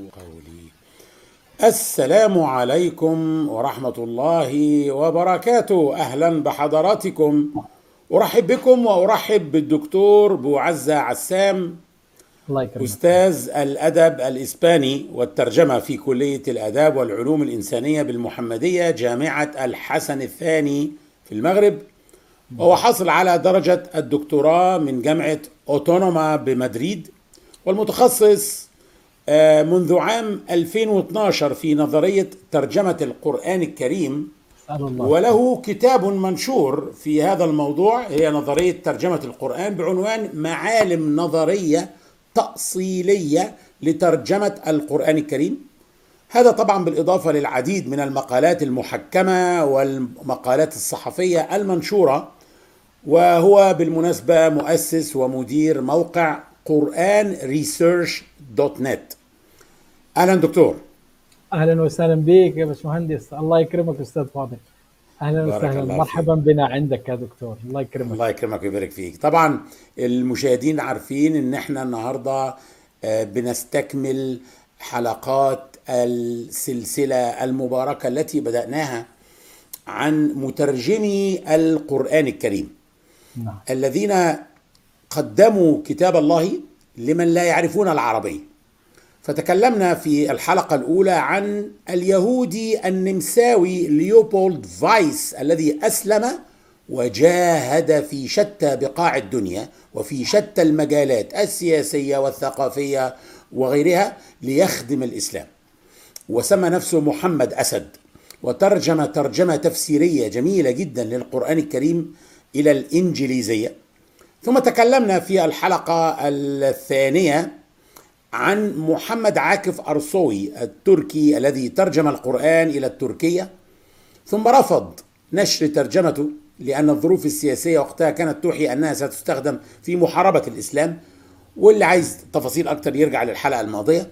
قولي. السلام عليكم ورحمة الله وبركاته. أهلا بحضراتكم. أرحب بكم وأرحب بالدكتور بوعزة عسام الله يكرمك. أستاذ الأدب الإسباني والترجمة في كلية الآداب والعلوم الإنسانية بالمحمدية جامعة الحسن الثاني في المغرب. وهو حاصل على درجة الدكتوراه من جامعة أوتونوما بمدريد والمتخصص منذ عام 2012 في نظرية ترجمة القرآن الكريم وله كتاب منشور في هذا الموضوع هي نظرية ترجمة القرآن بعنوان معالم نظرية تأصيلية لترجمة القرآن الكريم هذا طبعا بالإضافة للعديد من المقالات المحكمة والمقالات الصحفية المنشورة وهو بالمناسبة مؤسس ومدير موقع قرآن ريسيرش دوت نت أهلا دكتور. أهلا وسهلا بك يا باشمهندس. الله يكرمك أستاذ فاضل. أهلا بارك وسهلا. مرحبا بنا عندك يا دكتور. الله يكرمك. الله يكرمك ويبارك فيك. طبعا المشاهدين عارفين إن إحنا النهارده آه، بنستكمل حلقات السلسلة المباركة التي بدأناها عن مترجمي القرآن الكريم. نعم. الذين قدموا كتاب الله لمن لا يعرفون العربيه فتكلمنا في الحلقة الأولى عن اليهودي النمساوي ليوبولد فايس الذي أسلم وجاهد في شتى بقاع الدنيا وفي شتى المجالات السياسية والثقافية وغيرها ليخدم الإسلام. وسمى نفسه محمد أسد. وترجم ترجمة تفسيرية جميلة جدا للقرآن الكريم إلى الإنجليزية. ثم تكلمنا في الحلقة الثانية عن محمد عاكف أرصوي التركي الذي ترجم القرآن إلى التركية ثم رفض نشر ترجمته لأن الظروف السياسية وقتها كانت توحي أنها ستستخدم في محاربة الإسلام. واللي عايز تفاصيل أكتر يرجع للحلقة الماضية.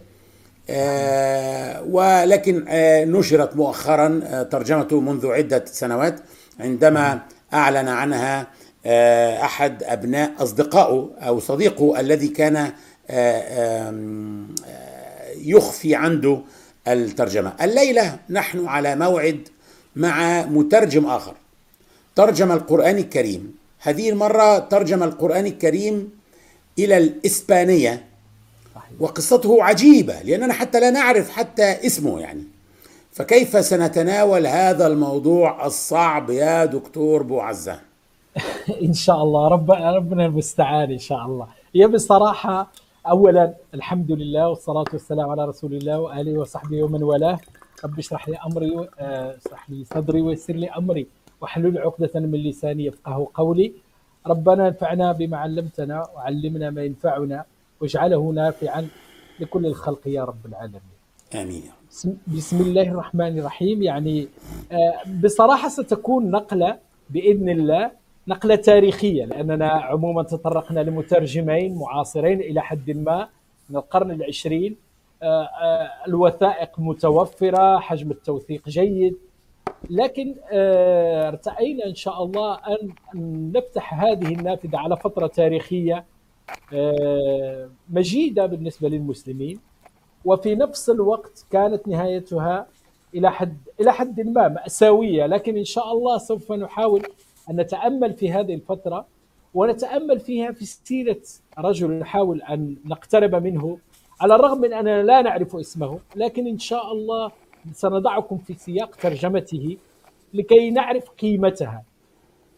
آه ولكن آه نشرت مؤخرا آه ترجمته منذ عدة سنوات عندما أعلن عنها آه أحد أبناء أصدقائه أو صديقه الذي كان يخفي عنده الترجمة. الليلة نحن على موعد مع مترجم آخر ترجم القرآن الكريم. هذه المرة ترجم القرآن الكريم إلى الإسبانية وقصته عجيبة لأننا حتى لا نعرف حتى اسمه يعني. فكيف سنتناول هذا الموضوع الصعب يا دكتور بوعزة إن شاء الله رب ربنا المستعان إن شاء الله. هي بصراحة أولا الحمد لله والصلاة والسلام على رسول الله وآله وصحبه ومن والاه. رب اشرح لي أمري آه، اشرح لي صدري ويسر لي أمري واحلل عقدة من لساني يفقه قولي. ربنا انفعنا بما علمتنا وعلمنا ما ينفعنا واجعله نافعا لكل الخلق يا رب العالمين. آمين. بسم الله الرحمن الرحيم. يعني آه، بصراحة ستكون نقلة بإذن الله نقلة تاريخية لأننا عموما تطرقنا لمترجمين معاصرين إلى حد ما من القرن العشرين. آه، آه، الوثائق متوفرة حجم التوثيق جيد. لكن آه، ارتأينا إن شاء الله أن نفتح هذه النافذة على فترة تاريخية مجيدة بالنسبة للمسلمين. وفي نفس الوقت كانت نهايتها إلى حد إلى حد ما مأساوية. لكن إن شاء الله سوف نحاول أن نتأمل في هذه الفترة ونتأمل فيها في سيرة رجل نحاول أن نقترب منه على الرغم من أننا لا نعرف اسمه لكن إن شاء الله سنضعكم في سياق ترجمته لكي نعرف قيمتها.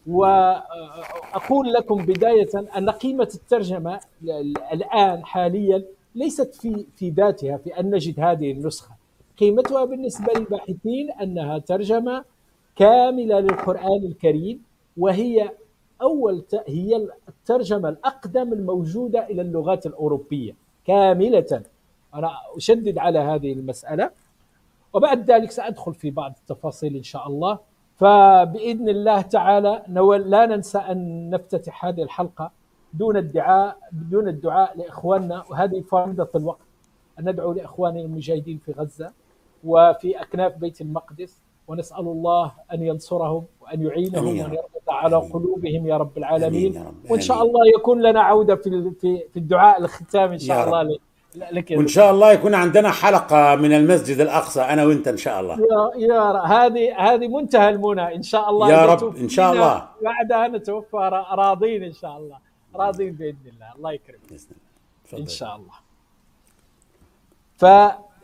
وأقول لكم بداية أن قيمة الترجمة الآن حاليا ليست في في ذاتها في أن نجد هذه النسخة. قيمتها بالنسبة للباحثين أنها ترجمة كاملة للقرآن الكريم وهي أول ت- هي الترجمة الأقدم الموجودة إلى اللغات الأوروبية. كاملة. أنا أشدد على هذه المسألة. وبعد ذلك سأدخل في بعض التفاصيل إن شاء الله. فبإذن الله تعالى لا ننسى أن نفتتح هذه الحلقة دون الدعاء دون الدعاء لإخواننا. وهذه فريضة الوقت. أن ندعو لإخواننا المجاهدين في غزة وفي أكناف بيت المقدس. ونسأل الله أن ينصرهم وأن يعينهم وأن رب. يربط على. قلوبهم يا رب العالمين آمين يا رب. وإن شاء. الله يكون لنا عودة في في الدعاء الختام إن شاء. الله لك وإن شاء الله يكون عندنا حلقة من المسجد الأقصى أنا وإنت إن شاء الله يا يا هذه هذه منتهى المنى إن شاء الله يا رب، إن شاء الله. بعدها نتوفى را- راضين إن شاء الله راضين بإذن الله الله يكرمك. إن شاء الله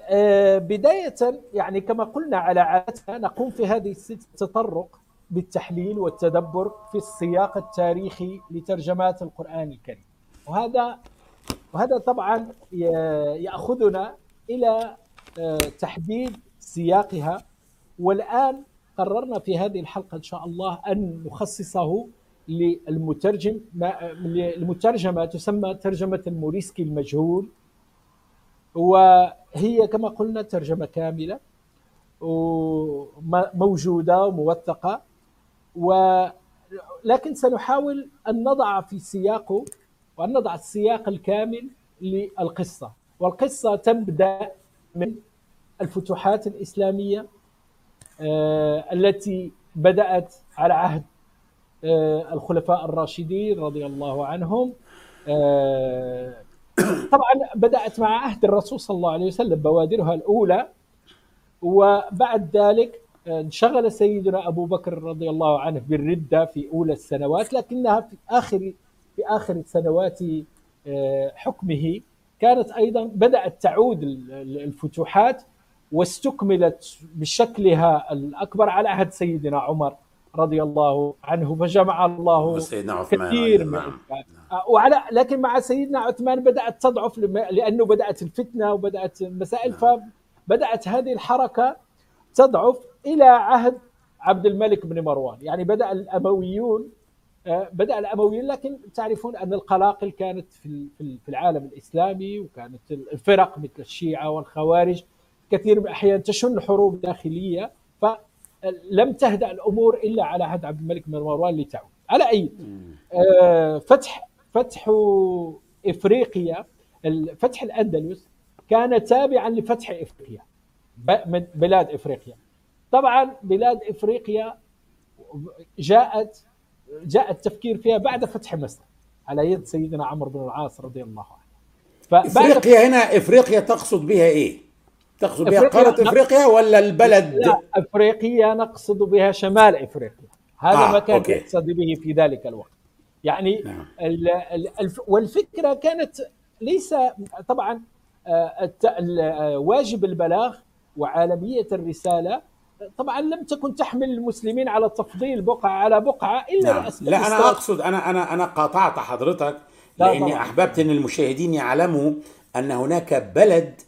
فبداية يعني كما قلنا على عادتنا نقوم في هذه الست تطرق بالتحليل والتدبر في السياق التاريخي لترجمات القرآن الكريم. وهذا وهذا طبعا يأخذنا إلى آه، تحديد سياقها. والآن قررنا في هذه الحلقة إن شاء الله أن نخصصه للمترجم المترجمة تسمى ترجمة الموريسكي المجهول. وهي كما قلنا ترجمة كاملة وموجودة وموثقة و لكن سنحاول أن نضع في سياقه وأن نضع السياق الكامل للقصة. والقصة تبدأ من الفتوحات الإسلامية آه، التي بدأت على عهد آه، الخلفاء الراشدين رضي الله عنهم آه، طبعا بدأت مع عهد الرسول صلى الله عليه وسلم بوادرها الأولى وبعد ذلك انشغل سيدنا أبو بكر رضي الله عنه بالردة في أولى السنوات لكنها في آخر في آخر سنوات آه، حكمه كانت أيضا بدأت تعود ال- ال- الفتوحات واستكملت بشكلها الأكبر على عهد سيدنا عمر. رضي الله عنه فجمع الله وسيدنا عثمان كثير من نعم. وعلى لكن مع سيدنا عثمان بدأت تضعف لأنه بدأت الفتنة وبدأت المسائل فبدأت هذه الحركة تضعف إلى عهد عبد الملك بن مروان. يعني بدأ الأمويون آه، بدأ الأمويون لكن تعرفون أن القلاقل كانت في في العالم الإسلامي وكانت الفرق مثل الشيعة والخوارج كثير من الأحيان تشن حروب داخلية. فلم تهدأ الأمور إلا على عهد عبد الملك بن مروان لتعود. على أي؟ آه، فتح فتح إفريقيا ال- فتح الأندلس كان تابعا لفتح إفريقيا ب- من بلاد إفريقيا. طبعا بلاد إفريقيا جاءت جاء التفكير فيها بعد فتح مصر على يد سيدنا عمرو بن العاص رضي الله عنه. فبعد إفريقيا هنا إفريقيا تقصد بها إيه؟ تقصد بها قارة إفريقيا ولا البلد؟ لا إفريقيا نقصد بها شمال إفريقيا هذا آه، ما كان أوكي. يقصد به في ذلك الوقت يعني نعم. ال- ال- الف- والفكرة كانت ليس طبعا آه، آه، واجب البلاغ وعالمية الرسالة طبعا لم تكن تحمل المسلمين على تفضيل بقعة على بقعة إلا نعم. لا أنا. أقصد أنا أنا أنا قاطعت حضرتك لا لاني. أحببت أن المشاهدين يعلموا أن هناك بلد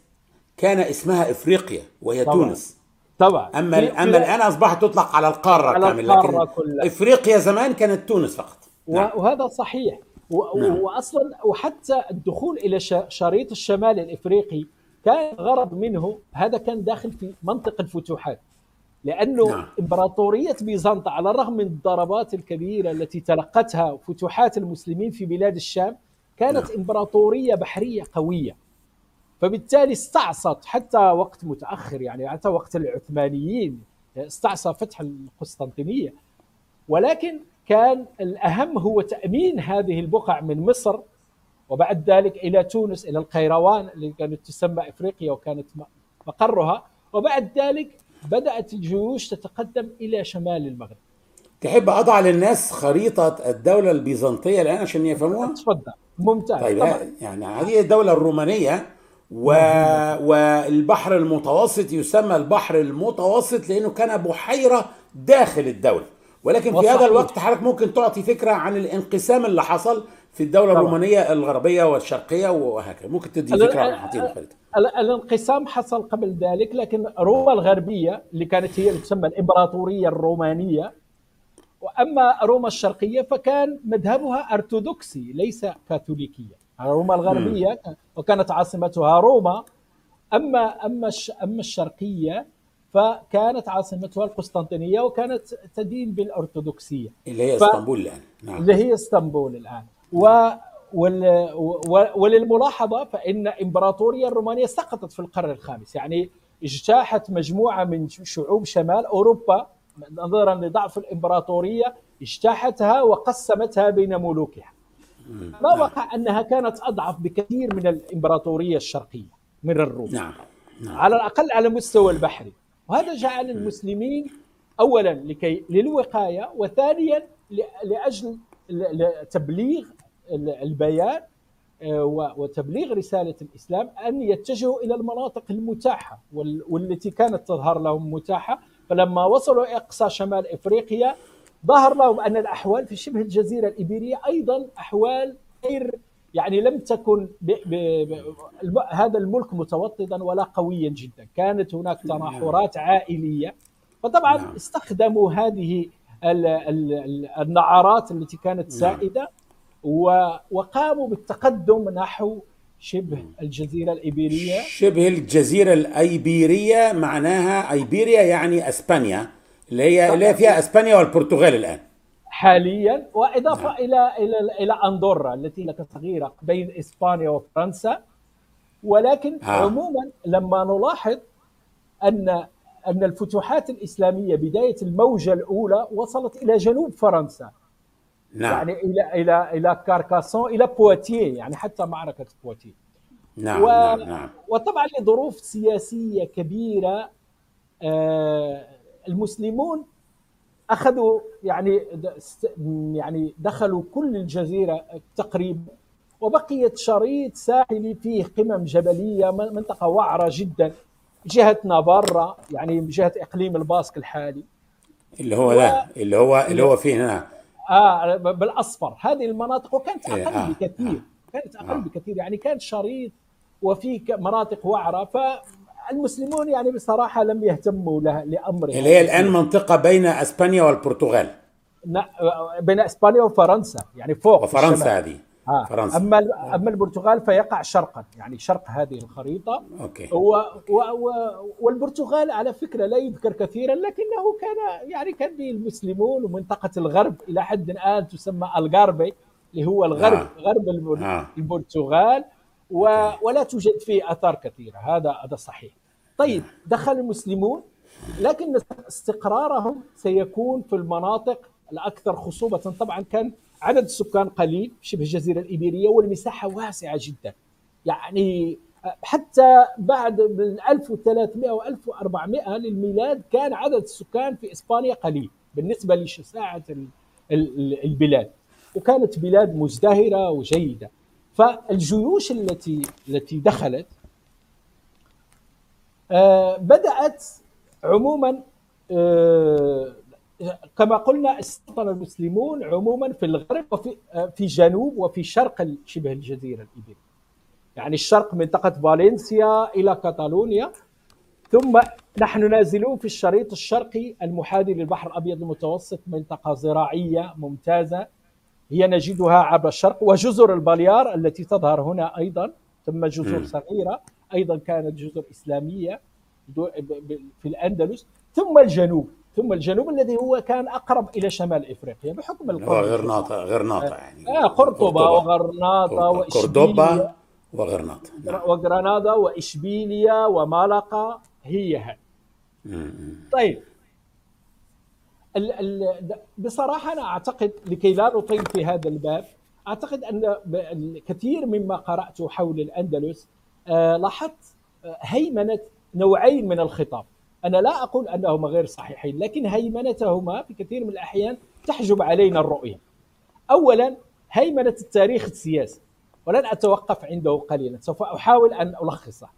كان اسمها إفريقيا وهي طبعاً. تونس طبعا أما في- أما الآن أصبحت تطلق على القارة على كاملة القارة لكن كلها. إفريقيا زمان كانت تونس فقط نعم. وهذا صحيح و- نعم. واصلا وحتى الدخول إلى ش- شريط الشمال الإفريقي كان غرض منه هذا كان داخل في منطق الفتوحات لأنه نعم. إمبراطورية بيزنطة على الرغم من الضربات الكبيرة التي تلقتها فتوحات المسلمين في بلاد الشام كانت نعم. إمبراطورية بحرية قوية فبالتالي استعصت حتى وقت متأخر يعني حتى وقت العثمانيين استعصى فتح القسطنطينية. ولكن كان الأهم هو تأمين هذه البقع من مصر وبعد ذلك إلى تونس إلى القيروان اللي كانت تسمى إفريقيا وكانت مقرها. وبعد ذلك بدأت الجيوش تتقدم إلى شمال المغرب. تحب أضع للناس خريطة الدولة البيزنطية الآن عشان يفهموها؟ تفضل. ممتاز. طيب طبعا. يعني هذه الدولة الرومانية و... والبحر المتوسط يسمى البحر المتوسط لأنه كان بحيرة داخل الدولة ولكن في. هذا الوقت حضرتك ممكن تعطي فكرة عن الانقسام اللي حصل في الدولة طبعا. الرومانية الغربية والشرقية وهكذا ممكن تدي فكرة عن حاطين الانقسام حصل قبل ذلك لكن روما الغربية اللي كانت هي اللي تسمى الإمبراطورية الرومانية وأما روما الشرقية فكان مذهبها أرثوذكسي ليس كاثوليكية روما الغربية كان- وكانت عاصمتها روما. اما أما أما الشرقية فكانت عاصمتها القسطنطينية وكانت تدين بالأرثوذكسية. اللي هي إسطنبول الآن. نعم. اللي هي إسطنبول الآن. و وال... و- وللملاحظة فإن إمبراطورية الرومانية سقطت في القرن الخامس. يعني اجتاحت مجموعة من شعوب شمال أوروبا نظرا لضعف الإمبراطورية اجتاحتها وقسمتها بين ملوكها. ما وقع أنها كانت أضعف بكثير من الإمبراطورية الشرقية من الروم. نعم نعم. على الأقل على المستوى البحري وهذا جعل المسلمين اولا لكي للوقاية وثانيا لأجل تبليغ ال- البيان آه، وتبليغ رسالة الإسلام أن يتجهوا إلى المناطق المتاحة وال- والتي كانت تظهر لهم متاحة. فلما وصلوا إقصى شمال إفريقيا ظهر لهم أن الأحوال في شبه الجزيرة الإيبيرية أيضا أحوال غير يعني لم تكن ب ب ب هذا الملك متوطدا ولا قويا جدا. كانت هناك تناحرات عائلية. فطبعا نعم. استخدموا هذه ال- ال- ال- النعرات التي كانت سائدة و- وقاموا بالتقدم نحو شبه الجزيرة الإيبيرية. شبه الجزيرة الأيبيرية معناها أيبيريا يعني أسبانيا. اللي هي اللي هي فيها أسبانيا والبرتغال الآن. حاليا وإضافة إلى إلى إلى أندورا التي لك صغيره بين إسبانيا وفرنسا. ولكن آه. عموما لما نلاحظ ان أن الفتوحات الإسلامية بداية الموجة الأولى وصلت إلى جنوب فرنسا. نعم. يعني إلى إلى إلى كاركاسون إلى بواتيه يعني حتى معركة بواتيه نعم و... نعم نعم. وطبعا لظروف سياسية كبيرة آه، المسلمون أخذوا يعني يعني دخلوا كل الجزيرة تقريبا وبقيت شريط ساحلي فيه قمم جبلية من- منطقة وعرة جدا جهه نافارا يعني جهة إقليم الباسك الحالي. اللي هو ده اللي هو اللي هو فيه هنا. آه بالأصفر. هذه المناطق وكانت إيه، أقل آه، بكثير. كانت أقل آه. بكثير. يعني كان شريط وفي مناطق وعرة فالمسلمون يعني بصراحة لم يهتموا لأمره اللي هي الآن منطقة بين أسبانيا والبرتغال بين إسبانيا وفرنسا يعني فوق وفرنسا الشمال. هذه آه. فرنسا أما أما البرتغال فيقع شرقا يعني شرق هذه الخريطة أوكي و و و والبرتغال على فكرة لا يذكر كثيرا لكنه كان يعني كان به المسلمون ومنطقة الغرب إلى حد الان تسمى الغاربي اللي هو الغرب آه. غرب البر- آه. ولا توجد فيه آثار كثيرة هذا هذا صحيح. طيب دخل المسلمون لكن استقرارهم سيكون في المناطق الأكثر خصوبة طبعا كان عدد السكان قليل شبه الجزيرة الإيبيرية والمساحة واسعة جدا. يعني حتى بعد من 1300 و 1400 للميلاد كان عدد السكان في إسبانيا قليل بالنسبة لشساعه ال- ال- البلاد وكانت بلاد مزدهرة وجيدة فالجيوش التي التي دخلت آه، بدأت عموما آه، كما قلنا استوطن المسلمون عموما في الغرب وفي آه، في جنوب وفي شرق شبه الجزيرة الايبيريه يعني الشرق منطقة فالنسيا إلى كاتالونيا. ثم نحن نازلون في الشريط الشرقي المحاذي للبحر الأبيض المتوسط منطقة زراعية ممتازة. هي نجدها عبر الشرق وجزر البليار التي تظهر هنا أيضا ثم جزر مم. صغيرة أيضا كانت جزر ب- في الأندلس ثم الجنوب ثم الجنوب الذي هو كان أقرب إلى شمال إفريقيا بحكم هو القرب غرناطة غرناطة يعني. آه قرطبة وغرناطة قردوبا وإشبيلية. وغرناطة نعم. وغرناطة وإشبيلية ومالقا هي هذه. طيب بصراحة أنا أعتقد لكي لا نطيل في هذا الباب أعتقد أن ب- الكثير مما قرأته حول الأندلس آه، لاحظت آه، هيمنة نوعين من الخطاب. أنا لا أقول أنهما غير صحيحين لكن هيمنتهما في كثير من الأحيان تحجب علينا الرؤية. اولا هيمنة التاريخ السياسي ولن أتوقف عنده قليلا سوف أحاول أن ألخصه.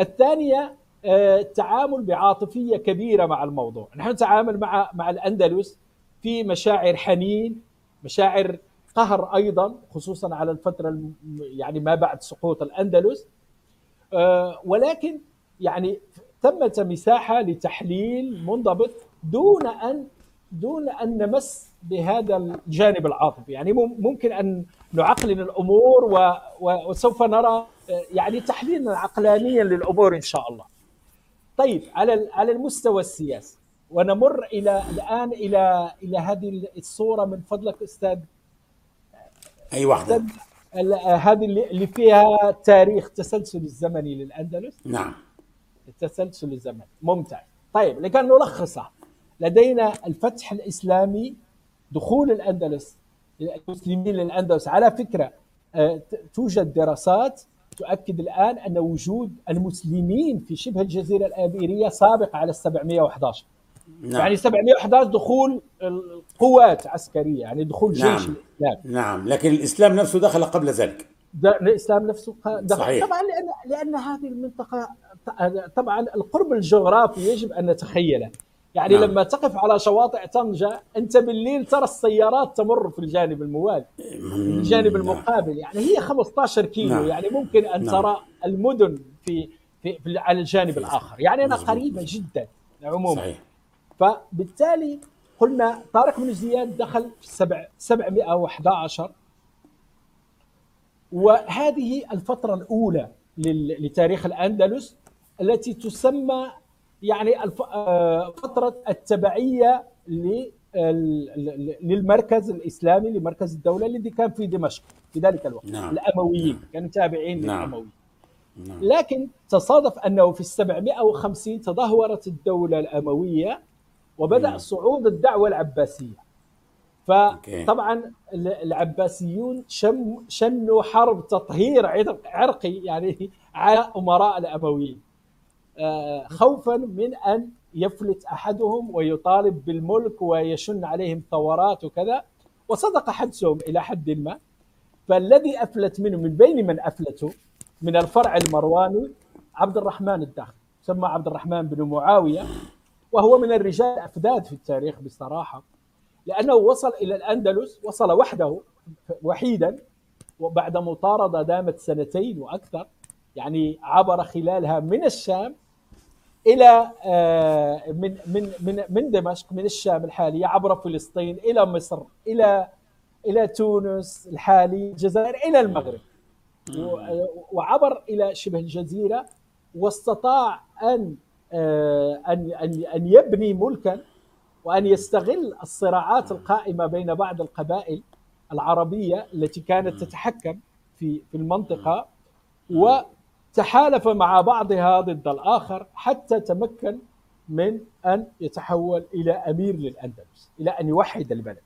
الثانية التعامل بعاطفية كبيرة مع الموضوع. نحن نتعامل مع مع الأندلس في مشاعر حنين مشاعر قهر أيضا خصوصا على الفترة يعني ما بعد سقوط الأندلس. آه، ولكن يعني ثمة مساحة لتحليل منضبط دون أن دون أن نمس بهذا الجانب العاطفي. يعني مم- ممكن أن نعقلن و وسوف نرى آه، يعني تحليلا عقلانيا للأمور إن شاء الله. طيب على على المستوى السياسي ونمر إلى الآن إلى إلى هذه الصورة من فضلك أستاذ. أي واحدة أستاذ ال- هذه اللي فيها تاريخ تسلسل الزمني للأندلس. نعم. التسلسل الزمني ممتاز. طيب لكي نلخصها لدينا الفتح الإسلامي دخول الأندلس المسلمين للأندلس. على فكرة آه، توجد دراسات تؤكد الآن أن وجود المسلمين في شبه الجزيرة الابيريه سابق على ال 711 نعم. يعني 711 دخول قوات عسكرية يعني دخول جيش نعم. الإسلام نعم لكن الإسلام نفسه دخل قبل ذلك الإسلام نفسه دخل صحيح. طبعا لأن لأن هذه المنطقة طبعا القرب الجغرافي يجب أن نتخيله يعني نعم. لما تقف على شواطئ طنجة أنت بالليل ترى السيارات تمر في الجانب الموالي في الجانب نعم. المقابل يعني هي 15 كيلو نعم. يعني ممكن أن نعم. ترى المدن في, في, في على الجانب الآخر يعني أنا قريبة جدا عموما صحيح. فبالتالي قلنا طارق بن زياد دخل في 711 وهذه الفترة الأولى لتاريخ الأندلس التي تسمى يعني آه، فترة التبعية للمركز الإسلامي لمركز الدولة الذي كان في دمشق في ذلك الوقت نعم. الأمويين كانوا تابعين نعم. للأمويين نعم. لكن تصادف أنه في ال 750 تدهورت الدولة الأموية وبدأ نعم. صعود الدعوة العباسية فطبعا العباسيون شم شنوا حرب تطهير عرقي يعني على أمراء الأمويين آه، خوفا من أن يفلت أحدهم ويطالب بالملك ويشن عليهم ثورات وكذا. وصدق حدسهم إلى حد ما. فالذي أفلت منه من بين من افلتوا من الفرع المرواني عبد الرحمن الداخل سمى عبد الرحمن بن معاوية وهو من الرجال الأفداد في التاريخ بصراحة. لأنه وصل إلى الأندلس وصل وحده وحيدا وبعد مطاردة دامت سنتين وأكثر. يعني عبر خلالها من الشام إلى آه، من من من من دمشق من الشام الحالية عبر فلسطين إلى مصر إلى إلى تونس الحالي الجزائر إلى المغرب. وعبر إلى شبه الجزيرة واستطاع أن آه، أن أن أن يبني ملكا وأن يستغل الصراعات القائمة بين بعض القبائل العربية التي كانت تتحكم في في المنطقة. و تحالف مع بعضها ضد الآخر حتى تمكن من أن يتحول إلى أمير للأندلس إلى أن يوحد البلد.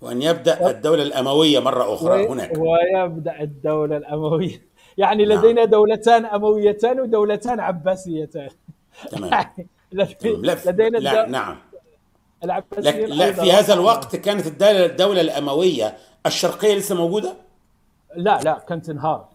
وأن يبدأ الدولة الأموية مرة أخرى هناك. ويبدأ الدولة الأموية. يعني نعم. لدينا دولتان أمويتان ودولتان عباسيتان. تمام. يعني لدينا لا نعم. العباسيين لا في هذا الوقت كانت الدولة الدولة الأموية الشرقية لسه موجودة؟ لا لا كانت انهار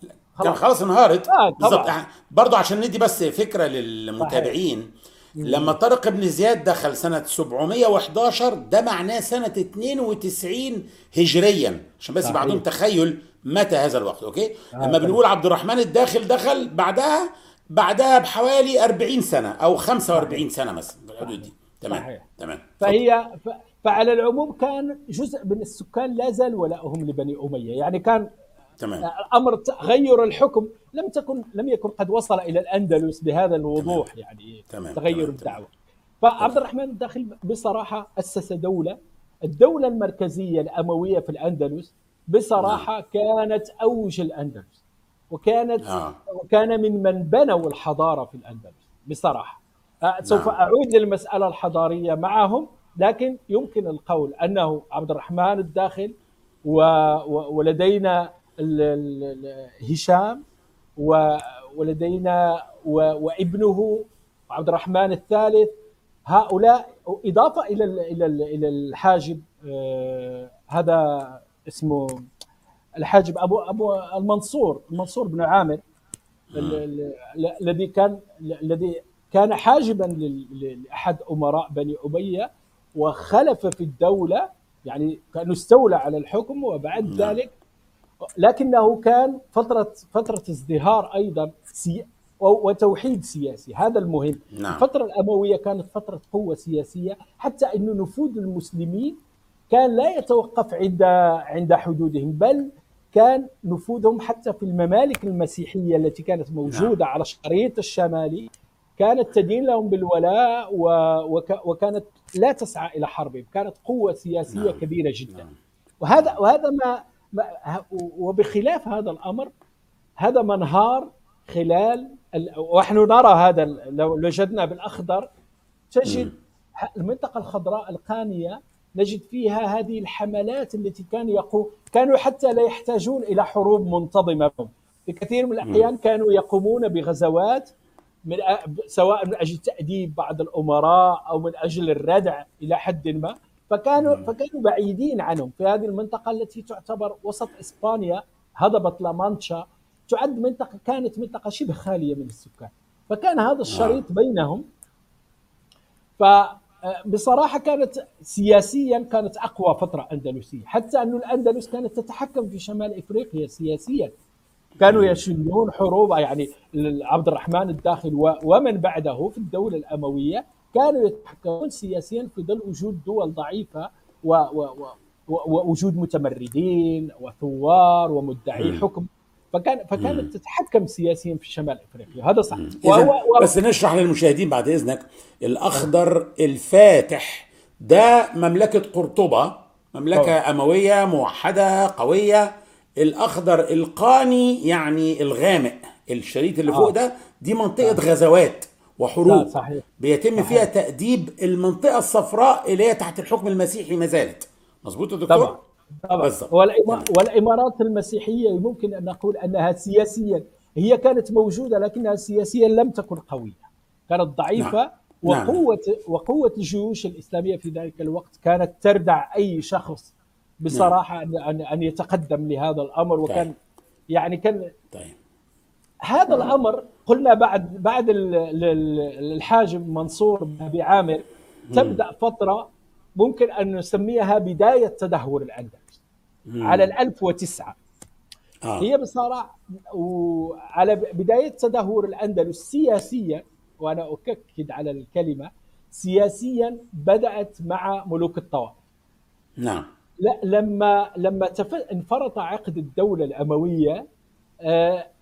كان خلاص. انهارت. آه بالظبط. برضه عشان ندي بس فكرة للمتابعين صحيح. لما طارق بن زياد دخل سنة 711 ده معناه سنة 92 هجريا. عشان بس بعضهم تخيل متى هذا الوقت أوكي؟ آه لما بنقول عبد الرحمن الداخل دخل بعدها بعدها بحوالي 40 سنة أو 45 سنة مثلا. الحدود دي تمام. صحيح. تمام. فهي ف... فعلى العموم كان جزء من السكان لا زال ولاؤهم لبني أمية. يعني كان تمام أمر تغير الحكم لم تكن لم يكن قد وصل إلى الأندلس بهذا الوضوح تمام. يعني تمام. تغير تمام. الدعوة فعبد الرحمن الداخل بصراحة أسس دولة الدولة المركزية الأموية في الأندلس بصراحة نعم. كانت أوج الأندلس وكانت آه. وكان من من بنوا الحضارة في الأندلس بصراحة آه، سوف نعم. أعود للمسألة الحضارية معهم لكن يمكن القول أنه عبد الرحمن الداخل و... ولدينا هشام ولدينا وابنه عبد الرحمن الثالث هؤلاء إضافة إلى إلى إلى الحاجب آه، هذا اسمه الحاجب ابو أبو المنصور المنصور بن عامر الذي كان الذي كان حاجبا لأحد أمراء بني أمية وخلف في الدولة يعني كانه استولى على الحكم وبعد نعم. ذلك لكنه كان فترة فترة ازدهار أيضا سي وتوحيد سياسي هذا المهم نعم. الفترة الأموية كانت فترة قوة سياسية حتى أن نفوذ المسلمين كان لا يتوقف عند عند حدودهم بل كان نفوذهم حتى في الممالك المسيحية التي كانت موجودة نعم. على الشريط الشمالي كانت تدين لهم بالولاء وكانت لا تسعى إلى حربهم كانت قوة سياسية نعم. كبيرة جدا نعم. وهذا وهذا ما وبخلاف هذا الأمر هذا منهار خلال ونحن نرى هذا لو وجدنا بالأخضر تجد المنطقة الخضراء القانية نجد فيها هذه الحملات التي كان يقوم كانوا حتى لا يحتاجون إلى حروب منتظمة. في كثير من الأحيان كانوا يقومون بغزوات من سواء من أجل تأديب بعض الأمراء أو من أجل الردع إلى حد ما. فكانوا فكانوا بعيدين عنهم في هذه المنطقة التي تعتبر وسط إسبانيا هضبة لامانشا تعد منطقة كانت منطقة شبه خالية من السكان. فكان هذا الشريط بينهم. فبصراحة كانت سياسيا كانت أقوى فترة أندلسية. حتى أن الأندلس كانت تتحكم في شمال إفريقيا سياسيا. كانوا يشنون حروب يعني عبد الرحمن الداخل ومن بعده في الدولة الأموية. كانوا يتحكمون سياسيا في ظل وجود دول ضعيفة ووجود متمردين وثوار ومدعي حكم. فكان فكانت تتحكم سياسيا في شمال إفريقيا. هذا صح وهو بس نشرح للمشاهدين بعد إذنك. الأخضر الفاتح ده مملكة قرطبة مملكة أوه. أموية موحدة قوية. الأخضر القاني يعني الغامق الشريط اللي آه. فوق ده دي منطقة آه. غزوات. وحروب صحيح. بيتم صحيح. فيها تأديب المنطقة الصفراء اللي هي تحت الحكم المسيحي ما زالت مظبوط يا دكتور؟ طبعا طبعا والإمارات المسيحية ممكن أن نقول أنها سياسيا هي كانت موجودة لكنها سياسيا لم تكن قوية كانت ضعيفة نعم. وقوه نعم. وقوه الجيوش الإسلامية في ذلك الوقت كانت تردع أي شخص بصراحة نعم. ان أن يتقدم لهذا الأمر وكان طيب. يعني كان طيب. هذا نعم. الأمر قلنا بعد بعد الحاجب منصور بن أبي عامر تبدأ فترة ممكن أن نسميها بداية تدهور الأندلس على ال 1009 آه. هي بصراحه وعلى بداية تدهور الأندلس سياسيا وأنا اكد على الكلمة سياسيا بدأت مع ملوك الطوائف نعم. لا لما لما انفرط عقد الدولة الأموية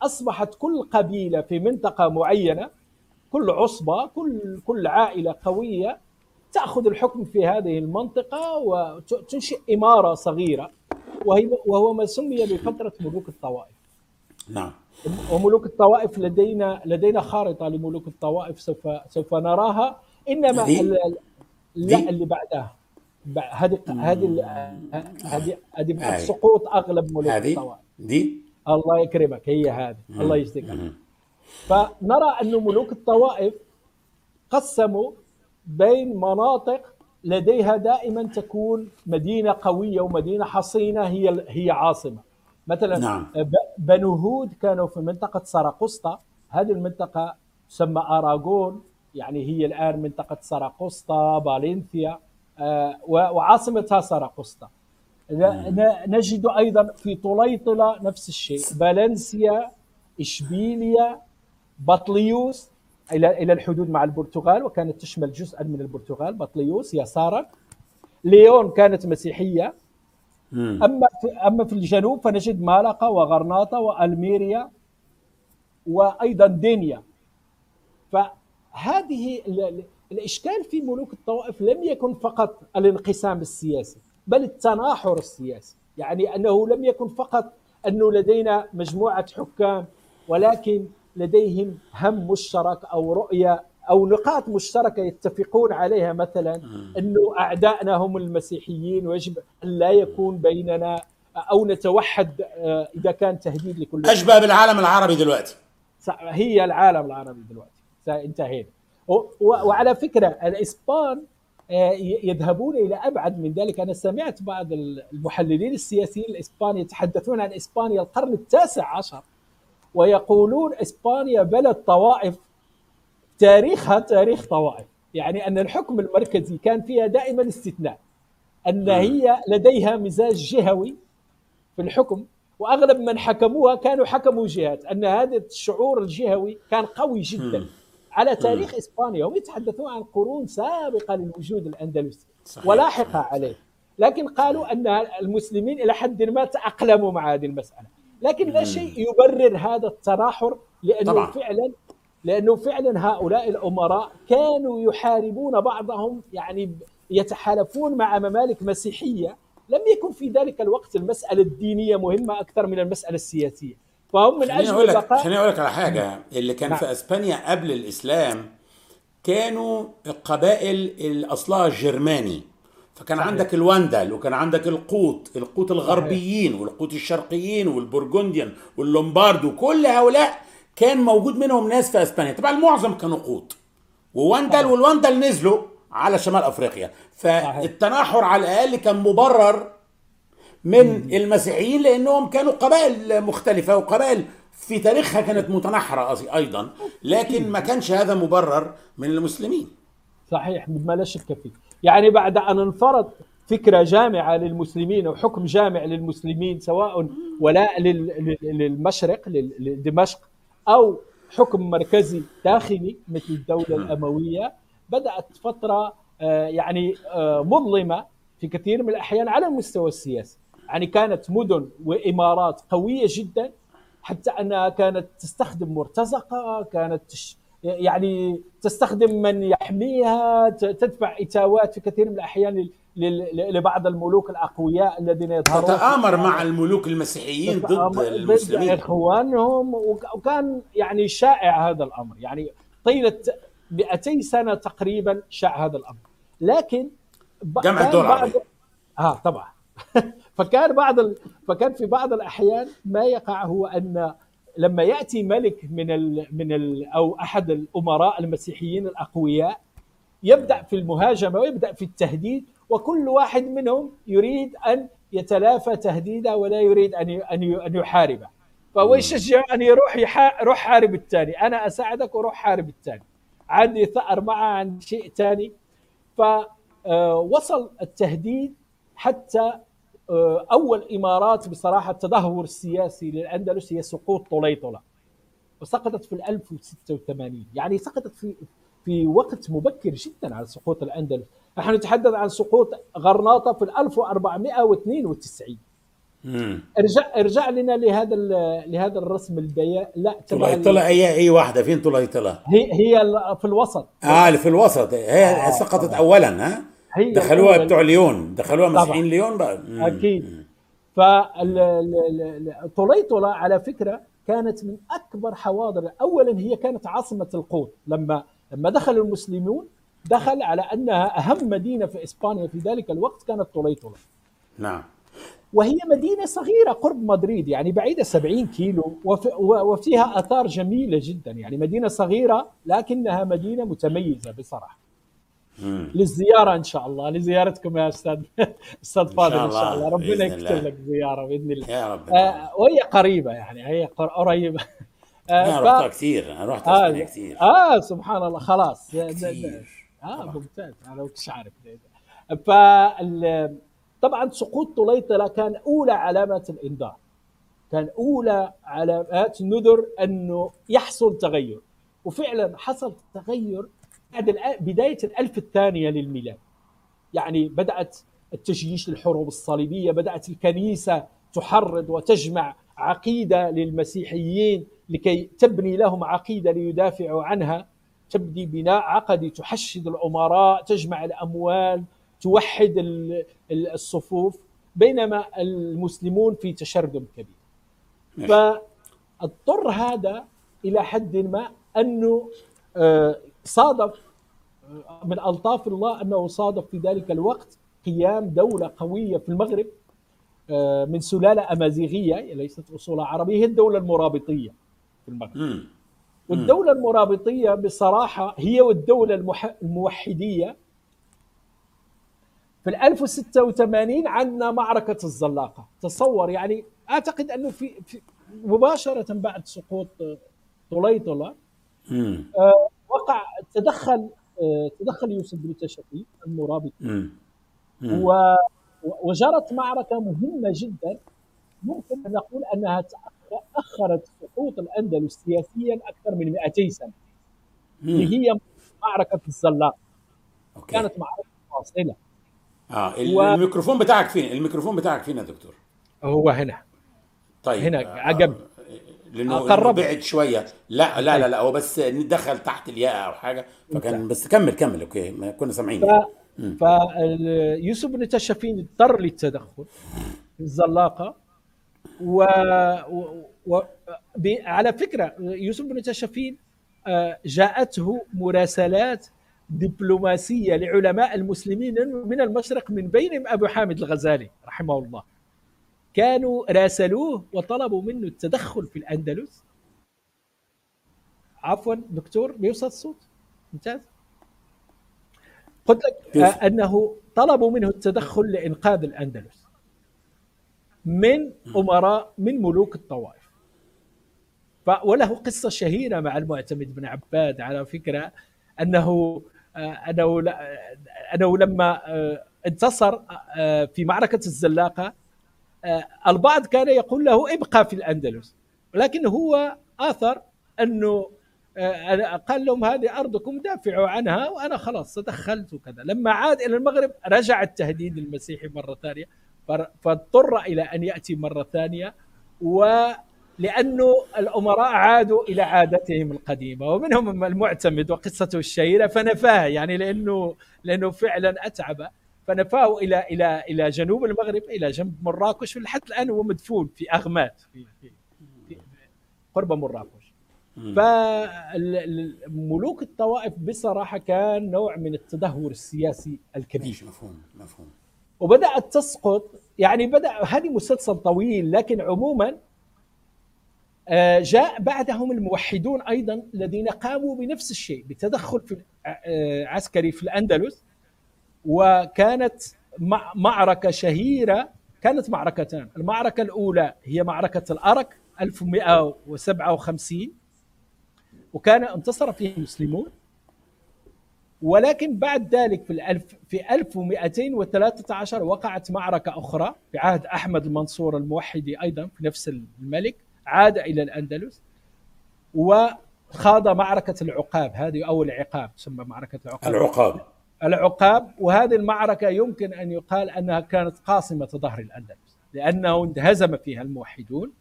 أصبحت كل قبيلة في منطقة معينة كل عصبة كل كل عائلة قوية تأخذ الحكم في هذه المنطقة وتنشئ إمارة صغيرة وهي وهو ما سمي بفترة ملوك الطوائف. نعم. وملوك الطوائف لدينا لدينا خارطة لملوك الطوائف سوف سوف نراها إنما لا اللي بعدها. هذه هذه هذه سقوط أغلب ملوك الطوائف. دي؟ الله يكرمك. هي هذه. الله يجزيك فنرى أن ملوك الطوائف قسموا بين مناطق لديها دائما تكون مدينة قوية ومدينة حصينة هي هي عاصمة. مثلا نعم. بنو هود كانوا في منطقة سراقسطا هذه المنطقة تسمى أراغون. يعني هي الآن منطقة سراقسطا بالينثيا آه، وعاصمتها سراقسطا نجد أيضا في طليطلة نفس الشيء. فالنسيا إشبيليا بطليوس إلى إلى الحدود مع البرتغال وكانت تشمل جزءا من البرتغال بطليوس يسارا. ليون كانت مسيحية. أما في أما في الجنوب فنجد مالقا وغرناطة وألميريا وأيضا دينيا. فهذه الإشكال في ملوك الطوائف لم يكن فقط الانقسام السياسي. بل التناحر السياسي. يعني أنه لم يكن فقط انه لدينا مجموعة حكام ولكن لديهم هم مشترك أو رؤية أو نقاط مشتركة يتفقون عليها. مثلا انه أعدائنا هم المسيحيين ويجب أن لا يكون بيننا أو نتوحد آه، إذا كان تهديد لكل أشبه بالعالم العربي دلوقتي. هي العالم العربي دلوقتي. انتهينا وعلى فكرة الإسبان آه، يذهبون إلى أبعد من ذلك. أنا سمعت بعض المحللين السياسيين الاسبان يتحدثون عن إسبانيا القرن التاسع عشر ويقولون إسبانيا بلد طوائف تاريخها تاريخ طوائف. يعني أن الحكم المركزي كان فيها دائما استثناء أن هي لديها مزاج جهوي في الحكم وأغلب من حكموها كانوا حكموا جهات أن هذا الشعور الجهوي كان قوي جدا. على تاريخ إسبانيا هم يتحدثون عن قرون سابقة للوجود الأندلسي ولاحقه عليه. لكن قالوا أن المسلمين إلى حد ما تأقلموا مع هذه المسألة. لكن لا شيء يبرر هذا التناحر لأنه طبعا. فعلا لأنه فعلا هؤلاء الأمراء كانوا يحاربون بعضهم يعني يتحالفون مع ممالك مسيحية. لم يكن في ذلك الوقت المسألة الدينية مهمة أكثر من المسألة السياسية. فهم من أجل لك خليني أقول لك على حاجة. اللي كان نعم. في إسبانيا قبل الإسلام كانوا قبائل اصلها الجرماني. فكان صحيح. عندك الواندل وكان عندك القوط القوط الغربيين والقوط الشرقيين والبرجنديان واللومبارد وكل هؤلاء كان موجود منهم ناس في إسبانيا. طبعا المعظم كانوا قوط وواندل صحيح. والواندل نزلوا على شمال أفريقيا. فالتناحر على الأقل كان مبرر من المسيحيين لأنهم كانوا قبائل مختلفة وقبائل في تاريخها كانت متناحرة أيضا. لكن ما كانش هذا مبرر من المسلمين. صحيح ما لا شك فيه. يعني بعد أن انفرض فكرة جامعة للمسلمين أو حكم جامع للمسلمين سواء ولاء لل- لل- للمشرق لل- لدمشق أو حكم مركزي داخلي مثل الدولة الأموية بدأت فترة آه، يعني آه، مظلمة في كثير من الأحيان على المستوى السياسي. يعني كانت مدن وإمارات قوية جدا حتى أنها كانت تستخدم مرتزقة كانت تش يعني تستخدم من يحميها تدفع إتاوات في كثير من الأحيان لبعض الامر الأقوياء الذين يظهرون تتآمر مع الملوك المسيحيين ضد ضد المسلمين. إخوانهم وك- وكان يعني شائع هذا الأمر. يعني طيلة 200 سنة تقريبا شاع هذا الأمر. لكن جمع العربية. آه طبعا. فكان بعض ال... فكان في بعض الأحيان ما يقع هو أن لما يأتي ملك من ال... من ال... أو أحد الأمراء المسيحيين الأقوياء يبدأ في المهاجمة ويبدأ في التهديد وكل واحد منهم يريد أن يتلافى تهديده ولا يريد أن ي... أن يحاربه. فهو يشجع أن يروح يح... روح حارب الثاني. أنا أساعدك وروح حارب الثاني. عندي ثأر معه عن شيء ثاني. فوصل التهديد حتى آه، أول إمارات بصراحة التدهور السياسي للاندلس هي سقوط طليطله وسقطت في ال 1086 يعني سقطت في في وقت مبكر جدا على سقوط الأندلس. نحن نتحدث عن سقوط غرناطة في ال 1492 مم. ارجع ارجع لنا لهذا لهذا الرسم البيان لا طليطلة أي أي واحدة فين طليطلة؟ هي هي في الوسط. آه في الوسط. هي آه، سقطت طبعاً. اولا ها؟ هي دخلوها. بتوع ليون. دخلوها. مسيحيين ليون بقى. مم. أكيد. فطليطله على فكرة كانت من أكبر حواضر. اولا هي كانت عاصمة القوط لما لما دخل المسلمون دخل على أنها أهم مدينة في إسبانيا في ذلك الوقت كانت طليطله نعم. وهي مدينة صغيرة قرب مدريد يعني بعيدة 70 كيلو وفيها آثار جميلة جدا. يعني مدينة صغيرة لكنها مدينة متميزة بصراحة. مم. للزيارة إن شاء الله لزيارتكم يا أستاذ أستاذ فاضل إن شاء الله، ربنا. يكتب لك زيارة بإذن الله. يا رب. آه وهي قريبة يعني هي قر- قريبة. أنا آه رحتها كثير أنا رحت آه, كثير. آه سبحان الله. خلاص. كثير. آه. ممتاز. أنا ما كنتش عارف. فال طبعا سقوط طليطله كان أولى علامات الإنذار. كان أولى علامات نذر أنه يحصل تغير. وفعلا حصل تغير بعد بداية الألف الثانية للميلاد. يعني بدأت التجييش للحروب الصليبية بدأت الكنيسة تحرض وتجمع عقيدة للمسيحيين لكي تبني لهم عقيدة ليدافعوا عنها. تبني بناء عقدي تحشد الأمراء تجمع الأموال توحد ال- ال- الصفوف. بينما المسلمون في تشرذم كبير. فاضطر هذا إلى حد ما أنه آه، صادف آه، من ألطاف الله أنه صادف في ذلك الوقت قيام دولة قوية في المغرب آه، من سلالة أمازيغية ليست أصولها عربية هي الدولة المرابطية في المغرب. والدولة المرابطية بصراحة هي والدولة المح- الموحدية في ال 1086 عندنا معركة الزلاقة تصور يعني أعتقد أنه في, في مباشرة بعد سقوط آه، طليطلة. آه، وقع تدخل آه، تدخل يوسف بن تشفي المرابط وجرت معركة مهمة جدا. ممكن أن نقول أنها تأخ- أخرت سقوط الأندلس سياسيا أكثر من 200 سنة. اللي مم. هي معركة الزلاق كانت معركة فاصلة. آه و- الميكروفون بتاعك فين؟ الميكروفون بتاعك فين يا دكتور؟ هو هنا. طيب هنا آه، عقب. لأنه قرب. بعد شوية. لا لا لا لا هو بس دخل تحت الياء أو حاجة. فكان بس كمل كمل okay. ما كنا سامعين. ف فيوسف بن تاشفين اضطر للتدخل في الزلاقة. و, و... و... ب... على فكرة يوسف بن تشفين آه، جاءته مراسلات دبلوماسية لعلماء المسلمين من المشرق من بينهم أبو حامد الغزالي رحمه الله. كانوا راسلوه وطلبوا منه التدخل في الأندلس. عفوا دكتور بيوصل الصوت؟ ممتاز. قلت لك آه، أنه طلبوا منه التدخل لإنقاذ الأندلس من أمراء من ملوك الطوائف. وله قصة شهيرة مع المعتمد بن عباد على فكرة أنه آه، أنه أنه لما آه، انتصر في معركة الزلاقة البعض كان يقول له ابقى في الأندلس ولكن هو آثر أنه آه، قال لهم هذه أرضكم دافعوا عنها وأنا خلاص تدخلت وكذا. لما عاد إلى المغرب رجع التهديد المسيحي مرة ثانية فاضطر إلى أن يأتي مرة ثانية ولأنه الأمراء عادوا إلى عادتهم القديمة ومنهم المعتمد وقصته الشهيرة فنفاه يعني لأنه لأنه فعلا أتعب. فنفاه إلى إلى إلى جنوب المغرب إلى جنب مراكش لحد الآن هو مدفون في اغمات في, في, في قرب مراكش. فملوك الطوائف بصراحة كان نوع من التدهور السياسي الكبير. مفهوم مفهوم. وبدأت تسقط يعني بدأ هذه مسلسل طويل لكن عموما آه، جاء بعدهم الموحدون أيضا الذين قاموا بنفس الشيء بتدخل في آه، عسكري في الأندلس. وكانت معركة شهيرة كانت معركتان. المعركة الأولى هي معركة الأرك 1157 وكان انتصر فيه المسلمون. ولكن بعد ذلك في الألف في 1213 وقعت معركة أخرى في عهد أحمد المنصور الموحدي أيضا في نفس الملك عاد إلى الأندلس. وخاض معركة العقاب هذه أول عقاب تسمى معركة العقاب. العقاب. العقاب وهذه المعركة يمكن أن يقال أنها كانت قاصمة ظهر الأندلس لأنه انهزم فيها الموحدون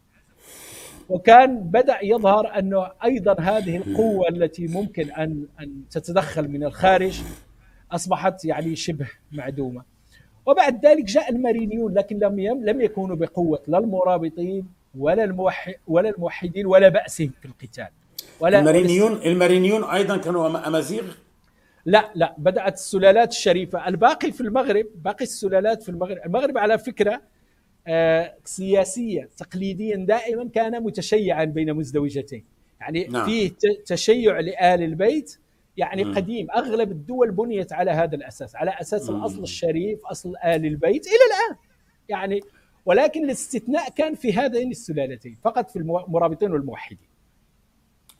وكان بدأ يظهر انه أيضا هذه القوة التي ممكن أن أن تتدخل من الخارج أصبحت يعني شبه معدومة. وبعد ذلك جاء المارينيون لكن لم لم يكونوا بقوة لا المرابطين ولا الموحد ولا الموحدين ولا بأسهم في القتال. ولا المارينيون المارينيون أيضا كانوا أمازيغ؟ لا لا بدأت السلالات الشريفة. الباقي في المغرب باقي السلالات في المغرب. المغرب على فكرة آه، سياسيا تقليديا دائما كان متشيعا بين مزدوجتين. يعني نعم. فيه تشيع لآل البيت. يعني مم. قديم أغلب الدول بنيت على هذا الأساس على أساس مم. الأصل الشريف أصل آل البيت إلى الآن. يعني ولكن الاستثناء كان في هذين السلالتين فقط في المرابطين والموحدين.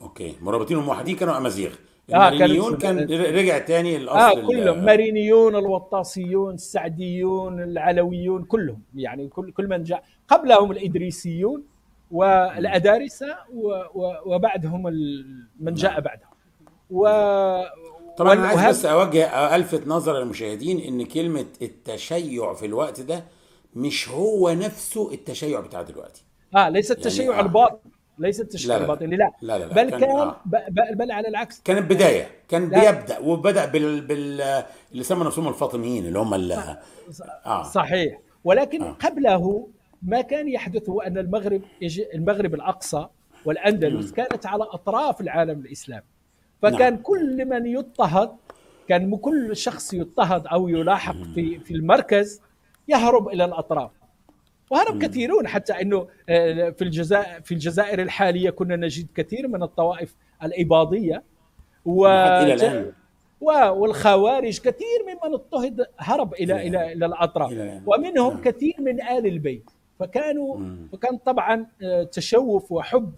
okay. مرابطين والموحدين كانوا أمازيغ. المارينيون آه كان رجع تاني الاصل آه كلهم مارينيون الوطاسيون السعديون العلويون كلهم يعني كل كل من جاء قبلهم الإدريسيون والأدارسة وبعدهم من جاء نعم. بعدهم و طبعا أنا عايز بس أوجه ألفت نظر المشاهدين إن كلمة التشيع في الوقت ده مش هو نفسه التشيع بتاع دلوقتي آه ليس التشيع يعني آه. الباطن ليس التشكيل الباطني لا. لا, لا, لا بل كان, كان آه. بل على العكس كانت بدايه كان لا. بيبدأ وبدأ بال, بال اللي سموا نفسهم الفاطميين اللي هم اللي آه. صحيح ولكن آه. قبله ما كان يحدث هو أن المغرب يجي المغرب الأقصى والأندلس م. كانت على أطراف العالم الاسلامي فكان نعم. كل من يضطهد كان كل شخص يضطهد أو يلاحق في في المركز يهرب إلى الأطراف وهرب كثيرون حتى إنه آه، في الجزائر في الجزائر الحالية كنا نجد كثير من الطوائف الإباضية و والخوارج كثير ممن اضطهد هرب إلى إلى إلى الأطراف. ومنهم نعم. كثير من آل البيت. فكانوا فكان طبعا آه، تشوف وحب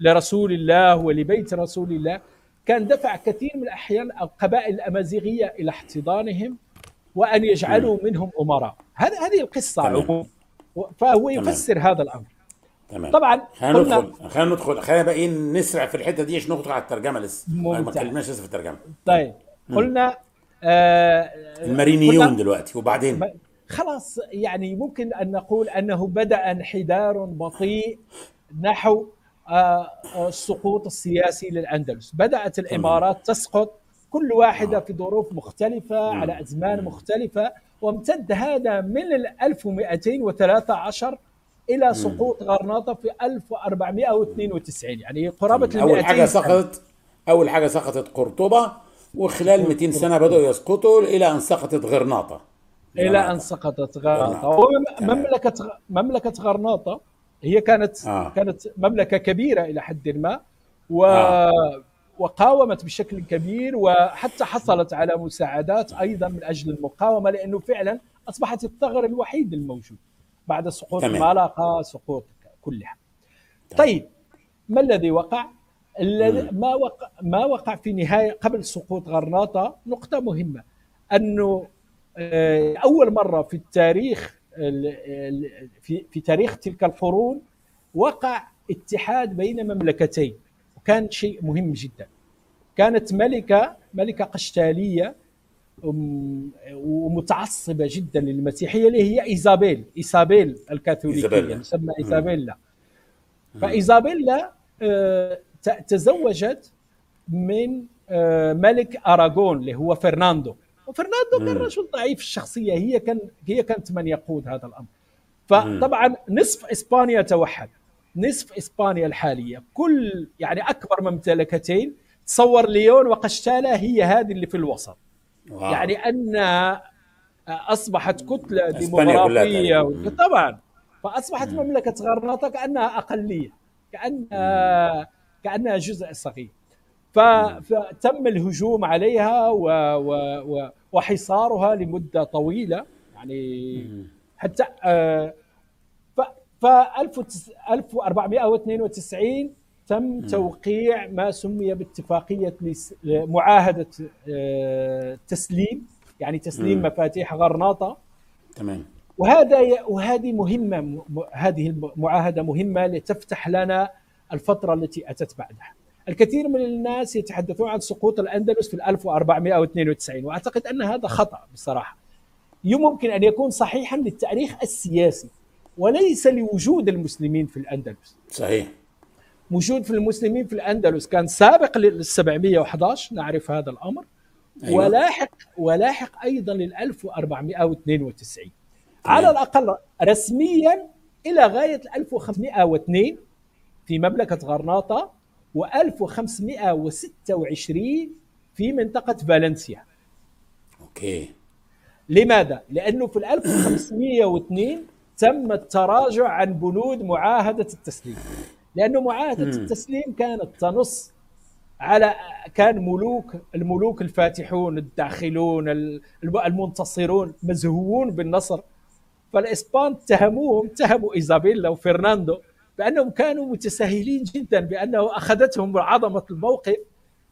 لرسول الله ولبيت رسول الله. كان دفع كثير من الأحيان القبائل الأمازيغية إلى احتضانهم. وأن يجعلوا منهم أمراء. هذه هذه القصة عموما. فهو يفسر تمام. هذا الأمر. تمام. طبعا خلينا ندخل خلينا ندخل خلينا بقى إيه نسرع في الحتة دي عشان ندخل على الترجمة لسه. ما اتكلمناش لسه في الترجمة. طيب. قلنا آه المارينيون قلنا دلوقتي وبعدين؟ خلاص يعني ممكن أن نقول أنه بدأ انحدار بطيء نحو آه السقوط السياسي للأندلس. بدأت الإمارات تسقط كل واحدة في ظروف مختلفة على أزمان مختلفة وامتد هذا من 1213 إلى سقوط غرناطة في 1492 يعني قرابة أول حاجة سقطت أول حاجة سقطت قرطبة وخلال 200 سنة بدأوا يسقطوا إلى أن سقطت غرناطة. إلى أن سقطت غرناطة. مملكة مملكة غرناطة هي كانت آه. كانت مملكة كبيرة إلى حد ما و آه. وقاومت بشكل كبير وحتى حصلت على مساعدات أيضا من أجل المقاومة لأنه فعلا أصبحت الثغر الوحيد الموجود بعد سقوط مالاقا سقوط كلها. طيب ما الذي وقع؟ الذي ما وقع ما وقع في نهاية قبل سقوط غرناطة؟ نقطة مهمة أنه آه، أول مرة في التاريخ في في تاريخ تلك القرون وقع اتحاد بين مملكتين. وكان شيء مهم جدا. كانت ملكة ملكة قشتالية ومتعصبة جدا للمسيحية اللي هي إيزابيل إيزابيل الكاثوليكية تسمى إيزابيلا. فإيزابيلا آه، تزوجت من آه، ملك أراغون اللي هو فرناندو. وفرناندو كان رجل ضعيف الشخصية. هي كان هي كانت من يقود هذا الأمر. فطبعا نصف إسبانيا توحد. نصف إسبانيا الحالية. كل يعني أكبر ممتلكتين تصور ليون وقشتالة هي هذه اللي في الوسط. واو. يعني أن أصبحت كتلة ديموغرافية طبعا. فأصبحت مم. مملكة غرناطة كأنها أقلية كانها كأنها جزء صغير. فتم الهجوم عليها و و و وحصارها لمدة طويلة. يعني حتى آه، ف 1492 تم توقيع ما سمي باتفاقية معاهده آه، تسليم يعني تسليم مفاتيح غرناطه تمام. وهذا وهذه مهمة هذه المعاهده مهمة لتفتح لنا الفترة التي أتت بعدها. الكثير من الناس يتحدثون عن سقوط الأندلس في 1492 وأعتقد أن هذا خطأ بصراحة. يمكن أن يكون صحيحا للتاريخ السياسي. وليس لوجود المسلمين في الأندلس صحيح وجود في المسلمين في الأندلس كان سابق لل 711 نعرف هذا الأمر أيوة. ولاحق ولاحق أيضا لل 1492 طيب. على الأقل رسميا إلى غاية 1502 في مملكة غرناطة و1526 في منطقة فالنسيا أوكي لماذا؟ لأنه في 1502 تم التراجع عن بنود معاهدة التسليم. لأنه معاهدة التسليم كانت تنص على كان ملوك الملوك الفاتحون الداخلون المنتصرون مزهوون بالنصر. فالإسبان اتهموهم اتهموا إيزابيلا وفرناندو بأنهم كانوا متساهلين جدا بأنه أخذتهم عظمة الموقف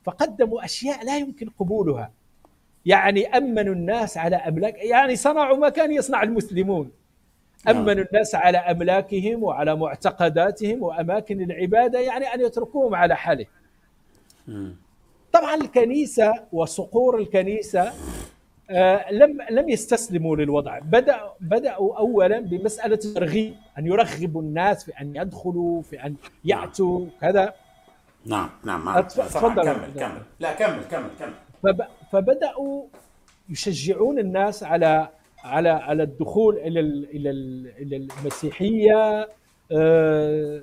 فقدموا أشياء لا يمكن قبولها. يعني أمنوا الناس على أملاك يعني صنعوا ما كان يصنع المسلمون. امنوا الناس على أملاكهم وعلى معتقداتهم وأماكن العبادة يعني أن يتركوهم على حاله. طبعا الكنيسة وصقور الكنيسة آه، لم لم يستسلموا للوضع. بدأ بدأوا اولا بمسألة الترغيب أن يرغبوا الناس في أن يدخلوا في أن يأتوا كذا. نعم نعم تفضل. كمل كمل. لا كمل كمل كمل. فبدأوا يشجعون الناس على على على الدخول إلى إلى إلى المسيحية آه،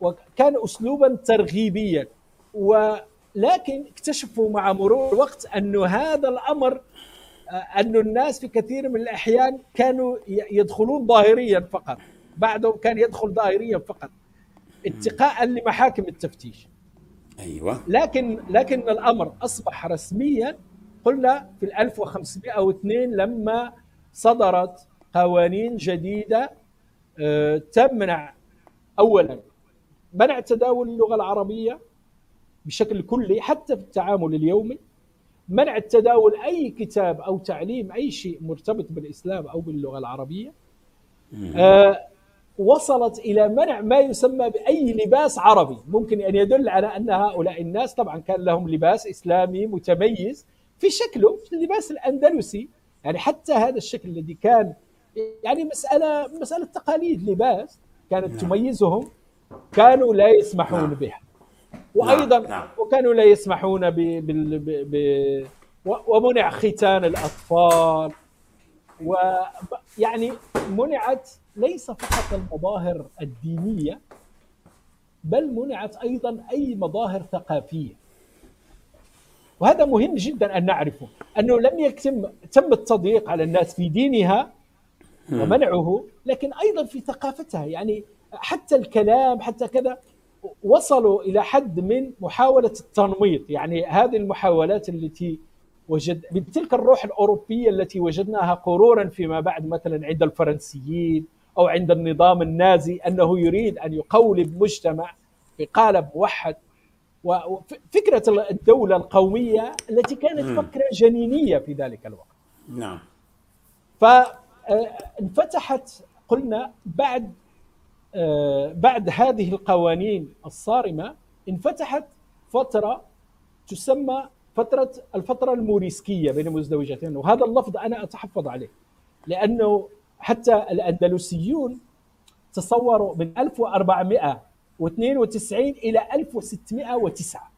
وكان اسلوبا ترغيبيا. و لكن اكتشفوا مع مرور الوقت أن هذا الأمر أن الناس في كثير من الأحيان كانوا يدخلون ظاهريا فقط. بعضهم كان يدخل ظاهريا فقط اتقاء لمحاكم التفتيش. أيوه. لكن لكن الأمر أصبح رسميا قلنا في 1502 لما صدرت قوانين جديدة آه، تمنع اولا منع تداول اللغة العربية بشكل كلي حتى في التعامل اليومي منع التداول أي كتاب أو تعليم أي شيء مرتبط بالإسلام أو باللغة العربية. آه وصلت إلى منع ما يسمى بأي لباس عربي. ممكن أن يدل على أن هؤلاء الناس طبعا كان لهم لباس إسلامي متميز في شكله في اللباس الأندلسي يعني حتى هذا الشكل الذي كان يعني مسألة مسألة تقاليد لباس كانت نعم. تميزهم كانوا لا يسمحون نعم. بها وأيضا نعم. وكانوا لا يسمحون ب... ب... ب... ب... ومنع ختان الأطفال ويعني منعت ليس فقط المظاهر الدينية بل منعت أيضا أي مظاهر ثقافية وهذا مهم جدا أن نعرفه أنه لم يتم تم التضييق على الناس في دينها ومنعه لكن أيضا في ثقافتها. يعني حتى الكلام حتى كذا وصلوا إلى حد من محاولة التنميط. يعني هذه المحاولات التي وجد من تلك الروح الأوروبية التي وجدناها قرورا فيما بعد مثلا عند الفرنسيين أو عند النظام النازي أنه يريد أن يقولب مجتمع في قالب موحد وفكرة الدولة القومية التي كانت فكره جنينية في ذلك الوقت. نعم. فانفتحت قلنا بعد آه، بعد هذه القوانين الصارمة انفتحت فترة تسمى فترة الفترة الموريسكية بين المزدوجتين وهذا اللفظ أنا أتحفظ عليه لأنه حتى الأندلسيون تصوروا من 1492 إلى 1609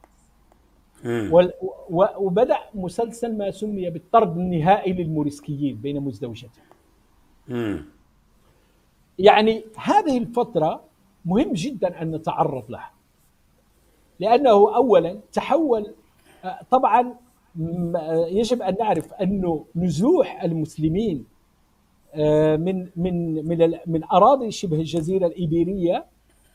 وبدأ مسلسل ما سمي بالطرد النهائي للموريسكيين بين مزدوجتين يعني هذه الفترة مهم جدا أن نتعرض لها. لأنه أولا تحول طبعا يجب أن نعرف أنه نزوح المسلمين آه، من من من من أراضي شبه الجزيرة الإيبيرية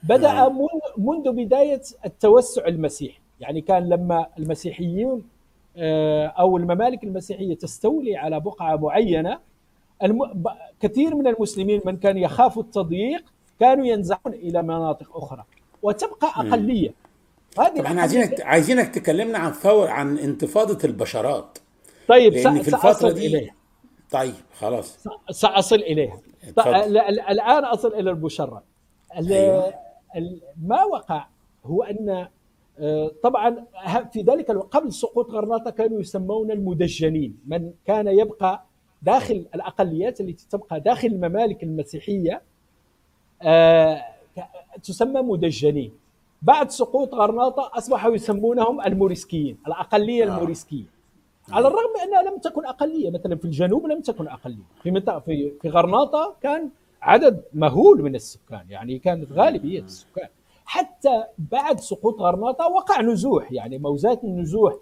بدأ نعم. منذ بداية التوسع المسيحي يعني كان لما المسيحيون آه، أو الممالك المسيحية تستولي على بقعة معينة. كثير من المسلمين من كان يخاف التضييق كانوا ينزحون إلى مناطق أخرى وتبقى أقلية هذه طبعا عايزينك عايزينك تكلمنا عن فور عن انتفاضة البشرات طيب لأن في الفترة دي إليها. طيب خلاص سأصل إليها الآن أصل إلى البشرات أيوة. ما وقع هو أن آه، طبعا في ذلك الوقت قبل سقوط غرناطة كانوا يسمون المدجنين من كان يبقى داخل الأقليات التي تبقى داخل الممالك المسيحية آه، تسمى مدجنين. بعد سقوط غرناطة أصبحوا يسمونهم الموريسكيين الأقلية آه. الموريسكية. على الرغم من أنها لم تكن أقلية مثلا في الجنوب لم تكن أقلية. في في في غرناطة كان عدد مهول من السكان يعني كانت غالبية السكان. حتى بعد سقوط غرناطة وقع نزوح يعني موزات النزوح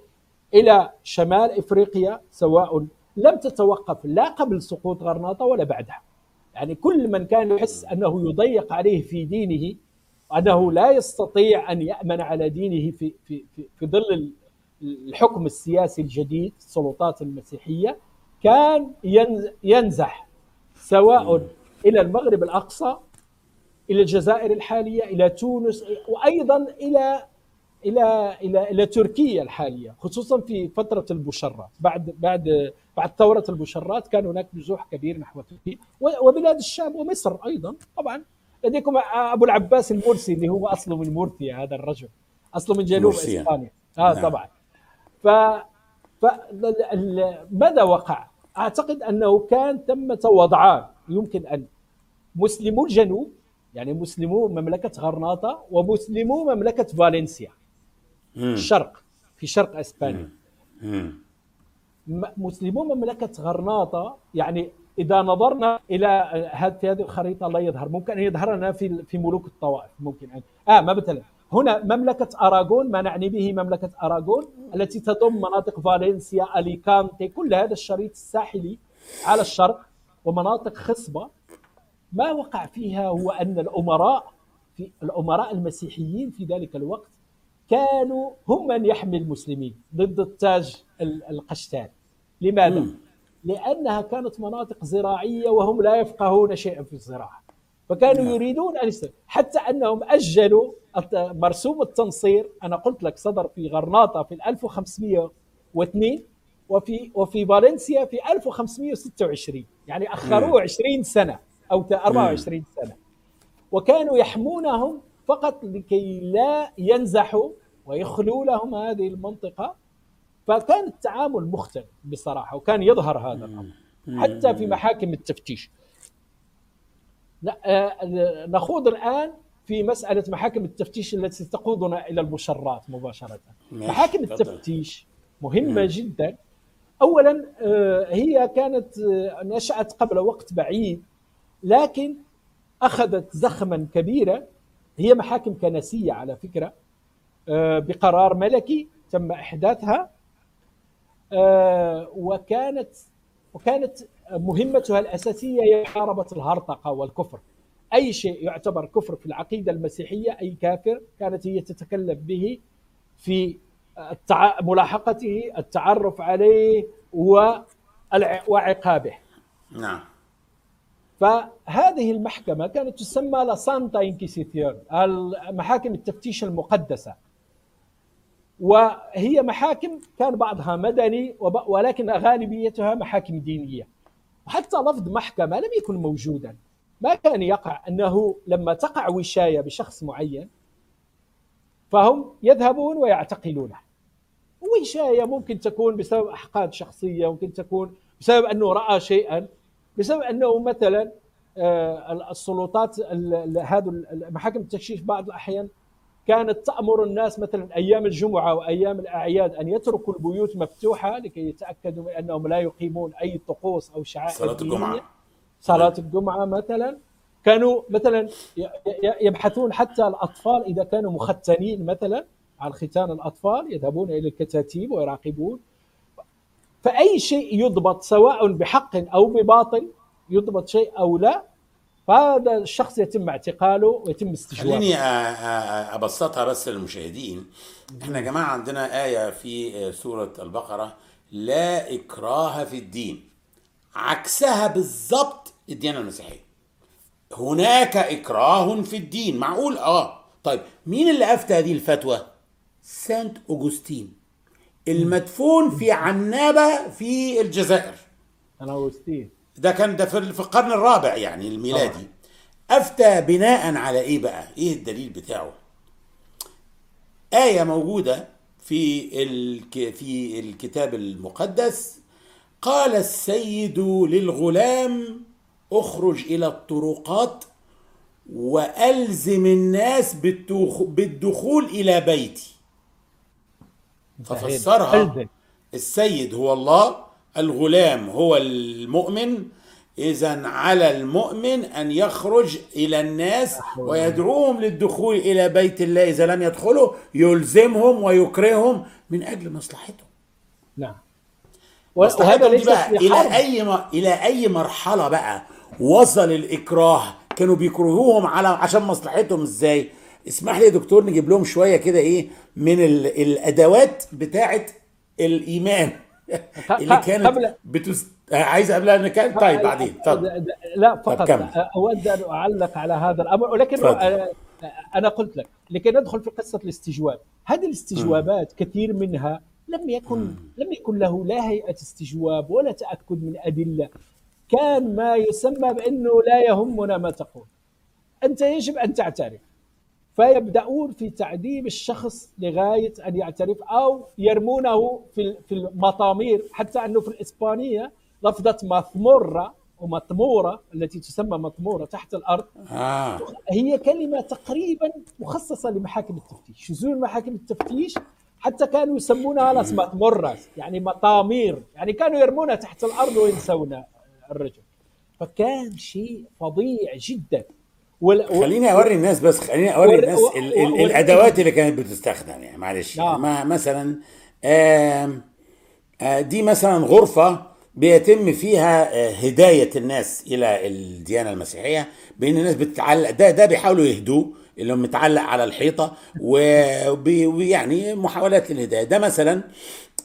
إلى شمال إفريقيا سواء لم تتوقف لا قبل سقوط غرناطة ولا بعدها. يعني كل من كان يحس أنه يضيق عليه في دينه أنه لا يستطيع أن يأمن على دينه في, في, في, في ظل الحكم السياسي الجديد السلطات المسيحية كان ينزح سواء إلى المغرب الأقصى إلى الجزائر الحالية إلى تونس وأيضا إلى إلى إلى إلى تركيا الحالية خصوصا في فترة البشرات بعد بعد بعد ثورة البشرات كان هناك نزوح كبير نحو تركيا وبلاد الشام ومصر أيضا طبعا لديكم أبو العباس المرسي اللي هو اصله من مورتيا هذا الرجل اصله من جنوب مرسيا. إسبانيا آه نعم. طبعا ف ف ماذا وقع؟ أعتقد أنه كان ثمة وضعان يمكن أن مسلمو الجنوب يعني مسلمو مملكة غرناطة ومسلمو مملكة فالنسيا. الشرق في شرق إسبانيا. مسلمو مملكة غرناطة يعني إذا نظرنا إلى هذه هذه الخريطة لا يظهر. ممكن أن يظهر لنا في في ملوك الطوائف ممكن أن آه ما مثلا هنا مملكة أراغون ما نعني به مملكة أراغون التي تضم مناطق فالنسيا أليكانتي كل هذا الشريط الساحلي على الشرق ومناطق خصبة. ما وقع فيها هو أن الأمراء في الأمراء المسيحيين في ذلك الوقت كانوا هم من يحمي المسلمين ضد التاج القشتالي لماذا؟ م. لأنها كانت مناطق زراعية وهم لا يفقهون شيئا في الزراعة فكانوا م. نعم. يريدون أن يستمر. حتى أنهم أجلوا مرسوم التنصير أنا قلت لك صدر في غرناطة في 1502 وفي وفي فالنسيا في 1526 يعني أخروه 20 سنة أو 24 سنة. وكانوا يحمونهم فقط لكي لا ينزحوا ويخلوا لهم هذه المنطقة. فكان التعامل مختلف بصراحة وكان يظهر هذا الأمر حتى في محاكم التفتيش. آه، نخوض الآن في مسألة محاكم التفتيش التي تقودنا إلى المشرات مباشرة. محاكم التفتيش مهمة جدا. أولا آه، هي كانت آه، نشأت قبل وقت بعيد. لكن أخذت زخما كبيرا هي محاكم كنسية على فكرة آه، بقرار ملكي تم إحداثها آه، وكانت وكانت مهمتها الأساسية هي محاربه الهرطقة والكفر. أي شيء يعتبر كفر في العقيدة المسيحية أي كافر كانت هي تتكلم به في التع... ملاحقته التعرف عليه وعقابه. نعم. فهذه المحكمة كانت تسمى la Santa Inquisición محاكم التفتيش المقدسة. وهي محاكم كان بعضها مدني ولكن غالبيتها محاكم دينية. وحتى لفظ محكمة لم يكن موجودا. ما كان يقع أنه لما تقع وشاية بشخص معين فهم يذهبون ويعتقلونه. وشاية ممكن تكون بسبب أحقاد شخصية ممكن تكون بسبب أنه رأى شيئا. بسبب أنه مثلا آه، السلطات هذا محاكم التكشيف بعض الأحيان كانت تأمر الناس مثلا أيام الجمعة وأيام الأعياد أن يتركوا البيوت مفتوحة لكي يتأكدوا من أنهم لا يقيمون أي طقوس أو شعائر صلاة الجمعة. صلاة الجمعة مثلا. كانوا مثلا يبحثون حتى الأطفال إذا كانوا مختنين مثلا عن ختان الأطفال يذهبون إلى الكتاتيب ويراقبون. فأي شيء يضبط سواء بحق أو بباطل يضبط شيء أو لا فهذا الشخص يتم اعتقاله ويتم استجوابه. خليني أبسطها بس للمشاهدين. إحنا يا جماعة عندنا آية في سورة البقرة لا إكراه في الدين. عكسها بالظبط الديانة المسيحية. هناك إكراه في الدين. معقول؟ آه. طيب مين اللي أفتى هذه الفتوى؟ سانت اوغسطين المدفون في عنابة في الجزائر. أنا اوغسطين ده كان ده في القرن الرابع يعني الميلادي. أفتى بناء على إيه بقى؟ إيه الدليل بتاعه؟ آية موجودة في في الكتاب المقدس. قال السيد للغلام اخرج إلى الطرقات وألزم الناس بالدخول إلى بيتي. ففسرها السيد هو الله الغلام هو المؤمن. إذا على المؤمن أن يخرج إلى الناس ويدعوهم للدخول إلى بيت الله. إذا لم يدخلوا يلزمهم ويكرههم من أجل مصلحتهم. نعم. وهذا ليس بقى إلى أي م... إلى أي مرحلة بقى وصل الإكراه؟ كانوا بيكرهوهم على عشان مصلحتهم إزاي؟ اسمح لي يا دكتور نجيب لهم شوية كده إيه من ال... الأدوات بتاعة الإيمان اللي كانت قبل بتس... عايز قبلها كان طيب بعدين طب. لا فقط أود أن أعلق على هذا الأمر ولكن فضل. أنا قلت لك لكي ندخل في قصة الاستجواب هذه الاستجوابات م. كثير منها لم يكن م. لم يكن له لا هيئة استجواب ولا تأكد من أدلة كان ما يسمى بأنه لا يهمنا ما تقول أنت يجب أن تعترف فيبدأون في تعذيب الشخص لغاية أن يعترف أو يرمونه في في المطامير حتى أنه في الإسبانية لفظة مثمرة ومطمورة التي تسمى مطمورة تحت الأرض آه. هي كلمة تقريبا مخصصة لمحاكم التفتيش. شذوذ محاكم التفتيش حتى كانوا يسمونها ناس مطمرة يعني مطامير يعني كانوا يرمونها تحت الأرض وينسون الرجل. فكان شيء فظيع جدا. وال... خليني أوري الناس بس خليني أوري الناس و... ال... ال... الأدوات اللي كانت بتستخدم يعني معلش نعم. ما مثلا آه آه دي مثلا غرفة بيتم فيها هداية الناس إلى الديانة المسيحية بأن الناس بتتعلق ده ده بيحاولوا يهدوه اللي هو متعلق على الحيطة ويعني محاولات للهداية. ده مثلا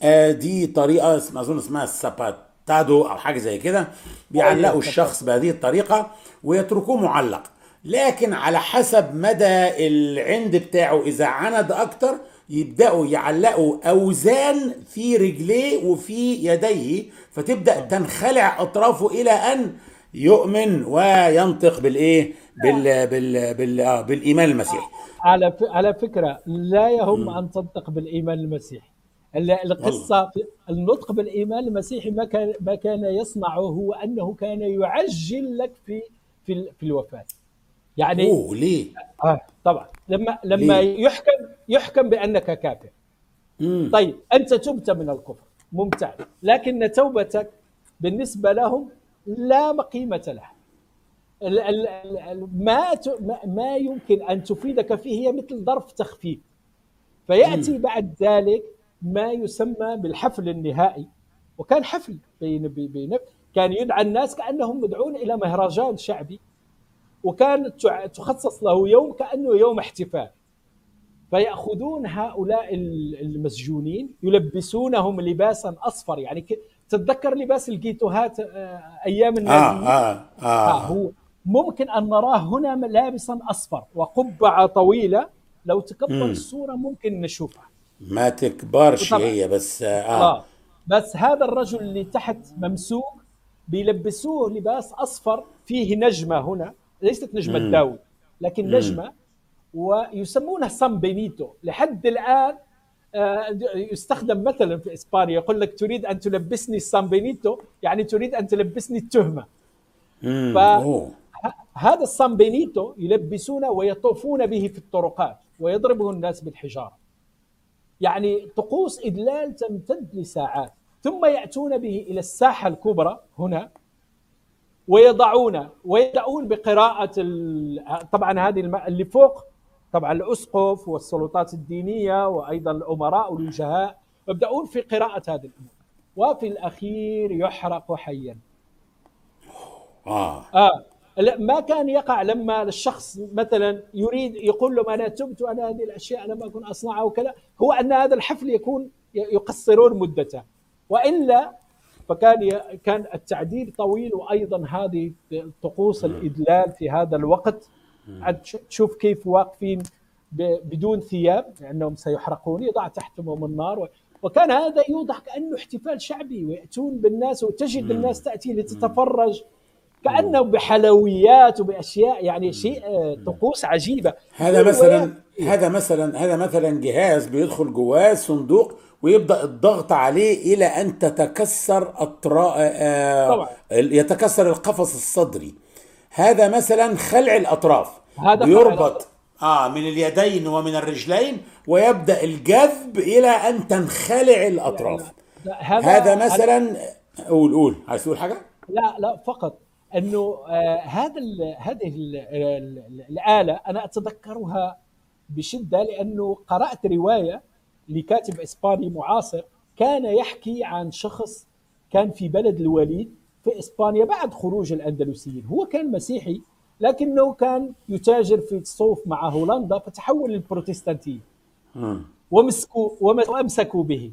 آه دي طريقة أظن اسمها الساباتادو أو حاجة زي كده بيعلقوا الشخص بهذه الطريقة ويتركوه معلق. لكن على حسب مدى العند بتاعه. إذا عند أكتر يبدأوا يعلقوا أوزان في رجليه وفي يديه فتبدأ تنخلع أطرافه إلى أن يؤمن وينطق بالإيه؟ بال بال بال آه بالإيمان المسيحي على على فكرة لا يهم. أن تنطق بالإيمان المسيحي القصة النطق بالإيمان المسيحي ما كان ما كان يصنعه هو أنه كان يعجل لك في في في الوفاة. يعني أوه ليه؟ آه طبعا. لما لما ليه؟ يحكم يحكم بأنك كافر. مم. طيب أنت تبت من الكفر. ممتاز. لكن توبتك بالنسبة لهم لا قيمه لها. ما ما يمكن أن تفيدك فيه هي مثل ظرف تخفيف. فيأتي مم. بعد ذلك ما يسمى بالحفل النهائي. وكان حفل بين بين كان يدعى الناس كأنهم مدعون إلى مهرجان شعبي. وكانت تخصص له يوم كأنه يوم احتفال فيأخذون هؤلاء المسجونين يلبسونهم لباسا أصفر يعني تتذكر لباس الجيتوهات آه، أيام النازيين آه آه آه. آه هو ممكن أن نراه هنا لابسا أصفر وقبعة طويلة لو تكبر. الصورة ممكن نشوفها ما تكبرش هي بس آه. آه. بس هذا الرجل اللي تحت ممسوك بيلبسوه لباس أصفر فيه نجمة هنا ليست نجمة مم. لكن مم. نجمة ويسمونها sambenito لحد الآن آه، يستخدم مثلا في إسبانيا يقول لك تريد أن تلبسني sambenito يعني تريد أن تلبسني التهمة. ف- هذا السان بينيتو يلبسونه ويطوفون به في الطرقات ويضربه الناس بالحجارة يعني طقوس إدلال تمتد لساعات ثم يأتون به إلى الساحة الكبرى هنا ويضعون ويبدأون بقراءة طبعا هذه اللي فوق طبعا الأسقف والسلطات الدينية وأيضا الأمراء والوجهاء يبدأون في قراءة هذه الأمور. وفي الأخير يحرق حيا. آه. آه. لا ما كان يقع لما الشخص مثلا يريد يقول لهم أنا تبت وأنا هذه الأشياء لم أكن أصنعها وكذا هو أن هذا الحفل يكون يقصرون مدته. وإلا فكان كان التعديل طويل وأيضا هذه طقوس الإدلال في هذا الوقت. تشوف كيف واقفين بدون ثياب لأنهم سيحرقون يضع تحتهم النار و- وكان هذا يوضح كأنه احتفال شعبي ويأتون بالناس وتجد الناس تأتي لتتفرج. كأنه بحلويات وبأشياء يعني شيء آه، طقوس عجيبة. هذا مثلا هذا مثلا هذا مثلا جهاز بيدخل جواه صندوق ويبدأ الضغط عليه إلى أن تتكسر اطراف طبعاً. يتكسر القفص الصدري. هذا مثلا خلع الأطراف. هذا خلع يربط. آه من اليدين ومن الرجلين ويبدأ الجذب إلى أن تنخلع الأطراف. لا، هذا مثلا قول قول. عايز تقول حاجة؟ لا لا فقط. إنه آه هذا ال هذه ال ال الآلة أنا أتذكرها بشدة لأنه قرأت رواية لكاتب إسباني معاصر كان يحكي عن شخص كان في بلد الوليد في إسبانيا بعد خروج الأندلسيين. هو كان مسيحي لكنه كان يتاجر في الصوف مع هولندا فتحول للبروتستانتية. مم. ومسكوا وأمسكوا به.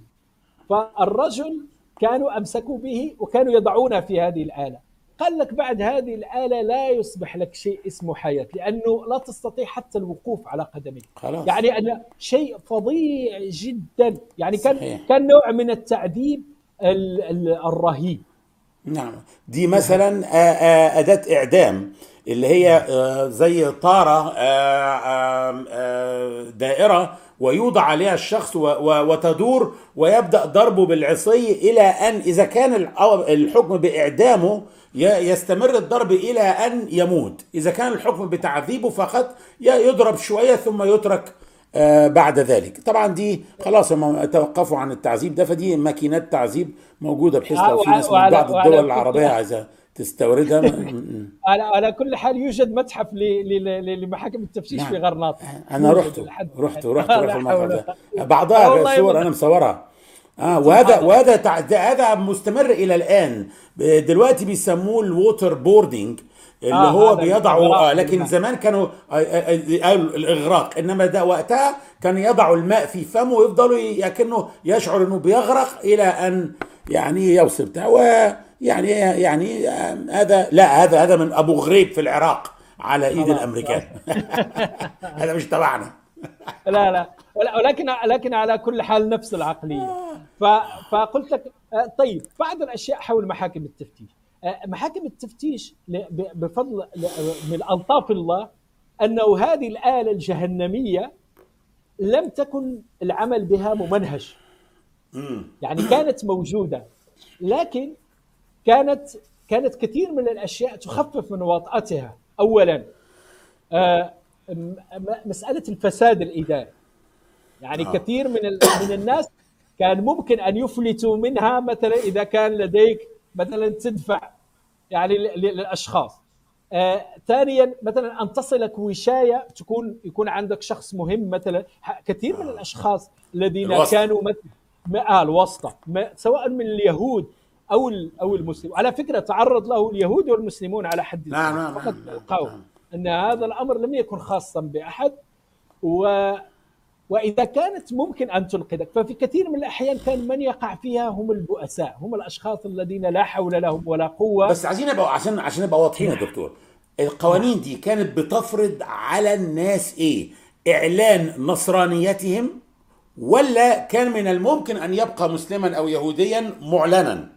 فالرجل كانوا أمسكوا به وكانوا يضعونه في هذه الآلة. قال لك بعد هذه الآلة لا يصبح لك شيء اسمه حياة لأنه لا تستطيع حتى الوقوف على قدميك خلاص. يعني أنا شيء فظيع جدا يعني كان صحيح. كان نوع من التعذيب ال- ال- الرهيب نعم دي مثلا أداة إعدام اللي هي آه، زي طارة آه، آه، دائرة ويوضع عليها الشخص وتدور ويبدأ ضربه بالعصي إلى أن إذا كان الحكم بإعدامه يستمر الضرب إلى أن يموت. إذا كان الحكم بتعذيبه فقط يضرب شوية ثم يترك آه، بعد ذلك. طبعا دي خلاص هم توقفوا عن التعذيب ده فدي ماكينات تعذيب موجودة بحيث لو في وعلى- ناس من بعض الدول العربية عايزة تستوردها على على كل حال يوجد متحف لمحاكم التفتيش نعم. في غرناطة أنا يوجد رحت رحت. رحت رحت بعضها صور. أنا مصورها آه وهذا. وهذا هذا مستمر إلى الآن دلوقتي بيسموه ال waterboarding اللي آه، هو بيضعوا آه لكن. زمان كانوا آه، آه، آه، الإغراق إنما ده وقتها كان يضعوا الماء في فمه ويفضلوا كأنه يشعر إنه بيغرق إلى أن يعني يوصل بتاع يعني آه، هذا لا هذا هذا من أبو غريب في العراق على إيد. الأمريكان. هذا مش تبعنا. لا لا. ولكن لكن على كل حال نفس العقلية. ف- فقلت لك آه، طيب بعض الأشياء حول محاكم التفتيش. آه، محاكم التفتيش بفضل من ألطاف الله أنه هذه الآلة الجهنمية لم تكن العمل بها ممنهج. يعني كانت موجودة. لكن كانت كانت كثير من الأشياء تخفف من وطأتها اولا آه، مسألة الفساد الإداري يعني آه. آه. كثير من من الناس كان ممكن أن يفلتوا منها مثلا إذا كان لديك مثلا تدفع يعني للأشخاص آه، ثانيا مثلا أن تصلك وشاية تكون يكون عندك شخص مهم مثلا كثير من الأشخاص الذين الوسط. كانوا مثلا آه الوسطى ما سواء من اليهود أو أو المسلم. على فكرة تعرض له اليهود والمسلمون على حد نعم نعم فقط القول. أن هذا الأمر لم يكن خاصا بأحد و وإذا كانت ممكن أن تنقذك. ففي كثير من الأحيان كان من يقع فيها هم البؤساء هم الأشخاص الذين لا حول لهم ولا قوة. بس عايزين نبقى عشان عشان نبقى واضحين يا دكتور. القوانين دي كانت بتفرض على الناس إيه؟ إعلان نصرانيتهم ولا كان من الممكن أن يبقى مسلما أو يهوديا معلنا؟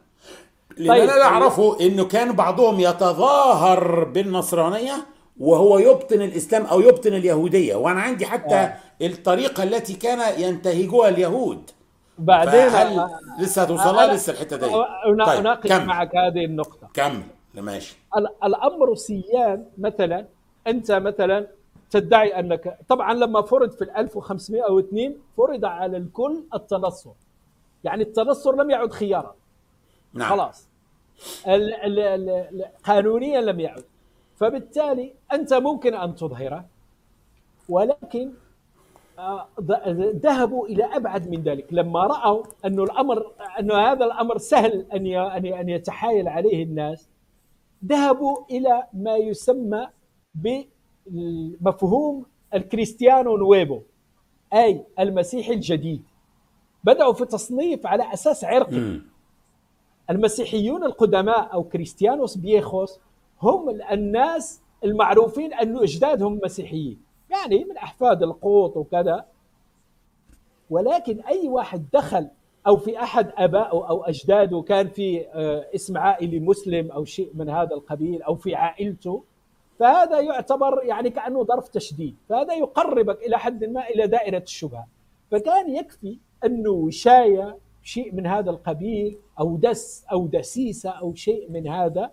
لأن طيب. أنا اللي اعرفه إنه كان بعضهم يتظاهر بالنصرانية وهو يبطن الإسلام أو يبطن اليهودية؟ وأنا عندي حتى آه. الطريقة التي كان ينتهجها اليهود. بعدين فهل لسه هتوصلها لسه الحتة دي؟ طيب أناقش كمل. معك هذه النقطة. كمل. ماشي. ال- الأمر سيان مثلا أنت مثلا تدعي أنك طبعا لما فرض في ال 1502 فرض على الكل التنصر. يعني التنصر لم يعد خيارا. نعم. خلاص. ال ال ال قانونيا لم يعد. فبالتالي أنت ممكن أن تظهره ولكن آه، ذهبوا إلى أبعد من ذلك. لما رأوا انه الأمر انه هذا الأمر سهل أن أن يتحايل عليه الناس ذهبوا إلى ما يسمى بمفهوم الكريستيانو نويبو أي المسيحي الجديد. بدأوا في تصنيف على أساس عرقي. المسيحيون القدماء أو كريستيانوس بيخوس هم الناس المعروفين انه أجدادهم مسيحيين. يعني من أحفاد القوط وكذا. ولكن أي واحد دخل أو في أحد ابائه أو أجداده كان في آه، اسم عائلي مسلم أو شيء من هذا القبيل أو في عائلته فهذا يعتبر يعني كأنه ظرف تشديد. فهذا يقربك إلى حد ما إلى دائرة الشبهة. فكان يكفي أنه وشاية شيء من هذا القبيل أو دس أو دسيسة أو شيء من هذا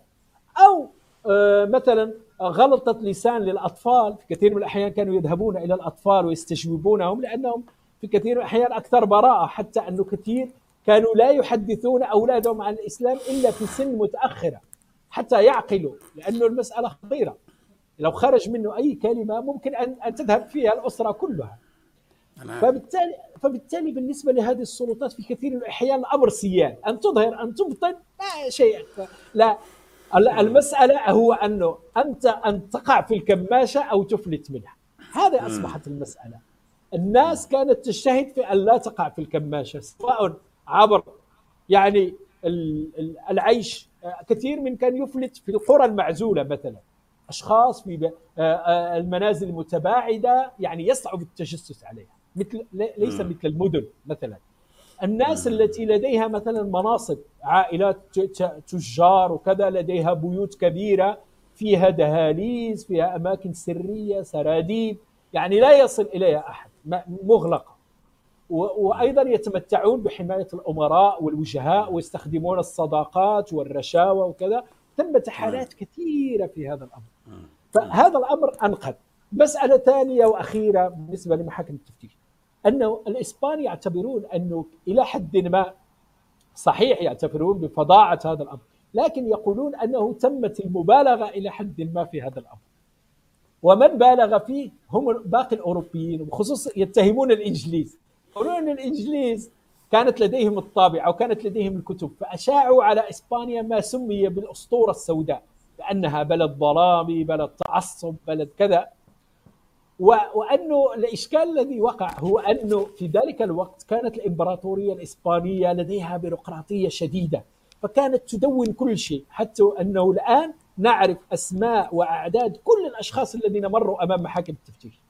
أو آه، مثلا غلطة لسان للأطفال. في كثير من الأحيان كانوا يذهبون إلى الأطفال ويستجوبونهم لأنهم في كثير من الأحيان أكثر براءة حتى أنه كثير كانوا لا يحدثون أولادهم عن الإسلام إلا في سن متأخرة حتى يعقلوا لأنه المسألة خطيرة. لو خرج منه أي كلمة ممكن أن أن تذهب فيها الأسرة كلها. فبالتالي فبالتالي بالنسبة لهذه السلطات في كثير من الأحيان الأمر سيان. أن تظهر أن تبطن لا شيء. لا ال- المسألة هو أنه أنت أن تقع في الكماشة أو تفلت منها. هذه أصبحت المسألة. الناس كانت تجتهد في أن لا تقع في الكماشة سواء عبر يعني ال- ال- العيش. كثير من كان يفلت في القرى المعزولة مثلا. أشخاص في المنازل المتباعدة يعني يصعب التجسس عليها. مثل لي- ليس. مثل المدن مثلا. الناس التي لديها مثلا مناصب عائلات تجار وكذا لديها بيوت كبيرة فيها دهاليز فيها أماكن سرية سراديب يعني لا يصل إليها أحد مغلقة. وأيضا يتمتعون بحماية الأمراء والوجهاء ويستخدمون الصداقات والرشاوى وكذا. ثمة حالات كثيرة في هذا الأمر. فهذا الأمر أنقذ. مسألة ثانية وأخيرة بالنسبة لمحاكم التفتيش. أنه الاسبان يعتبرون أنه إلى حد ما صحيح يعتبرون بفظاعه هذا الأمر لكن يقولون أنه تمت المبالغة إلى حد ما في هذا الأمر. ومن بالغ فيه هم باقي الأوروبيين وبخصوص يتهمون الإنجليز. يقولون إن الإنجليز كانت لديهم الطابعه وكانت لديهم الكتب فأشاعوا على إسبانيا ما سمي بالأسطورة السوداء بأنها بلد ظلامي بلد تعصب بلد كذا. وأنه الإشكال الذي وقع هو أنه في ذلك الوقت كانت الإمبراطورية الإسبانية لديها بيروقراطية شديدة فكانت تدون كل شيء حتى أنه الآن نعرف أسماء وأعداد كل الأشخاص الذين مروا أمام محاكم التفتيش.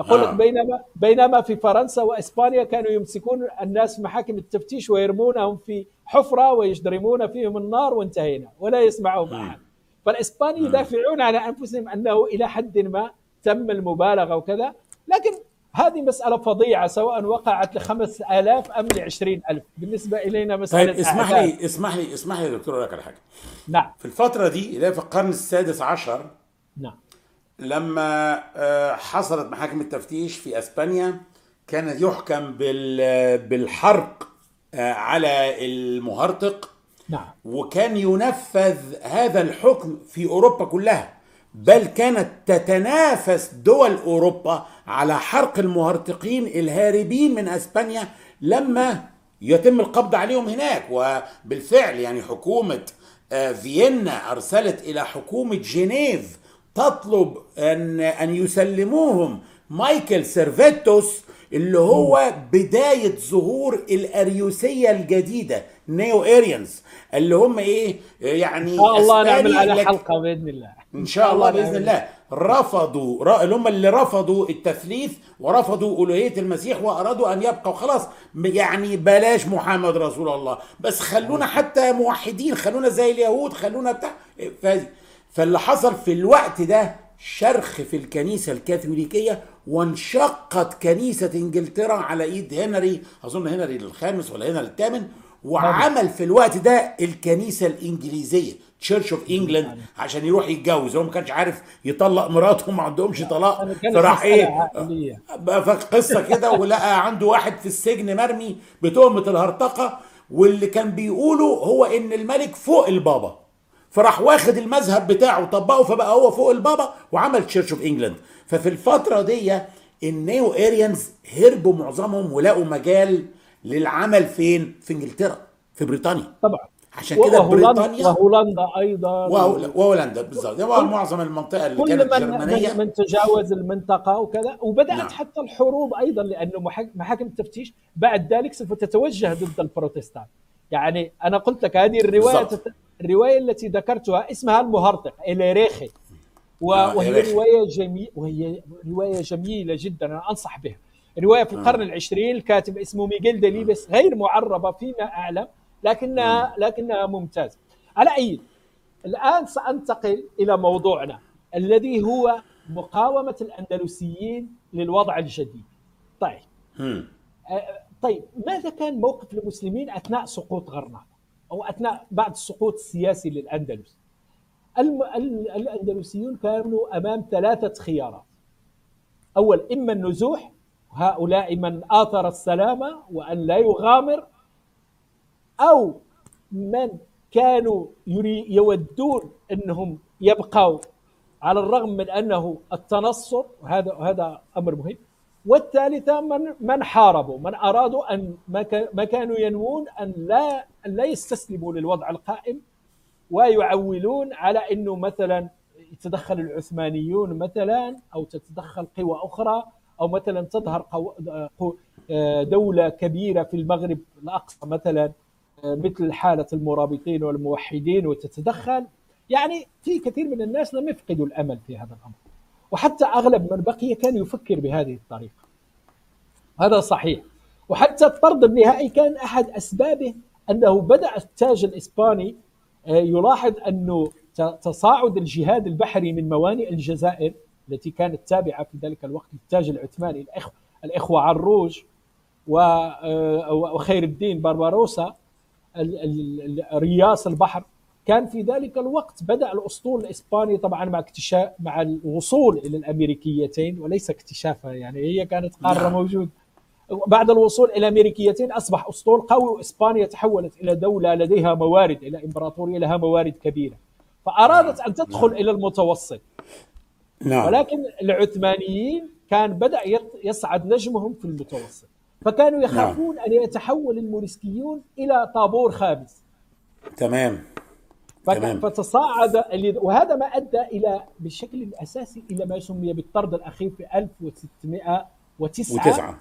أقول لك آه. بينما بينما في فرنسا وإسبانيا كانوا يمسكون الناس في محاكم التفتيش ويرمونهم في حفرة ويجدرمون فيهم النار وانتهينا ولا يسمعهم أحد. فالاسبان يدافعون على أنفسهم أنه إلى حد ما تم المبالغة وكذا لكن هذه مسألة فظيعة سواء وقعت لخمس آلاف أم لعشرين ألف. بالنسبة إلينا مسألة طيب اسمح أعداد. لي اسمح لي اسمح لي يا دكتور أقول لك على حاجة. نعم. في الفترة دي اللي في القرن السادس عشر نعم. لما آه، حصلت محاكم التفتيش في أسبانيا كان يحكم بال- بالحرق آه، على المهرطق. نعم. وكان ينفذ هذا الحكم في أوروبا كلها. بل كانت تتنافس دول أوروبا على حرق المهرطقين الهاربين من أسبانيا لما يتم القبض عليهم هناك. وبالفعل يعني حكومة آه، فيينا أرسلت إلى حكومة جنيف تطلب أن أن يسلموهم. مايكل سيرفيتوس اللي هو بداية ظهور الأريوسية الجديدة Neo Arians اللي هم إيه يعني إن شاء الله نعمل على حلقة بإذن الله. إن شاء الله بإذن. الله رفضوا اللي هم اللي رفضوا التثليث ورفضوا ألوهية المسيح وأرادوا أن يبقوا خلاص يعني بلاش محمد رسول الله. بس خلونا حتى موحدين خلونا زي اليهود خلونا بتاع ف- فاللي حصل في الوقت ده شرخ في الكنيسة الكاثوليكية وانشقت كنيسة إنجلترا على إيد هنري أظن هنري الخامس ولا هنري الثامن وعمل في الوقت ده الكنيسة الإنجليزية. Church of England عشان يروح يتجوز. هو ما كانش عارف يطلق مراته ما عندهمش طلاق. فراح إيه؟ فقصه كده ولقى عنده واحد في السجن مرمي بتهمة الهرطقة واللي كان بيقوله هو إن الملك فوق البابا. فراح واخد المذهب بتاعه وطبقه فبقى هو فوق البابا وعمل Church of England ففي الفترة دي ال Neo Arians هربوا معظمهم ولقوا مجال للعمل فين؟ في إنجلترا في بريطانيا. طبعا. عشان كده بريطانيا وهولندا أيضا. وهول- وهولندا بالظبط هو معظم المنطقة اللي كل كانت من, جرمانيه من, تجاوز المنطقة وكذا. وبدأت نعم. حتى الحروب أيضا لأنه محاك- محاكم التفتيش بعد ذلك سوف تتوجه ضد البروتستان. يعني أنا قلت لك هذه. تت... الرواية التي ذكرتها اسمها المهرطق إليريخي. و... آه، وهي. رواية جميلة وهي رواية جميلة جدا أنا أنصح بها. رواية في القرن العشرين الكاتب اسمه ميغيل ديليبس غير معربة فيما أعلم. لكنها لكنها ممتازة على أي الآن سأنتقل إلى موضوعنا الذي هو مقاومة الأندلسيين للوضع الجديد. طيب. آه، طيب ماذا كان موقف المسلمين أثناء سقوط غرناطة أو أثناء بعد السقوط السياسي للأندلس؟ الم... ال- الأندلسيون كانوا أمام ثلاثة خيارات. أول إما النزوح هؤلاء من آثر السلامة وأن لا يغامر أو من كانوا يودون أنهم يبقوا على الرغم من أنه التنصر وهذا هذا أمر مهم. والثالثة من من حاربوا من أرادوا أن ما كا- ما كانوا ينوون أن لا أن لا يستسلموا للوضع القائم ويعولون على إنه مثلا يتدخل العثمانيون مثلا أو تتدخل قوى أخرى أو مثلا تظهر قو- دولة كبيرة في المغرب الأقصى مثلا. مثل حالة المرابطين والموحدين وتتدخل. يعني في كثير من الناس لم يفقدوا الأمل في هذا الأمر. وحتى أغلب من بقي كان يفكر بهذه الطريقة. هذا صحيح. وحتى الطرد النهائي كان أحد أسبابه أنه بدأ التاج الإسباني آه، يلاحظ انه تصاعد الجهاد البحري من موانئ الجزائر التي كانت تابعة في ذلك الوقت للتاج العثماني الإخوة, الإخوة عروج آه، وخير الدين ال- رياس البحر. كان في ذلك الوقت بدأ الأسطول الإسباني طبعا مع اكتشاف مع الوصول إلى الأمريكيتين وليس اكتشافها يعني هي كانت قارة نعم. موجودة. بعد الوصول إلى الامريكيتين أصبح أسطول قوي وإسبانيا تحولت إلى دولة لديها موارد إلى إمبراطورية لها موارد كبيرة. فأرادت أن تدخل إلى المتوسط. نعم. ولكن العثمانيين كان بدأ يصعد نجمهم في المتوسط. فكانوا يخافون أن يتحول الموريسكيون إلى طابور خامس تمام. تمام. فتصاعد وهذا ما أدى إلى بشكل اساسي إلى ما سمي بالطرد الأخير في 1609 وتسعة.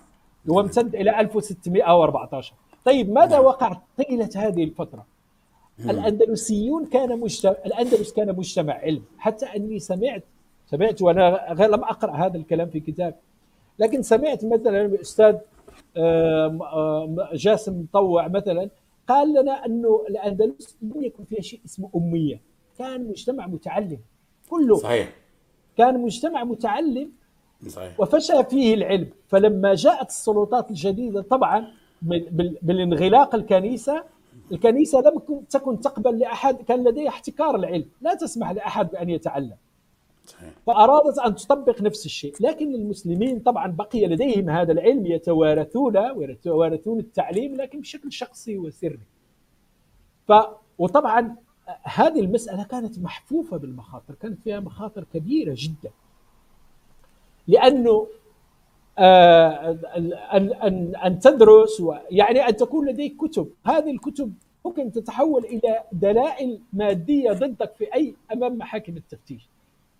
وامتد إلى 1614 طيب ماذا نعم. وقع طيلة هذه الفترة؟ الأندلسيون كان مجتمع الأندلس كان مجتمع علم. حتى أني سمعت سمعت وأنا غ- لم أقرأ هذا الكلام في كتاب لكن سمعت مثلا الاستاذ جاسم مطوع مثلا قال لنا أنه الأندلس لم يكن فيها شيء اسمه أمية. كان مجتمع متعلم. كله صحيح. كان مجتمع متعلم صحيح. وفشى فيه العلم. فلما جاءت السلطات الجديدة طبعا بال- بال- بالانغلاق الكنيسة الكنيسة لم تكن تقبل لأحد كان لديها احتكار العلم. لا تسمح لأحد بأن يتعلم. فأرادت أن تطبق نفس الشيء. لكن المسلمين طبعا بقي لديهم هذا العلم يتوارثون ويتوارثون التعليم لكن بشكل شخصي وسري. ف وطبعا هذه المسألة كانت محفوفة بالمخاطر كانت فيها مخاطر كبيرة جدا. لأنه آه، ان ان أن تدرس يعني أن تكون لديك كتب. هذه الكتب ممكن تتحول إلى دلائل مادية ضدك في أي أمام محاكم التفتيش.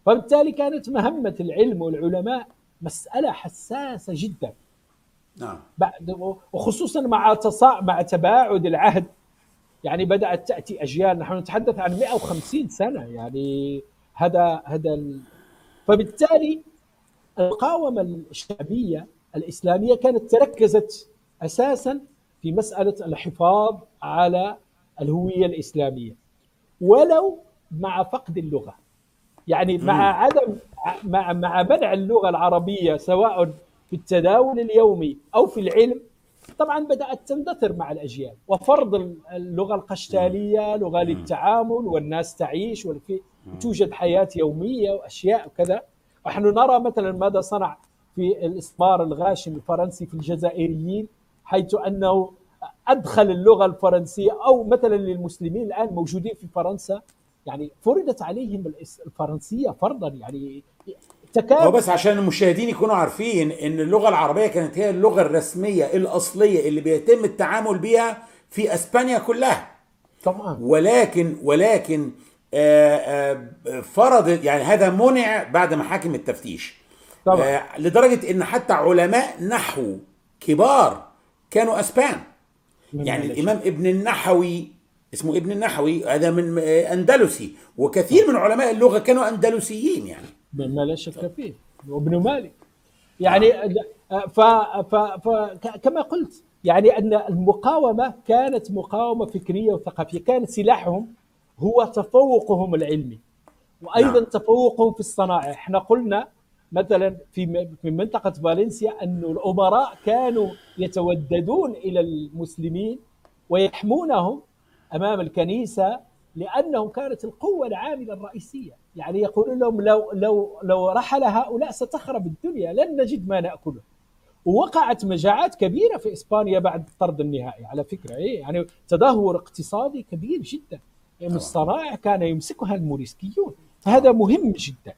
فبالتالي كانت مهمة العلم والعلماء مسألة حساسة جدا. نعم. بعد وخصوصا مع تصا مع تباعد العهد. يعني بدأت تأتي أجيال. نحن نتحدث عن 150 سنة. يعني هذا هذا ال... فبالتالي المقاومه الشعبية الإسلامية كانت تركزت أساسا في مسألة الحفاظ على الهوية الإسلامية. ولو مع فقد اللغة. يعني مع عدم مع مع منع اللغة العربية سواء في التداول اليومي أو في العلم طبعا بدأت تندثر مع الأجيال. وفرض اللغة القشتالية لغة للتعامل والناس تعيش وتوجد حياة يومية وأشياء وكذا. ونحن نرى مثلا ماذا صنع في الاستثمار الغاشم الفرنسي في الجزائريين حيث أنه أدخل اللغة الفرنسية أو مثلا للمسلمين الآن موجودين في فرنسا. يعني فرضت عليهم الفرنسية فرضا يعني تكاد هو بس عشان المشاهدين يكونوا عارفين إن اللغة العربية كانت هي اللغة الرسمية الأصلية اللي بيتم التعامل بها في إسبانيا كلها. طبعا ولكن ولكن آآ آآ فرض يعني هذا منع بعد محاكم التفتيش. طبعا. لدرجة إن حتى علماء نحو كبار كانوا أسبان. يعني الإمام ابن النحوي اسمه ابن النحوي هذا من أندلسي. وكثير من علماء اللغة كانوا أندلسيين يعني. ما لا شك فيه. وابن مالك. يعني ف ف ف كما قلت يعني أن المقاومة كانت مقاومة فكرية وثقافية. كان سلاحهم هو تفوقهم العلمي. وأيضا نعم. تفوقهم في الصنائع إحنا قلنا مثلا في في منطقة فالنسيا أن الأمراء كانوا يتوددون إلى المسلمين ويحمونهم أمام الكنيسة لأنهم كانت القوة العاملة الرئيسية. يعني يقولون لهم لو لو لو رحل هؤلاء ستخرب الدنيا لن نجد ما نأكله. ووقعت مجاعات كبيرة في إسبانيا بعد الطرد النهائي على فكرة. إيه يعني تدهور اقتصادي كبير جدا. يعني الصنائع كان يمسكها الموريسكيون. فهذا مهم جدا.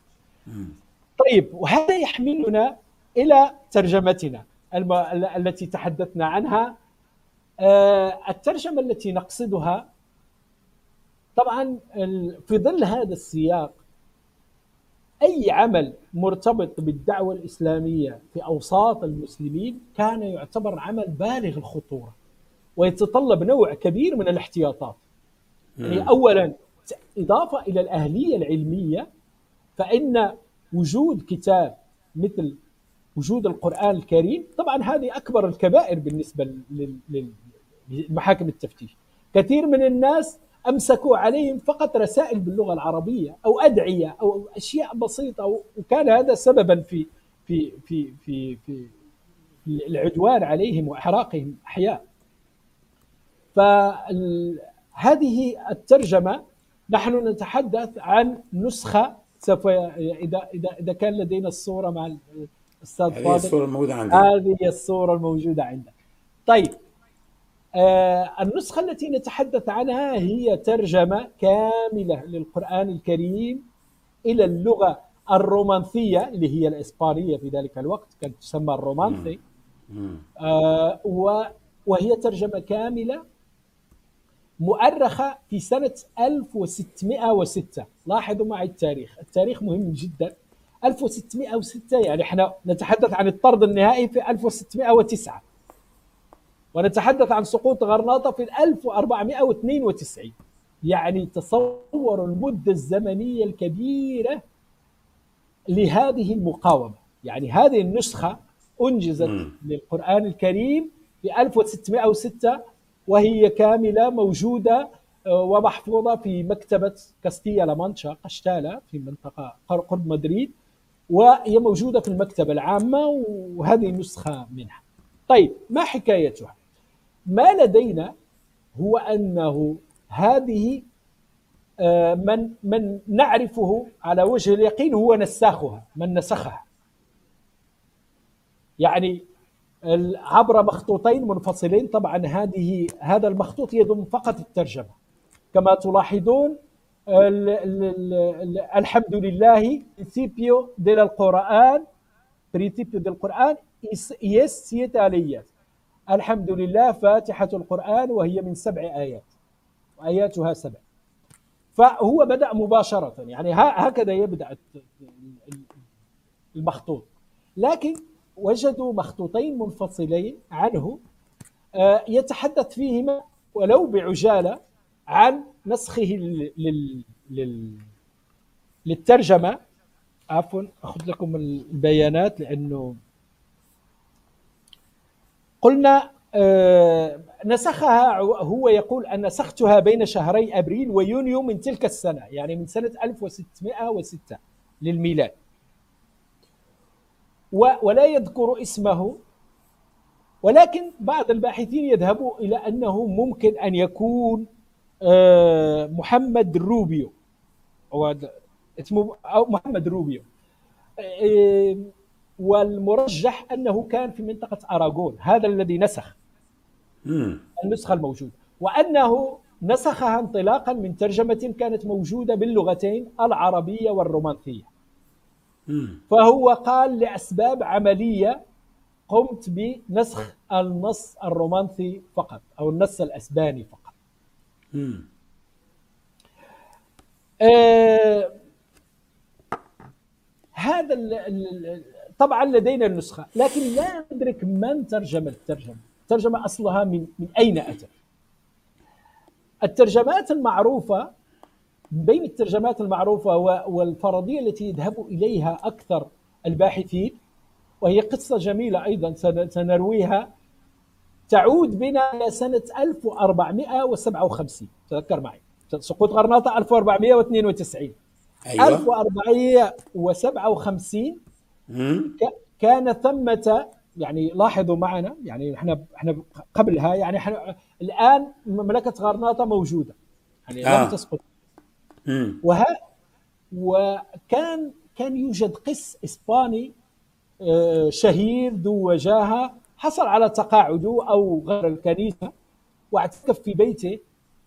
طيب وهذا يحملنا إلى ترجمتنا الم... التي تحدثنا عنها. الترجمة التي نقصدها طبعا في ظل هذا السياق أي عمل مرتبط بالدعوة الإسلامية في أوساط المسلمين كان يعتبر عمل بالغ الخطورة ويتطلب نوع كبير من الاحتياطات. يعني اولا إضافة إلى الأهلية العلمية فإن وجود كتاب مثل وجود القرآن الكريم طبعا هذه أكبر الكبائر بالنسبة لمحاكم التفتيش. كثير من الناس أمسكوا عليهم فقط رسائل باللغة العربية أو أدعية أو أشياء بسيطة وكان هذا سببا في في في في في العدوان عليهم وإحراقهم أحياء. فهذه الترجمة نحن نتحدث عن نسخة سوف إذا إذا إذا كان لدينا الصورة مع الأستاذ فاضل هذه الصورة الموجوده عندك هذه الصورة الموجودة عندك طيب النسخة التي نتحدث عنها هي ترجمة كاملة للقرآن الكريم إلى اللغة الرومانثية اللي هي الإسبانية في ذلك الوقت كانت تسمى الرومانثي آه وهي ترجمة كاملة مؤرخة في سنة 1606 لاحظوا معي التاريخ. التاريخ مهم جدا. 1606 يعني إحنا نتحدث عن الطرد النهائي في 1609 ونتحدث عن سقوط غرناطة في 1492 يعني تصوروا المدة الزمنية الكبيرة لهذه المقاومة. يعني هذه النسخة أنجزت م. للقرآن الكريم في 1606 وهي كاملة موجودة آه، ومحفوظة في مكتبة كاستيا لامانشا قشتالة في منطقة قرب مدريد وهي موجودة في المكتبة العامة وهذه نسخة منها. طيب ما حكايتها؟ ما لدينا هو أنه هذه آه، من من نعرفه على وجه اليقين هو نساخها من نسخها. يعني عبر مخطوطين منفصلين طبعا هذه هذا المخطوط يضم فقط الترجمة. كما تلاحظون الحمد لله principio del Alcorán principio del Alcorán es siete aleyas الحمد لله فاتحة القرآن وهي من سبع آيات وآياتها سبع. فهو بدأ مباشرة يعني هكذا يبدأ المخطوط. لكن وجدوا مخطوطين منفصلين عنه آه، يتحدث فيهما ولو بعجالة عن نسخه لل... لل... للترجمة. عفوا أخذ لكم البيانات لأنه قلنا آه، نسخها هو يقول أن نسختها بين شهري أبريل ويونيو من تلك السنة يعني من سنة 1606 للميلاد. ولا يذكر اسمه ولكن بعض الباحثين يذهبوا إلى أنه ممكن أن يكون آه، محمد روبيو. أو محمد روبيو. آه، والمرجح أنه كان في منطقة أراغون هذا الذي نسخ. النسخة الموجودة. وأنه نسخها انطلاقا من ترجمة كانت موجودة باللغتين العربية والرومانسية. فهو قال لأسباب عملية قمت بنسخ النص الرومانسي فقط أو النص الأسباني فقط. آه هذا طبعا لدينا النسخة لكن لا ندرك من ترجم الترجمة. الترجمة أصلها من, من أين أتت؟ الترجمات المعروفة بين الترجمات المعروفة والفرضية التي يذهب إليها أكثر الباحثين وهي قصة جميلة أيضا سنرويها تعود بنا إلى سنة 1457 تذكر معي. سقوط غرناطة 1492 أيوة. 1457 كان ثمة يعني لاحظوا معنا يعني إحنا إحنا قبلها يعني إحنا الآن مملكة غرناطة موجودة يعني آه. لم تسقط وها وكان كان يوجد قس إسباني آه، شهير ذو وجاهة حصل على تقاعده أو غير الكنيسة واعتكف في بيته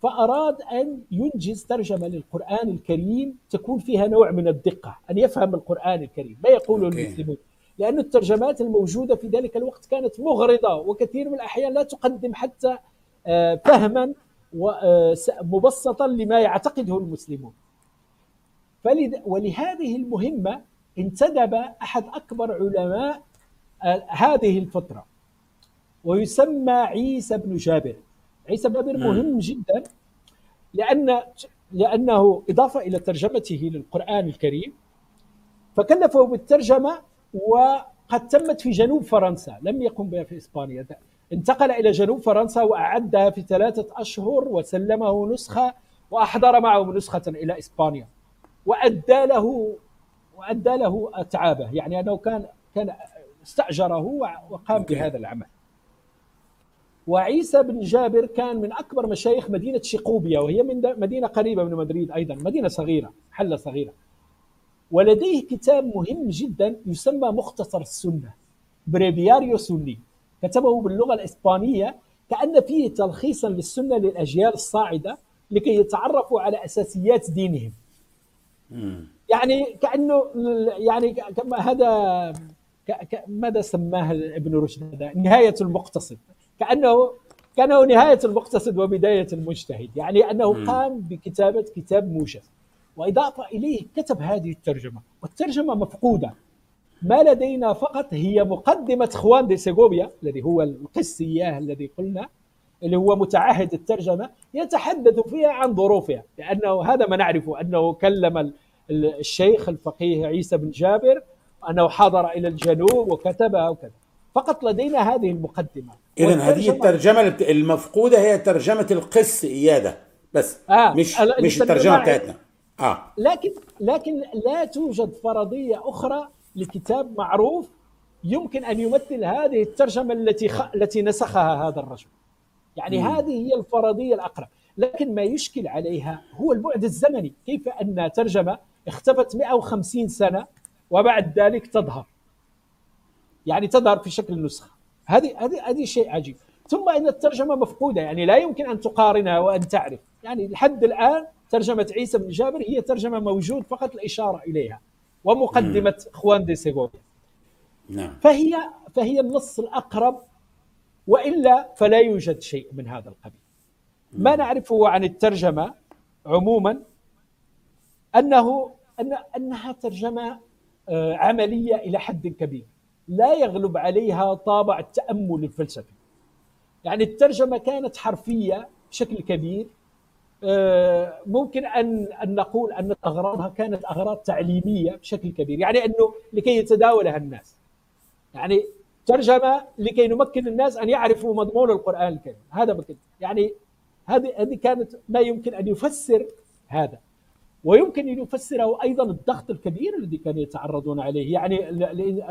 فأراد أن ينجز ترجمة للقرآن الكريم تكون فيها نوع من الدقة، أن يفهم القرآن الكريم، ما يقوله المسلمون، لأن الترجمات الموجودة في ذلك الوقت كانت مغرضة وكثير من الأحيان لا تقدم حتى آه، فهما آه، مبسطا لما يعتقده المسلمون. ولهذه المهمة انتدب أحد أكبر علماء آه، هذه الفترة ويسمى عيسى بن جابر. عيسى بن جابر مهم جدا لأن لأنه إضافة إلى ترجمته للقرآن الكريم فكلفه بالترجمة وقد تمت في جنوب فرنسا لم يقم بها في إسبانيا. انتقل إلى جنوب فرنسا وأعدها في ثلاثة أشهر وسلمه نسخة وأحضر معه نسخة إلى إسبانيا. وأدى له وأدى له أتعابه. يعني أنه كان كان استأجره وقام بهذا العمل. وعيسى بن جابر كان من أكبر مشايخ مدينة شيقوبيا وهي من مدينة قريبة من مدريد أيضا مدينة صغيرة حلة صغيرة. ولديه كتاب مهم جدا يسمى مختصر السنة بريبياريو سني كتبه باللغة الإسبانية كأن فيه تلخيصا للسنة للأجيال الصاعدة لكي يتعرفوا على أساسيات دينهم. يعني كأنه يعني هذا ماذا سماه ابن رشد هذا؟ نهاية المقتصد. كأنه كأنه نهاية المقتصد وبداية المجتهد. يعني أنه قام بكتابة كتاب موجز وإضافة إليه كتب هذه الترجمة. والترجمة مفقودة. ما لدينا فقط هي مقدمة خوان دي سيغوبيا الذي هو القسياه الذي قلنا اللي هو متعهد الترجمة يتحدث فيها عن ظروفها. لأنه هذا ما نعرفه أنه كلم الشيخ الفقيه عيسى بن جابر أنه حضر إلى الجنوب وكتبها وكذا. فقط لدينا هذه المقدمة إذا هذه الترجمة المفقودة هي ترجمة القس إيادة بس آه مش مش الترجمة بتاعتنا آه. لكن لكن لا توجد فرضية أخرى لكتاب معروف يمكن أن يمثل هذه الترجمة التي خ... التي نسخها هذا الرجل. يعني مم. هذه هي الفرضية الأقرب، لكن ما يشكل عليها هو البعد الزمني، كيف أن ترجمة اختفت 150 سنة وبعد ذلك تظهر. يعني تظهر في شكل نسخة. هذه هذه هذه شيء عجيب. ثم إن الترجمة مفقودة يعني لا يمكن أن تقارنها وأن تعرف، يعني لحد الآن ترجمة عيسى بن جابر هي ترجمة موجود فقط الإشارة إليها ومقدمة خوان دي سيغوفيا نعم. فهي فهي النص الأقرب وإلا فلا يوجد شيء من هذا القبيل. ما نعرفه عن الترجمة عموما أنه أن أنها ترجمة آه، عملية إلى حد كبير. لا يغلب عليها طابع التأمل الفلسفي يعني الترجمة كانت حرفية بشكل كبير آه، ممكن ان أن نقول أن أغراضها كانت أغراض تعليمية بشكل كبير، يعني أنه لكي يتداولها الناس. يعني ترجمة لكي نمكن الناس أن يعرفوا مضمون القرآن الكريم، هذا بكده. يعني هذه هذه كانت ما يمكن أن يفسر هذا. ويمكن أن يفسره أيضا الضغط الكبير الذي كانوا يتعرضون عليه، يعني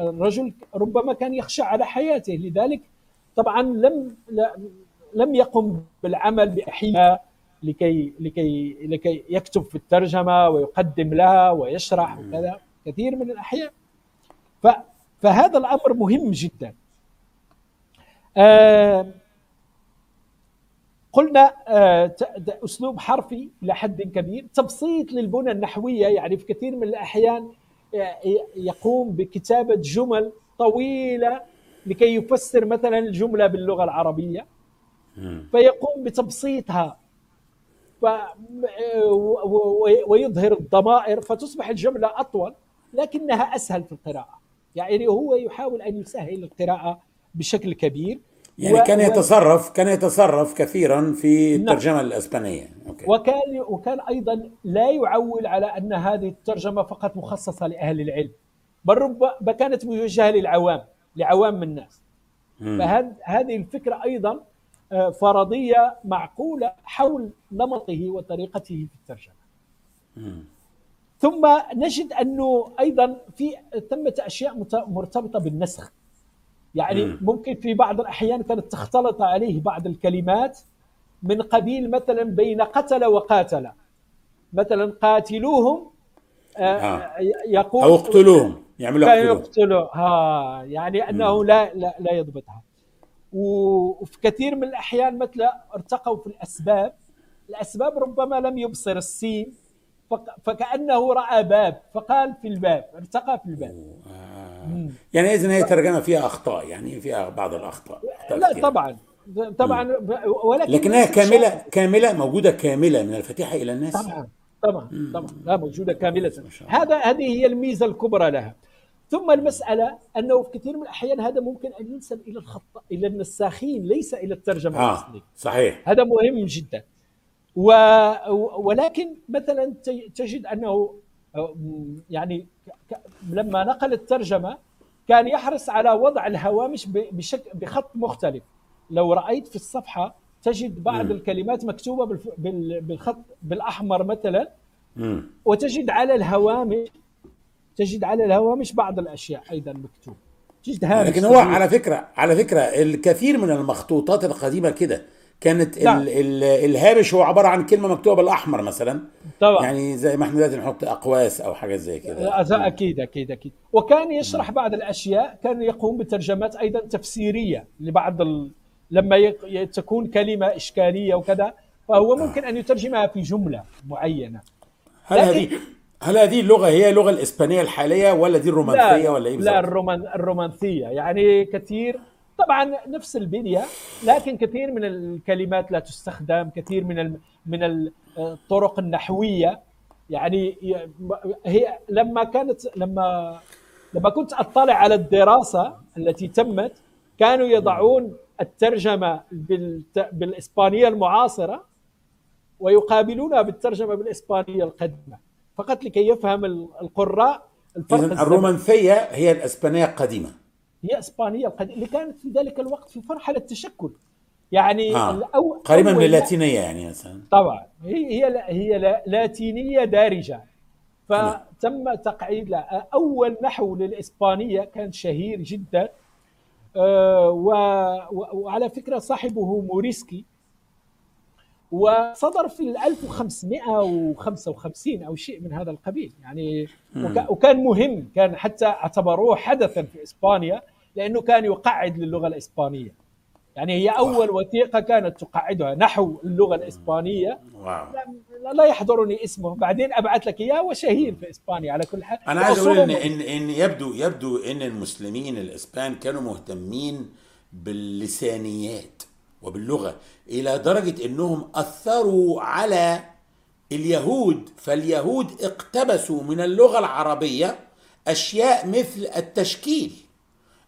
الرجل ربما كان يخشى على حياته، لذلك طبعا لم لم يقم بالعمل بأحياء لكي لكي لكي يكتب في الترجمة ويقدم لها ويشرح وكذا. كثير من الاحيان فهذا الأمر مهم جدا. آه قلنا آه أسلوب حرفي إلى حد كبير. تبسيط للبنى النحوية يعني في كثير من الأحيان آه، يقوم بكتابة جمل طويلة لكي يفسر مثلا الجملة باللغة العربية. فيقوم بتبسيطها ويظهر الضمائر فتصبح الجملة أطول لكنها أسهل في القراءة. يعني هو يحاول أن يسهل القراءة بشكل كبير. يعني و... كان يتصرف كان يتصرف كثيرا في نعم. الترجمة نعم. الإسبانية أوكي. وكان وكان أيضا لا يعول على أن هذه الترجمة فقط مخصصة لأهل العلم بل ربما كانت موجهة للعوام لعوام الناس فهذه الفكرة أيضا آه، فرضية معقولة حول نمطه وطريقته في الترجمة. ثم نجد أنه أيضا في ثمه أشياء مرتبطة بالنسخ. يعني ممكن في بعض الأحيان كانت تختلط عليه بعض الكلمات من قبيل مثلا بين قتل وقاتل. مثلا قاتلوهم آه, آه. يقول أو اقتلوهم يعملوا يقتلوا ها يعني أنه لا لا لا يضبطها. وفي كثير من الأحيان مثل ارتقوا في الأسباب الأسباب ربما لم يبصر السين فكأنه رأى باب فقال في الباب ارتقى في الباب. يعني إذن هي ترجمة فيها أخطاء يعني فيها بعض الأخطاء لا كثير. طبعا. طبعا ولكن لكنها كاملة كاملة موجودة كاملة من الفاتحة إلى الناس؟ طبعا طبعا طبعا. لا موجودة كاملة. هذا هذه هي الميزة الكبرى لها. ثم المسألة أنه في كثير من الأحيان هذا ممكن أن ينسب إلى الخط إلى النساخين ليس إلى الترجمة آه صحيح. هذا مهم جدا. و... ولكن مثلا تجد أنه يعني لما نقل الترجمة كان يحرص على وضع الهوامش بشكل بخط مختلف لو رأيت في الصفحة تجد بعض م. الكلمات مكتوبة بالخط بالأحمر مثلا م. وتجد على الهوامش تجد على الهوامش بعض الأشياء أيضا مكتوب تجد هامش لكن هو على فكره على فكرة الكثير من المخطوطات القديمة كده كانت. ال هو عبارة عن كلمة مكتوبة بالأحمر مثلا. طبعا. يعني زي ما إحنا دلوقتي نحط أقواس أو حاجة زي كده. أكيد أكيد أكيد. وكان يشرح بعض الأشياء كان يقوم بترجمات أيضا تفسيرية لبعض ال... لما ي... تكون كلمة إشكالية وكذا فهو ممكن أن يترجمها في جملة معينة. هل هذه هل هذه اللغة هي اللغة الإسبانية الحالية ولا دي الرومانسية ولا إيه لا الرومان الرومانسية. يعني كثير طبعا نفس البنية لكن كثير من الكلمات لا تستخدم كثير من من الطرق النحوية. يعني هي لما كانت لما لما كنت أطلع على الدراسة التي تمت كانوا يضعون الترجمة بالإسبانية المعاصرة ويقابلونها بالترجمة بالإسبانية القديمة. فقط لكي يفهم القراء الفرق الرومانسية هي الإسبانية القديمة. هي إسبانية القديمة اللي كانت في ذلك الوقت في مرحلة التشكل يعني آه. قريبا من اللاتينية يعني مثلا. طبعا. هي هي هي لاتينية دارجة. فتم تقعيد لها. أول نحو للإسبانية كان شهير جدا. آه و... وعلى فكرة صاحبه موريسكي وصدر في 1555 أو شيء من هذا القبيل. يعني وكان مهم كان حتى اعتبروه حدثا في إسبانيا لأنه كان يقعد للغة الإسبانية. يعني هي أول وثيقة كانت تقعدها نحو اللغة الإسبانية. واو. لا, لا يحضرني اسمه. بعدين أبعث لك إياه وشهير في إسبانيا على كل حال. أنا عايز أقول وأصوله- ان إن يبدو يبدو إن المسلمين الإسبان كانوا مهتمين باللسانيات. وباللغة إلى درجة إنهم أثروا على اليهود فاليهود اقتبسوا من اللغة العربية أشياء مثل التشكيل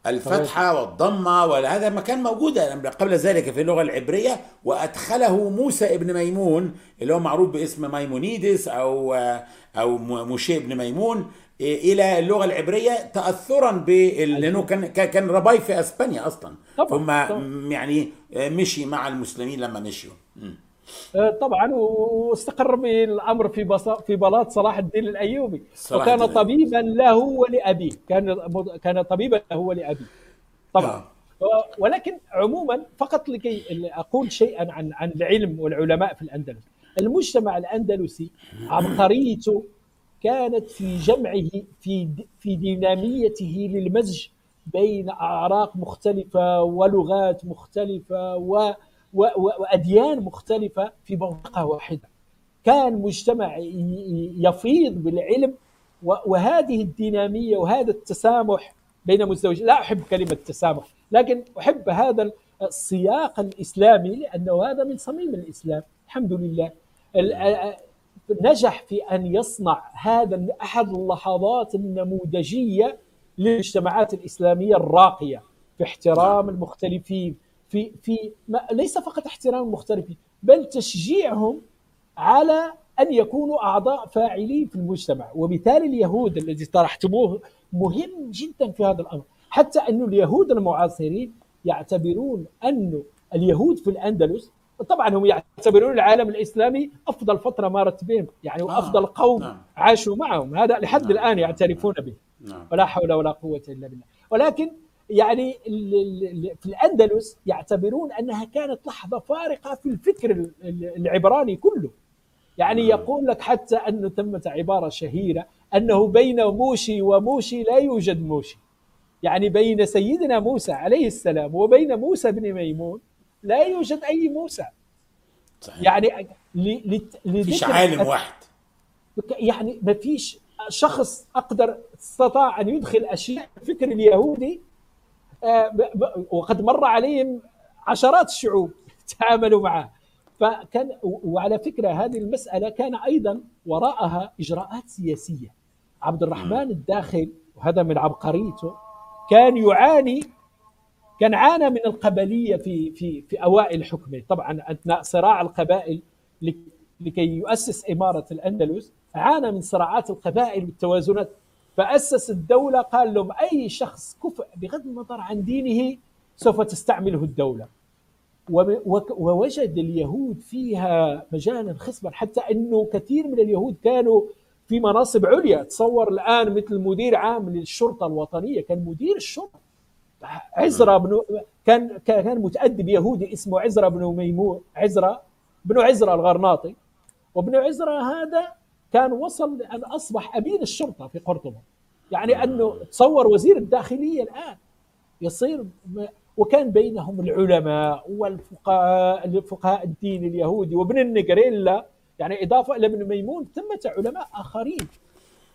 الفتحة والضمة وهذا ما كان موجودا قبل ذلك في اللغة العبرية وأدخله موسى ابن ميمون اللي هو معروف باسم ميمونيدس أو أو موشي ابن ميمون. إلى اللغة العبرية تأثرا بال... لأنه كان كان rabbi في أسبانيا أصلا. طبعاً، ثم طبعاً. يعني مشي مع المسلمين لما مشيوا. آه، طبعا واستقر بالأمر في بص... في بلاط صلاح الدين الأيوبي. صلاح وكان الدين طبيبا له ولأبيه. كان كان طبيبا له ولأبيه. طبعا. آه. ولكن عموما فقط لكي أقول شيئا عن عن العلم والعلماء في الأندلس. المجتمع الأندلسي عبقريته كانت في جمعه في في ديناميته للمزج بين أعراق مختلفة ولغات مختلفة و و وأديان مختلفة في منطقه واحدة كان مجتمع يفيض بالعلم وهذه الدينامية وهذا التسامح بين مزدوجين. لا أحب كلمة تسامح لكن أحب هذا السياق الإسلامي لأنه هذا من صميم الإسلام. الحمد لله. نجح في أن يصنع هذا أحد اللحظات النموذجية للمجتمعات الإسلامية الراقية في احترام المختلفين في في ما ليس فقط احترام المختلفين بل تشجيعهم على أن يكونوا أعضاء فاعلين في المجتمع. وبالتالي اليهود الذي طرحتموه مهم جدا في هذا الأمر. حتى انه اليهود المعاصرين يعتبرون انه اليهود في الأندلس طبعا هم يعتبرون العالم الإسلامي أفضل فترة مرت بهم يعني وافضل قوم نعم. عاشوا معهم هذا لحد نعم. الآن يعترفون به نعم ولا حول ولا قوة إلا بالله ولكن يعني في الأندلس يعتبرون أنها كانت لحظة فارقة في الفكر ال- ال- العبراني كله يعني نعم. يقول لك حتى أنه ثمة عبارة شهيرة أنه بين موشي وموشي لا يوجد موشي يعني بين سيدنا موسى عليه السلام وبين موسى بن ميمون لا يوجد أي موسى. صحيح. يعني مفيش عالم واحد. يعني ما فيش شخص أقدر استطاع أن يدخل أشياء الفكر اليهودي آه، وقد مر عليهم عشرات الشعوب تعاملوا معه. فكان وعلى فكرة هذه المسألة كان أيضا وراءها إجراءات سياسية. عبد الرحمن الداخل وهذا من عبقريته كان يعاني كان عانى من القبلية في في في أوائل حكمه. طبعا أثناء صراع القبائل لك- لكي يؤسس إمارة الأندلس عانى من صراعات القبائل والتوازنات. فأسس الدولة قال لهم أي شخص كفء بغض النظر عن دينه سوف تستعمله الدولة. ووجد اليهود فيها مجالا خصبا حتى أنه كثير من اليهود كانوا في مناصب عليا. تصور الآن مثل مدير عام للشرطة الوطنية كان مدير الشرطة عزرا بن كان كان متأدب يهودي اسمه عزرا بن ميمون عزرا بن عزرا الغرناطي. وابن عزرا هذا كان وصل ان أصبح أمين الشرطة في قرطبة. يعني أنه تصور وزير الداخلية الآن يصير وكان بينهم العلماء والفقهاء فقهاء الدين اليهودي وابن النجريلا يعني إضافة إلى ابن ميمون ثمة علماء آخرين.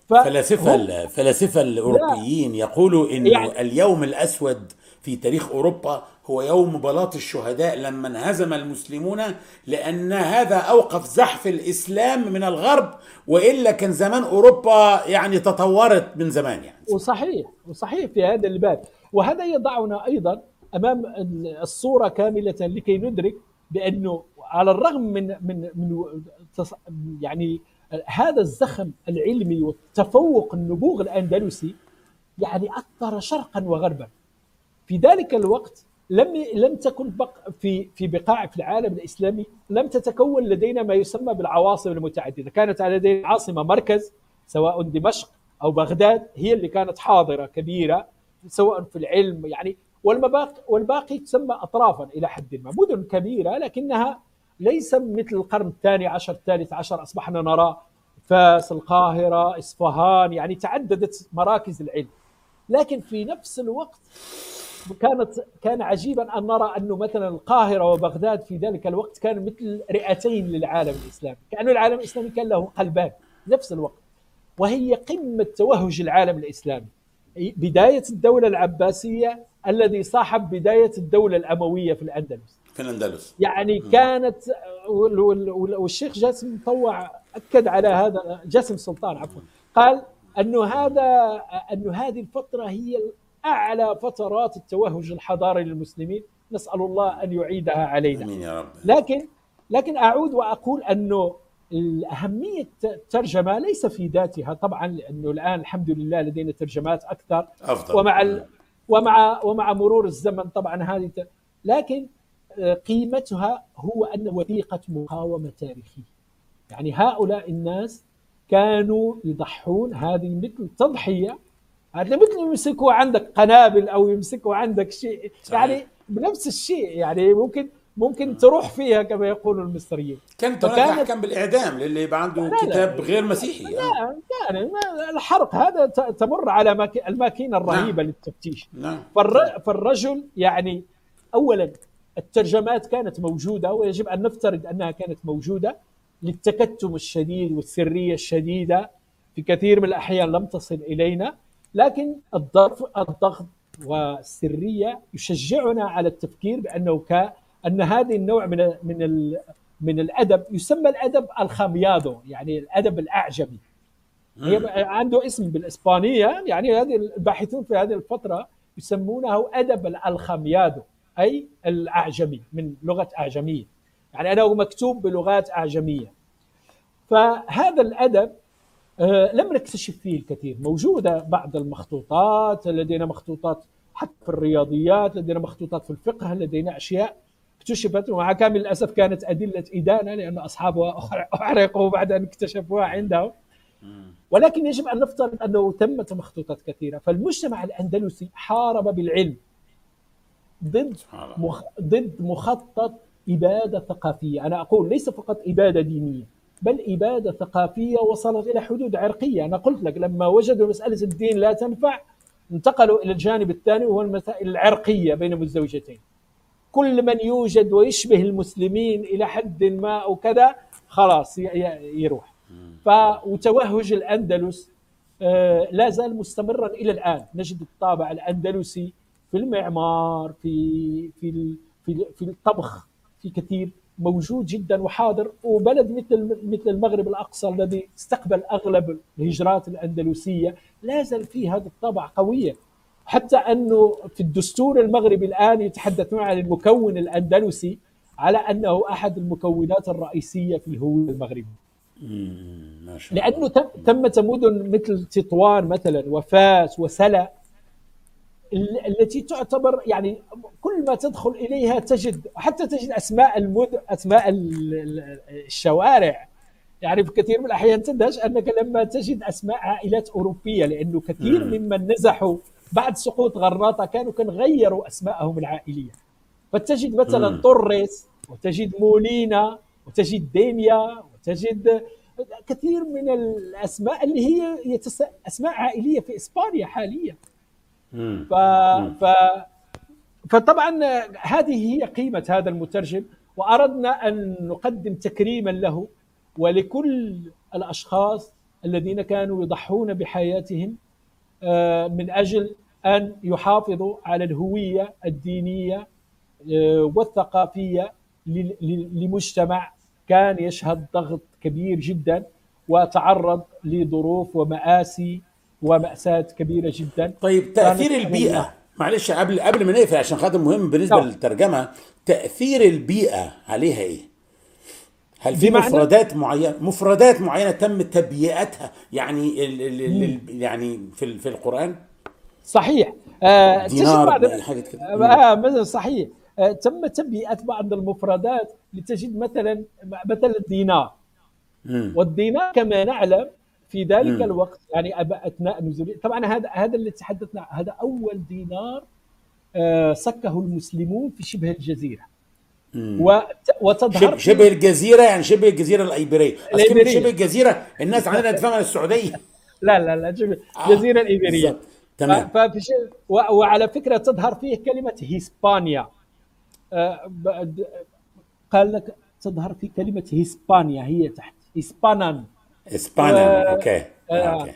فلاسفة الفلاسفة الأوروبيين يقولوا إنه يعني- اليوم الأسود في تاريخ أوروبا هو يوم بلاط الشهداء لما انهزم المسلمون لأن هذا أوقف زحف الإسلام من الغرب وإلا كان زمان أوروبا يعني تطورت من زمان يعني. وصحيح وصحيح في هذا الباب. وهذا يضعنا أيضا أمام الصورة كاملة لكي ندرك بأنه على الرغم من من من يعني هذا الزخم العلمي والتفوق النبوغ الأندلسي يعني أثر شرقا وغربا. في ذلك الوقت لم لم تكن بق في في بقاع في العالم الإسلامي لم تتكون لدينا ما يسمى بالعواصم المتعددة، كانت لدينا عاصمة مركز سواء دمشق أو بغداد هي اللي كانت حاضرة كبيرة سواء في العلم يعني والمباقي والباقي تسمى اطرافا إلى حد ما، مدن كبيرة لكنها ليس مثل القرن الثاني عشر الثالث عشر أصبحنا نرى فاس القاهرة إصفهان يعني تعددت مراكز العلم لكن في نفس الوقت كانت كان عجيبا أن نرى انه مثلا القاهرة وبغداد في ذلك الوقت كانوا مثل رئتين للعالم الإسلامي، كانه العالم الإسلامي كان له قلبان نفس الوقت. وهي قمة توهج العالم الإسلامي. بداية الدولة العباسية الذي صاحب بداية الدولة الأموية في الأندلس. في الأندلس. يعني كانت والشيخ جاسم مطوع أكد على هذا جاسم سلطان عفوا. قال أنه هذا أنه هذه الفترة هي اعلى فترات التوهج الحضاري للمسلمين. نسأل الله أن يعيدها علينا. آمين يا رب. لكن لكن أعود وأقول أنه أهمية الترجمة ليس في ذاتها طبعا لأنه الآن الحمد لله لدينا ترجمات أكثر. أفضل. ومع ال... ومع ومع مرور الزمن طبعا هذه. لكن قيمتها هو أن وثيقة مقاومة تاريخية يعني هؤلاء الناس كانوا يضحون هذه مثل تضحية. هذا مثل يمسكوا عندك قنابل أو يمسكوا عندك شيء. صحيح. يعني بنفس الشيء. يعني ممكن ممكن تروح فيها كما يقول المصريين. كانت هناك فكانت- احكام بالإعدام للي يبقى عنده لا، لا. كتاب غير مسيحي آه. لا يعني الحرق هذا تمر على ماك- الماكينة الرهيبة للتفتيش. نعم. فالر... فالرجل يعني اولا الترجمات كانت موجودة ويجب أن نفترض أنها كانت موجودة للتكتم الشديد والسرية الشديدة في كثير من الأحيان لم تصل إلينا لكن الضغط الضغط والسرية يشجعنا على التفكير بأنه ك أن هذا النوع من من ال- من الأدب يسمى الأدب الخميادو يعني الأدب الأعجمي. عنده اسم بالإسبانية يعني هذه الباحثون في هذه الفترة يسمونه أدب الخميادو أي الأعجمي من لغة أعجمية. يعني انه مكتوب بلغات أعجمية. فهذا الأدب آه، لم نكتشف فيه الكثير. موجودة بعض المخطوطات لدينا مخطوطات حتى في الرياضيات لدينا مخطوطات في الفقه لدينا أشياء اكتشفت. ومع كامل الأسف كانت أدلة إدانة لأن أصحابها أحرقوا بعد أن اكتشفوها عندهم. ولكن يجب أن نفترض أنه تمت مخطوطات كثيرة. فالمجتمع الأندلسي حارب بالعلم. ضد. مخ... ضد مخطط إبادة ثقافية. أنا أقول ليس فقط إبادة دينية بل إبادة ثقافية وصلت إلى حدود عرقية. أنا قلت لك لما وجدوا مسألة الدين لا تنفع انتقلوا إلى الجانب الثاني وهو المسائل العرقية بين الزوجتين. كل من يوجد ويشبه المسلمين إلى حد ما أو كذا خلاص يروح. ف وتوهج الأندلس آه، لا زال مستمرا إلى الآن. نجد الطابع الأندلسي في المعمار في في في في الطبخ في كثير موجود جدا وحاضر. وبلد مثل مثل المغرب الأقصى الذي استقبل أغلب الهجرات الأندلسية لا زال فيه هذا الطابع قوية. حتى أنه في الدستور المغربي الآن يتحدثون عن المكون الأندلسي على أنه أحد المكونات الرئيسية في الهويه المغربيه ما شاء الله. لأنه تم تمت مدن مثل تطوان مثلا وفاس وسلأ. التي تعتبر يعني كل ما تدخل إليها تجد حتى تجد أسماء المدن أسماء ال- ال- الشوارع يعني في كثير من الأحيان تندهش أنك لما تجد أسماء عائلات أوروبية لأنه كثير ممن نزحوا بعد سقوط غرناطه كانوا كان غيروا أسماءهم العائلية فتجد مثلا. طوريس وتجد مولينا وتجد ديميا وتجد كثير من الأسماء اللي هي يتس... أسماء عائلية في إسبانيا حاليا. ف... ف... فطبعا هذه هي قيمة هذا المترجم وأردنا أن نقدم تكريما له ولكل الأشخاص الذين كانوا يضحون بحياتهم آه، من أجل أن يحافظوا على الهوية الدينية آه، ل- لمجتمع كان يشهد ضغط كبير جدا وتعرض لظروف ومآسي ومأساة كبيرة جدا. طيب تأثير كانت- البيئة. معلش قبل قبل ما نقفل عشان خاطر مهم بالنسبة نعم. للترجمة تأثير البيئة عليها إيه؟ هل في؟ مفردات معينه مفردات معينة تم تبيئتها؟ يعني ال ال ال يعني في في القرآن؟ صحيح. آه، دينار بعض حاجة كده. آه مثلا صحيح. آه تم تبيئة بعض المفردات لتجد مثلا مثلا الدينار. والدينار كما نعلم في ذلك مم. الوقت يعني أثناء نزول طبعا هذا هذا اللي تحدثنا هذا أول دينار آه، سكه المسلمون في شبه الجزيرة. وتظهر شبه, الجزيرة يعني شبه الجزيرة الإيبيرية. شبه الجزيرة الناس عندنا تفهمها السعودية. لا لا لا شبه آه، الجزيرة الإيبيرية. بالظبط. تمام. ففي وعلى فكرة تظهر فيه كلمة هيسبانيا. آه، قال لك تظهر في كلمة هيسبانيا هي تحت هيسبانان. اسبانا آه، okay. آه، okay.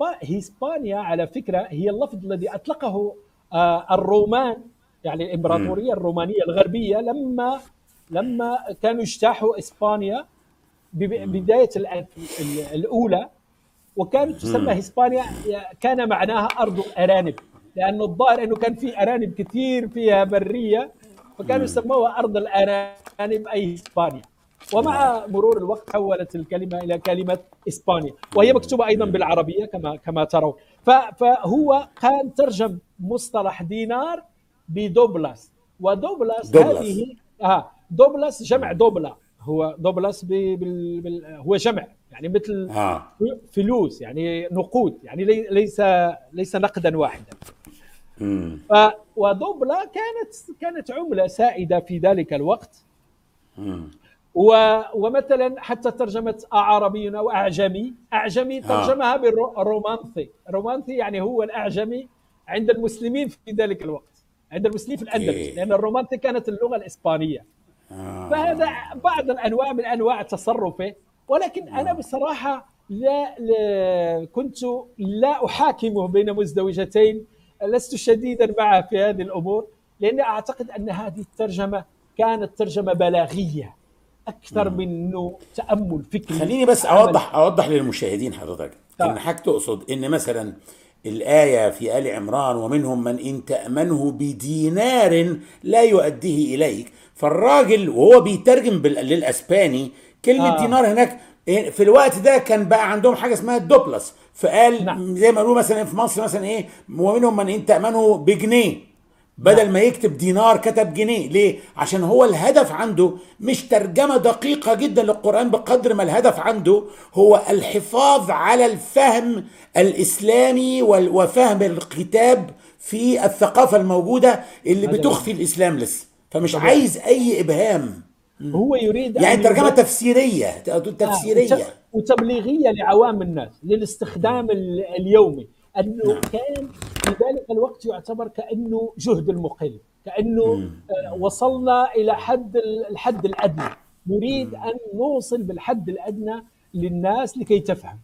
فهيسبانيا على فكرة هي اللفظ الذي أطلقه آه، الرومان يعني الامبراطوريه الرومانية الغربية لما لما كانوا اجتاحوا إسبانيا بب- بداية الألف- ال- الأولى. وكانت تسمى إسبانيا كان معناها أرض الأرانب. لأنه الظاهر إنه كان في أرانب كثير فيها برية. فكانوا يسموها أرض الأرانب أي إسبانيا. ومع مرور الوقت حولت الكلمة إلى كلمة اسبانيا وهي مكتوبة أيضا بالعربية كما كما ترون. فهو كان ترجم مصطلح دينار ب doblas و doblas doblas. هذه آه doblas جمع dobla. هو doblas بي بال بال هو جمع يعني مثل آه. فلوس يعني نقود يعني لي- ليس ليس نقدا واحدا. ف و dobla كانت كانت عملة سائدة في ذلك الوقت. و ومثلا حتى ترجمة أعربي أو أعجمي. أعجمي ترجمها بال romance ال romance يعني هو الأعجمي عند المسلمين في ذلك الوقت عند المسلمين في الاندلس. لأن الرومانثي كانت اللغة الإسبانية. آه. فهذا بعض الأنواع من أنواع تصرفه ولكن أنا بصراحة لا, لا كنت لا أحاكمه بين مزدوجتين لست شديدا معه في هذه الأمور لأني أعتقد أن هذه الترجمة كانت ترجمة بلاغية. أكثر من انه تأمل فكري خليني بس. أوضح أوضح للمشاهدين حضرتك طبعا. إن حضرتك تقصد إن مثلا الآية في آل عمران ومنهم من إن تأمنه بدينار لا يؤديه إليك فالراجل وهو بيترجم للأسباني كلمة آه. دينار هناك في الوقت ده كان بقى عندهم حاجة اسمها الدوبلس فقال نعم. زي ما قالوا مثلا في مصر مثلا إيه ومنهم من إن تأمنه بجنيه بدل. ما يكتب دينار كتب جنيه. ليه؟ عشان هو الهدف عنده مش ترجمة دقيقة جدا للقرآن بقدر ما الهدف عنده هو الحفاظ على الفهم الإسلامي وال- وفهم الكتاب في الثقافة الموجودة اللي بتخفي الإسلام لسه. فمش طبعا. عايز أي إبهام. هو يريد يعني أن ترجمة يبين- تفسيرية تفسيرية. وت- وتبليغية لعوام الناس للاستخدام ال- اليومي. أنه نعم. كان في ذلك الوقت يعتبر كأنه جهد المقل كأنه آه، وصلنا إلى حد ال- الحد الأدنى. نريد أن نوصل بالحد الأدنى للناس لكي تفهم.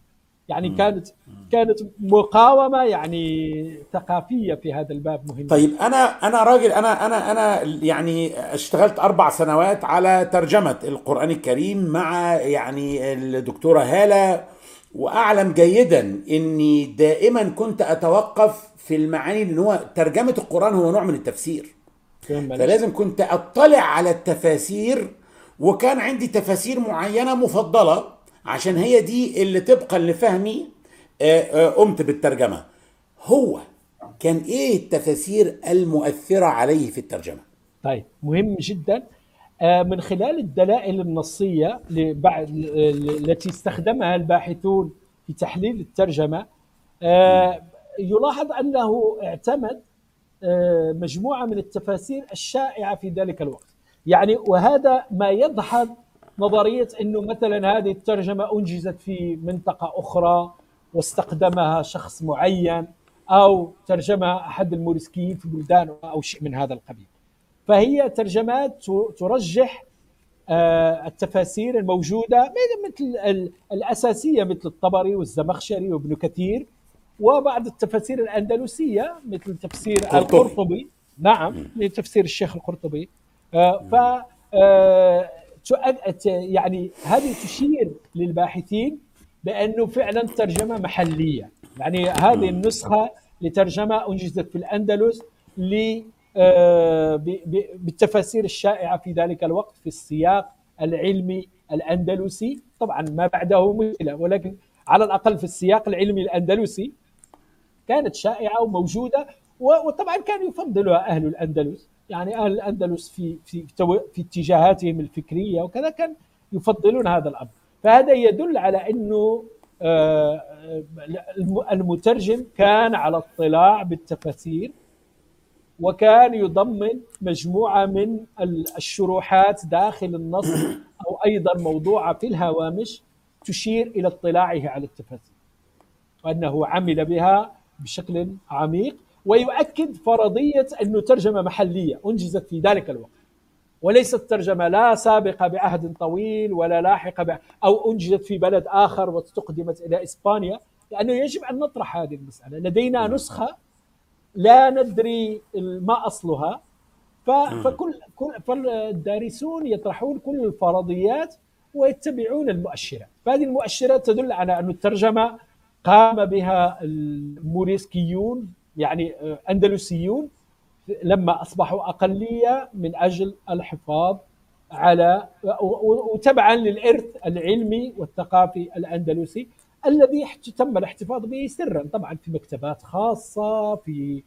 يعني كانت كانت مقاومة يعني ثقافية في هذا الباب مهمه طيب أنا أنا راجل أنا أنا أنا يعني اشتغلت أربع سنوات على ترجمة القرآن الكريم مع يعني الدكتورة هالة وأعلم جيدا إني دائما كنت أتوقف في المعاني لأن هو ترجمة القرآن هو نوع من التفسير. فلازم كنت أطلع على التفاسير وكان عندي تفاسير معينة مفضلة عشان هي دي اللي طبقا لفهمي آه، آه، قمت بالترجمة. هو كان إيه التفاسير المؤثرة عليه في الترجمة؟ طيب مهم جدا من خلال الدلائل النصية التي استخدمها الباحثون في تحليل الترجمة آه، يلاحظ أنه اعتمد آه، مجموعة من التفاسير الشائعة في ذلك الوقت. يعني وهذا ما يدحض نظرية أنه مثلا هذه الترجمة أنجزت في منطقة أخرى واستخدمها شخص معين أو ترجمها أحد الموريسكيين في بلدان أو شيء من هذا القبيل. فهي ترجمات ترجح آه، التفاسير الموجودة مثل ال- الأساسية مثل الطبري والزمخشري وابن كثير وبعض التفاسير الأندلسية مثل تفسير قرطبي. القرطبي. نعم لتفسير الشيخ القرطبي. آه، ف آه، يعني هذه تشير للباحثين بأنه فعلا ترجمة محلية. يعني هذه النسخة لترجمة أنجزت في الأندلس بالتفاسير الشائعة في ذلك الوقت في السياق العلمي الأندلسي. طبعا ما بعده مشكلة ولكن على الأقل في السياق العلمي الأندلسي كانت شائعة وموجودة و- وطبعا كان يفضلها أهل الأندلس. يعني أهل الأندلس في في في اتجاهاتهم الفكرية وكذا كان يفضلون هذا الأمر. فهذا يدل على أنه آه، الم- المترجم كان على اطلاع بالتفاسير وكان يضمن مجموعة من ال- الشروحات داخل النص أو أيضا موضوعة في الهوامش تشير إلى اطلاعه على التفاسير وأنه عمل بها بشكل عميق ويؤكد فرضية أنه ترجمة محلية أنجزت في ذلك الوقت. وليست ترجمة لا سابقة بعهد طويل ولا لاحقة أو أنجزت في بلد آخر واستقدمت إلى إسبانيا لأنه يجب أن نطرح هذه المسألة. لدينا نسخة لا ندري ما أصلها. فكل كل فالدارسون يطرحون كل الفرضيات ويتبعون المؤشرات. فهذه المؤشرات تدل على أن الترجمة قام بها الموريسكيون يعني أندلسيون لما أصبحوا أقلية من أجل الحفاظ على وتبعا للإرث العلمي والثقافي الأندلسي. الذي تم الاحتفاظ به سرا طبعا في مكتبات خاصة في,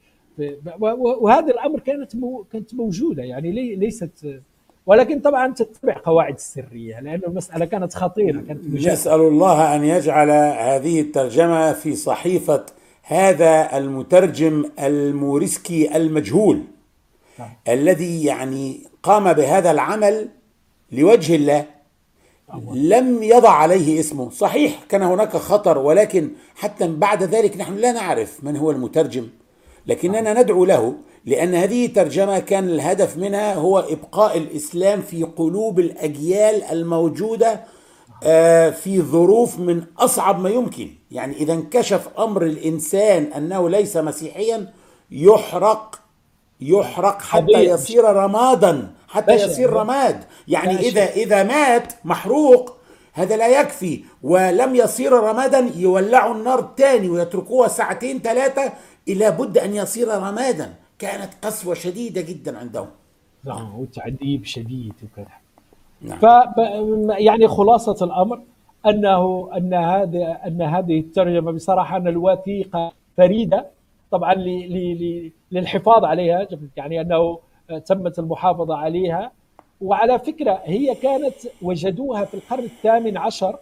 وهذا الأمر كانت كانت موجودة يعني ليست ولكن طبعا تتبع قواعد السريه لأن المسألة كانت خطيرة كانت نسال الله أن يجعل هذه الترجمة في صحيفة هذا المترجم الموريسكي المجهول نعم. الذي يعني قام بهذا العمل لوجه الله لم يضع عليه اسمه. صحيح كان هناك خطر ولكن حتى بعد ذلك نحن لا نعرف من هو المترجم. لكننا ندعو له لأن هذه ترجمة كان الهدف منها هو إبقاء الإسلام في قلوب الأجيال الموجودة آه، في ظروف من أصعب ما يمكن. يعني إذا انكشف أمر الإنسان أنه ليس مسيحيا يحرق يحرق حتى يصير رمادا. حتى يصير رماد. يعني إذا إذا مات محروق هذا لا يكفي. ولم يصير رمادا يولعوا النار تاني ويتركوها ساعتين ثلاثة إلى بد أن يصير رمادا. كانت قسوة شديدة جدا عندهم. نعم وتعذيب شديد وكذا. نعم. ف يعني خلاصة الأمر انه أن هذا أن هذه الترجمة بصراحة أن الوثيقة فريدة. طبعا للحفاظ عليها يعني أنه تمت المحافظة عليها. وعلى فكرة هي كانت وجدوها في القرن الثامن عشر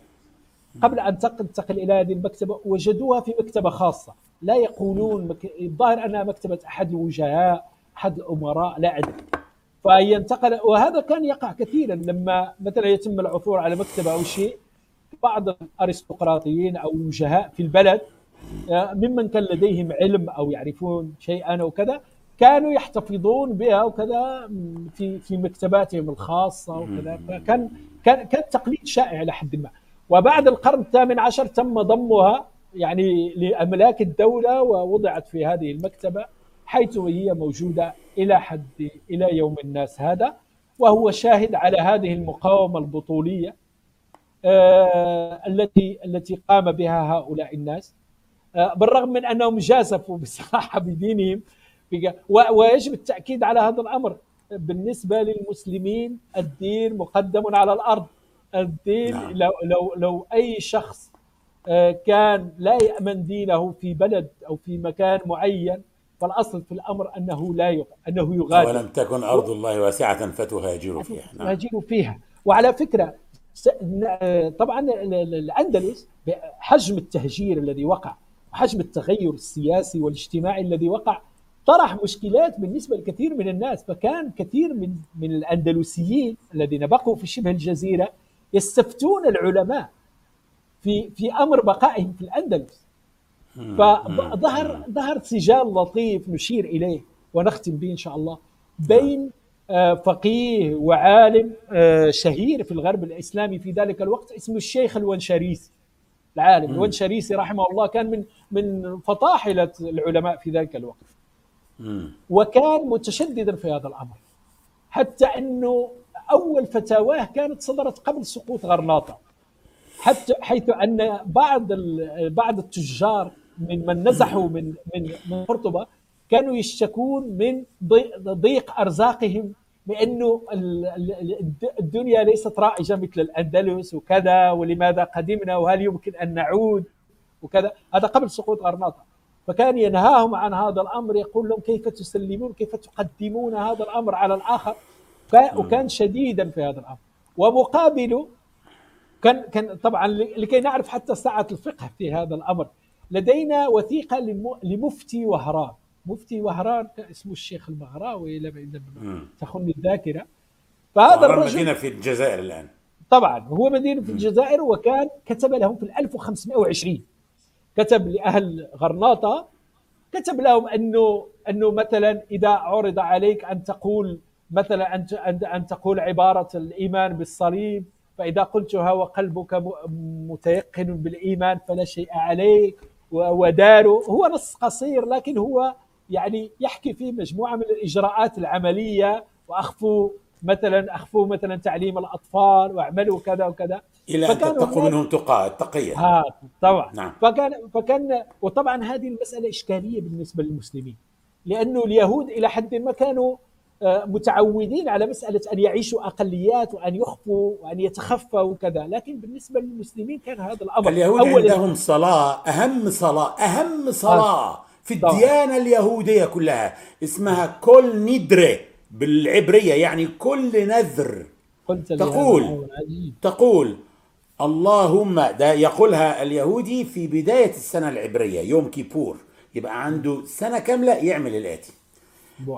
قبل أن تنتقل إلى هذه المكتبة وجدوها في مكتبة خاصة. لا يقولون الظاهر أنها مكتبة أحد الوجهاء أحد الامراء لا أدري. فهي انتقل وهذا كان يقع كثيرا لما مثلا يتم العثور على مكتبة أو شيء. بعض الأرستقراطيين أو الوجهاء في البلد آه، ممن كان لديهم علم أو يعرفون شيئا أو كذا كانوا يحتفظون بها وكذا في في مكتباتهم الخاصة وكذا. فكان كان كان تقليد شائع إلى حد ما. وبعد القرن الثامن عشر تم ضمها يعني لأملاك الدولة ووضعت في هذه المكتبة حيث هي موجودة إلى حد إلى يوم الناس هذا وهو شاهد على هذه المقاومة البطولية آه، التي التي قام بها هؤلاء الناس. آه، بالرغم من أنهم جازفوا بصراحة بدينهم ويجب التأكيد على هذا الأمر. بالنسبة للمسلمين الدين مقدم على الأرض. الدين نعم. لو لو لو أي شخص آه، كان لا يأمن دينه في بلد أو في مكان معين فالأصل في الأمر أنه لا أنه يغادر. ولم تكن أرض الله واسعة فتهاجروا فيها. نعم. فيها. وعلى فكرة طبعا الأندلس حجم التهجير الذي وقع وحجم التغير السياسي والاجتماعي الذي وقع طرح مشكلات بالنسبة لكثير من الناس فكان كثير من من الأندلسيين الذين بقوا في شبه الجزيرة يستفتون العلماء في في أمر بقائهم في الأندلس. فظهر ظهر سجال لطيف نشير إليه ونختم به إن شاء الله بين آه، فقيه وعالم آه، شهير في الغرب الإسلامي في ذلك الوقت اسمه الشيخ الونشريسي العالم الونشريسي رحمه الله كان من من فطاحلة العلماء في ذلك الوقت. وكان متشددا في هذا الأمر حتى أنه أول فتاواه كانت صدرت قبل سقوط غرناطة حتى حيث أن بعض بعض التجار من من نزحوا من من من قرطبة كانوا يشتكون من ضيق أرزاقهم بأنه الدنيا ليست رائجة مثل الأندلس وكذا ولماذا قدمنا وهل يمكن أن نعود وكذا هذا قبل سقوط غرناطة. فكان ينهاهم عن هذا الأمر يقول لهم كيف تسلمون كيف تقدمون هذا الأمر على الآخر؟ وكان شديدا في هذا الأمر. ومقابله كان كان طبعا لكي نعرف حتى سعه الفقه في هذا الأمر لدينا وثيقة لمفتي وهران. مفتي وهران اسمه الشيخ المغراوي لم تخن الذاكرة. فهذا الرجل مدينة في الجزائر الآن. طبعا هو مدينة في الجزائر وكان كتب لهم في 1520 كتب لأهل غرناطة كتب لهم أنه أنه مثلا إذا عرض عليك أن تقول مثلا أن أن تقول عبارة الإيمان بالصليب فإذا قلتها وقلبك متيقن بالإيمان فلا شيء عليك وداره هو نص قصير لكن هو يعني يحكي فيه مجموعة من الإجراءات العملية وأخفوا مثلا أخفوا مثلا تعليم الأطفال وأعملوا كذا وكذا. إلى أن تتقوا منهم تقى التقيه ها طبعا. نعم. فكان فكان وطبعا هذه المسألة إشكالية بالنسبة للمسلمين لأنه اليهود إلى حد ما كانوا آه، متعودين على مسألة أن يعيشوا أقليات وأن يخفوا وأن يتخفوا وكذا لكن بالنسبة للمسلمين كان هذا الأمر اليهود عندهم صلاة أهم صلاة أهم صلاة آه. في الديانة اليهودية كلها اسمها كل ندرة بالعبرية يعني كل نذر. تقول تقول اللهم ده يقولها اليهودي في بداية السنة العبرية يوم كيبور. يبقى عنده سنة كاملة يعمل الآتي.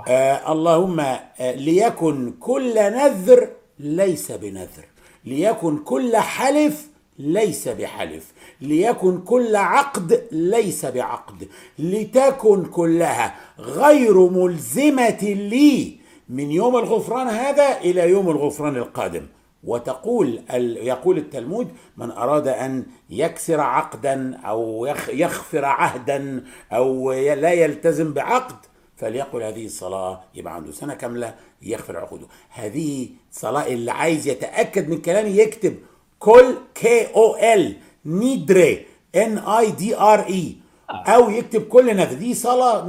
آه اللهم آه ليكن كل نذر ليس بنذر. ليكن كل حلف ليس بحلف. ليكن كل عقد ليس بعقد. لتكن كلها غير ملزمة لي من يوم الغفران هذا إلى يوم الغفران القادم. وتقول يقول التلمود من أراد أن يكسر عقدا أو يغفر عهدا أو لا يلتزم بعقد فليقل هذه الصلاة يبقى عنده سنة كاملة يغفر عقوده. هذه صلاة اللي عايز يتأكد من كلامي يكتب. كل كي أو إل نيدري إن آي دي آر إي أو يكتب كل نذر دي صلاة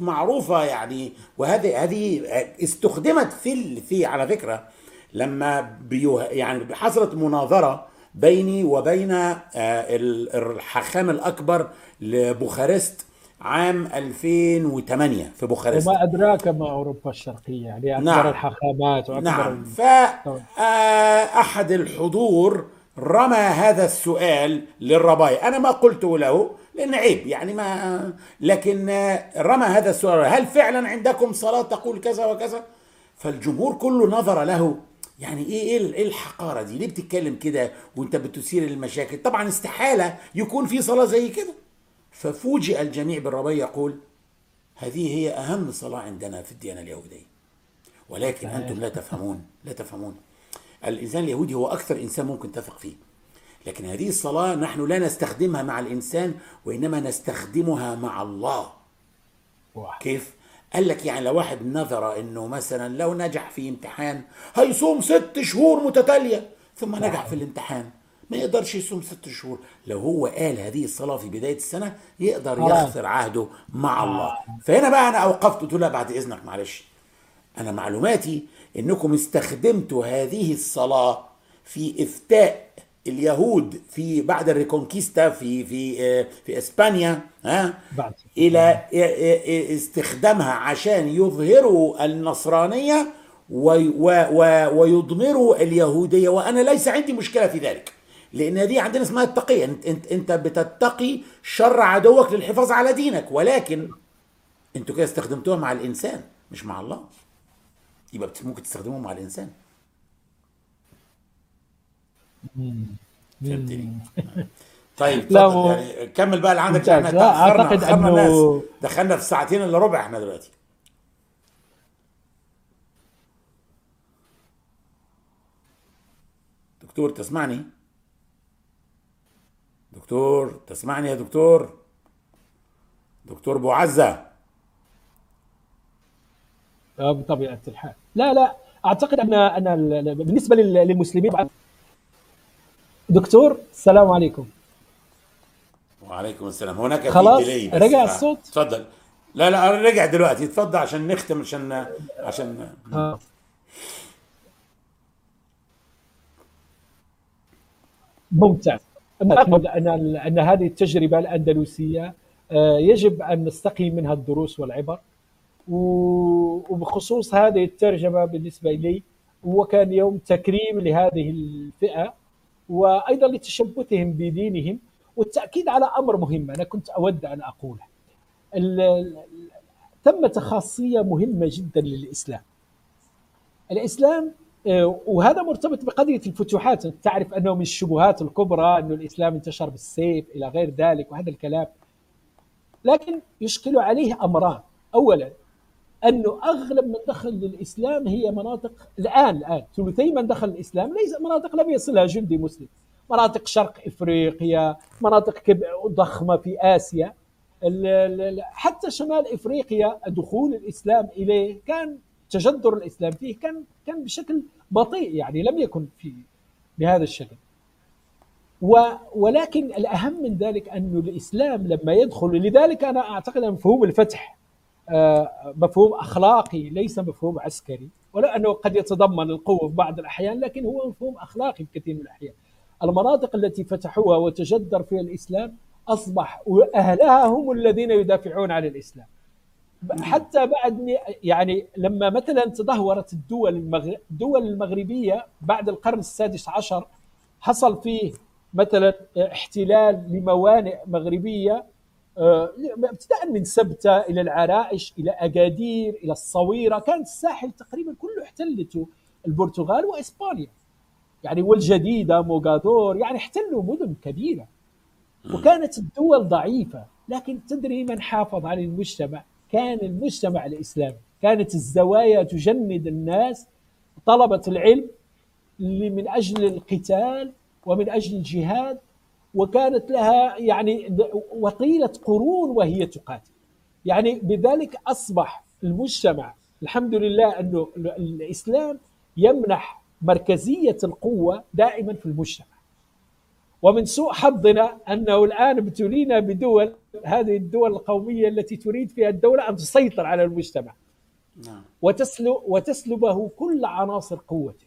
معروفة يعني. وهذه هذه استخدمت في في على فكرة لما بيوه يعني حصلت مناظرة بيني وبين آه، الحاخام الأكبر لبوخارست عام 2008 في بوخارست. وما أدراك ما أوروبا الشرقية يعني أكبر نعم. الحاخامات وأكبر نعم. فاحد آه، الحضور رمى هذا السؤال للربايا أنا ما قلت له لأن عيب يعني ما لكن رمى هذا السؤال. هل فعلا عندكم صلاة تقول كذا وكذا؟ فالجمهور كله نظر له يعني إيه إيه الحقارة دي؟ ليه بتتكلم كده وأنت بتثير المشاكل؟ طبعا استحالة يكون في صلاة زي كده. ففوجئ الجميع بالربايا يقول هذه هي أهم صلاة عندنا في الديانة اليهودية. ولكن أنتم لا تفهمون لا تفهمون. الإنسان اليهودي هو أكثر إنسان ممكن تثق فيه. لكن هذه الصلاة نحن لا نستخدمها مع الإنسان وإنما نستخدمها مع الله. كيف؟ قال لك يعني لو واحد نظر إنه مثلا لو نجح في امتحان هيصوم ست شهور متتالية ثم نجح في الامتحان. ما يقدرش يصوم ست شهور. لو هو قال هذه الصلاة في بداية السنة يقدر يخسر عهده مع الله. فهنا بقى أنا أوقفت. قلت بعد إذنك معلش. أنا معلوماتي إنكم استخدمتوا هذه الصلاة في إفتاء اليهود في بعد الريكونكيستا في في في إسبانيا ها بعد. إلى استخدامها عشان يظهروا النصرانية ويضمروا اليهودية. وأنا ليس عندي مشكلة في ذلك لأن دي عندنا اسمها التقية. أنت أنت, أنت بتتقي شر عدوك للحفاظ على دينك ولكن أنتوا كده استخدمتوها مع الإنسان مش مع الله. يبقى ممكن تستخدموها مع الإنسان. فهمتني؟ طيب لا و... يعني كمل بقى اللي عندك إحنا أعتقد أنه دخلنا في ساعتين إلا ربع إحنا دلوقتي. دكتور تسمعني؟ دكتور تسمعني يا دكتور؟ دكتور أبو عزة. بطبيعة الحال. لا لا أعتقد ان أن بالنسبة للمسلمين دكتور السلام عليكم. وعليكم السلام. هناك خلاص رجع الصوت؟ تفضل. لا لا رجع دلوقتي. اتفضل عشان نختم عشان عشان. آه. ممتاز. أعتقد أن أن هذه التجربة الأندلسية آه، يجب أن نستقي منها الدروس والعبر. وبخصوص هذه الترجمة بالنسبة لي هو كان يوم تكريم لهذه الفئة. وأيضا لتشبثهم بدينهم والتأكيد على أمر مهم أنا كنت أود أن أقوله. ثمة خاصية مهمة جدا للإسلام. الإسلام آه، وهذا مرتبط بقضية الفتوحات. تعرف أنه من الشبهات الكبرى أن الإسلام انتشر بالسيف إلى غير ذلك وهذا الكلام. لكن يشكل عليه أمران. اولا أنه أغلب من دخل للاسلام هي مناطق الآن الآن ثلثي من دخل الإسلام ليس مناطق لم يصلها جندي مسلم. مناطق شرق إفريقيا مناطق ضخمة في آسيا. حتى شمال إفريقيا دخول الإسلام إليه كان تجذر الإسلام فيه كان كان بشكل بطيء يعني لم يكن في بهذا الشكل. ولكن الأهم من ذلك أن الإسلام لما يدخل لذلك أنا أعتقد مفهوم الفتح مفهوم أخلاقي ليس مفهوم عسكري ولو أنه قد يتضمن القوة في بعض الأحيان لكن هو مفهوم أخلاقي في كثير من الأحيان. المناطق التي فتحوها وتجذر فيها الإسلام أصبح اهلها هم الذين يدافعون عن الإسلام. حتى بعد يعني لما مثلا تدهورت الدول الدول المغربية بعد القرن السادس عشر حصل فيه مثلا احتلال لموانئ مغربية آه، ابتداء من سبتة إلى العرائش إلى أكادير إلى الصويرة. كانت الساحل تقريبا كله احتلته البرتغال وإسبانيا. يعني والجديدة موغادور يعني احتلوا مدن كبيرة. وكانت الدول ضعيفة لكن تدري من حافظ على المجتمع؟ كان المجتمع الإسلامي. كانت الزوايا تجند الناس. طلبة العلم اللي من أجل القتال ومن أجل الجهاد وكانت لها يعني وطيلة قرون وهي تقاتل. يعني بذلك أصبح المجتمع الحمد لله أنه الإسلام يمنح مركزية القوة دائما في المجتمع. ومن سوء حظنا أنه الآن ابتلينا بدول هذه الدول القومية التي تريد فيها الدولة أن تسيطر على المجتمع. نعم. وتسلب وتسلبه كل عناصر قوته.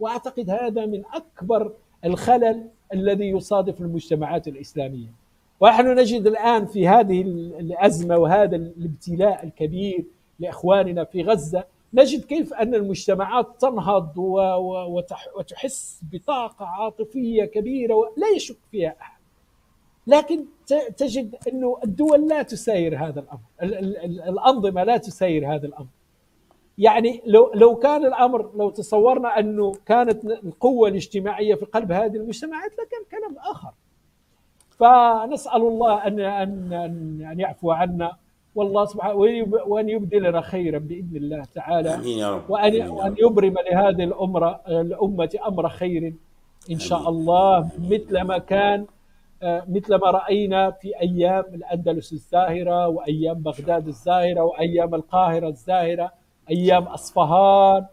وأعتقد هذا من أكبر الخلل الذي يصادف المجتمعات الإسلامية. ونحن نجد الآن في هذه الأزمة وهذا الابتلاء الكبير لإخواننا في غزة نجد كيف أن المجتمعات تنهض وتحس بطاقة عاطفية كبيرة ولا يشك فيها أحد. لكن تجد أنه الدول لا تساير هذا الأمر الأنظمة لا تساير هذا الأمر. يعني لو لو كان الأمر لو تصورنا أنه كانت القوة الاجتماعية في قلب هذه المجتمعات لكان كلام آخر. فنسأل الله ان ان ان يعفو عنا. والله سبحانه وأن يبدلنا خيرا بإذن الله تعالى. آمين يا رب. وان وأن يبرم لهذه الامه الأمة أمر خير إن شاء الله. مثل ما كان آه، مثل ما رأينا في أيام الأندلس الزاهرة وأيام بغداد الزاهرة وأيام القاهرة الزاهرة. أيام أصفهان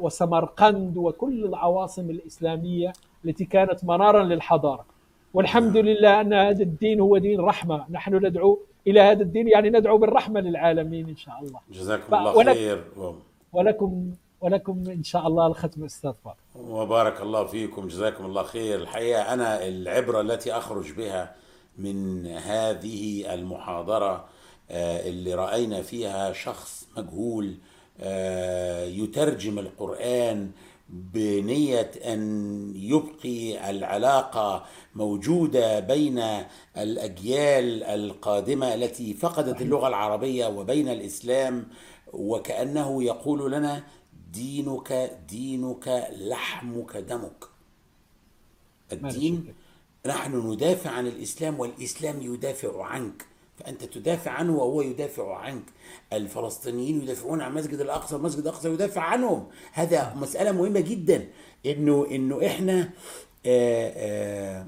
وسمرقند وكل العواصم الإسلامية التي كانت منارا للحضارة. والحمد لله أن هذا الدين هو دين رحمة. نحن ندعو إلى هذا الدين يعني ندعو بالرحمة للعالمين إن شاء الله. جزاكم الله خير. ولكم ولكم إن شاء الله الختم أستاذ فاضل وبارك الله فيكم. جزاكم الله خير. الحقيقة أنا العبرة التي أخرج بها من هذه المحاضرة اللي رأينا فيها شخص مجهول آه، يترجم القرآن بنية أن يبقي العلاقة موجودة بين الأجيال القادمة التي فقدت اللغة العربية وبين الإسلام وكأنه يقول لنا دينك دينك لحمك دمك. الدين نحن ندافع عن الإسلام والإسلام يدافع عنك. فأنت تدافع عنه وهو يدافع عنك. الفلسطينيين يدافعون عن مسجد الأقصى المسجد الاقصى يدافع عنهم. هذا مسألة مهمة جدا. إنه إنه إحنا آآ آآ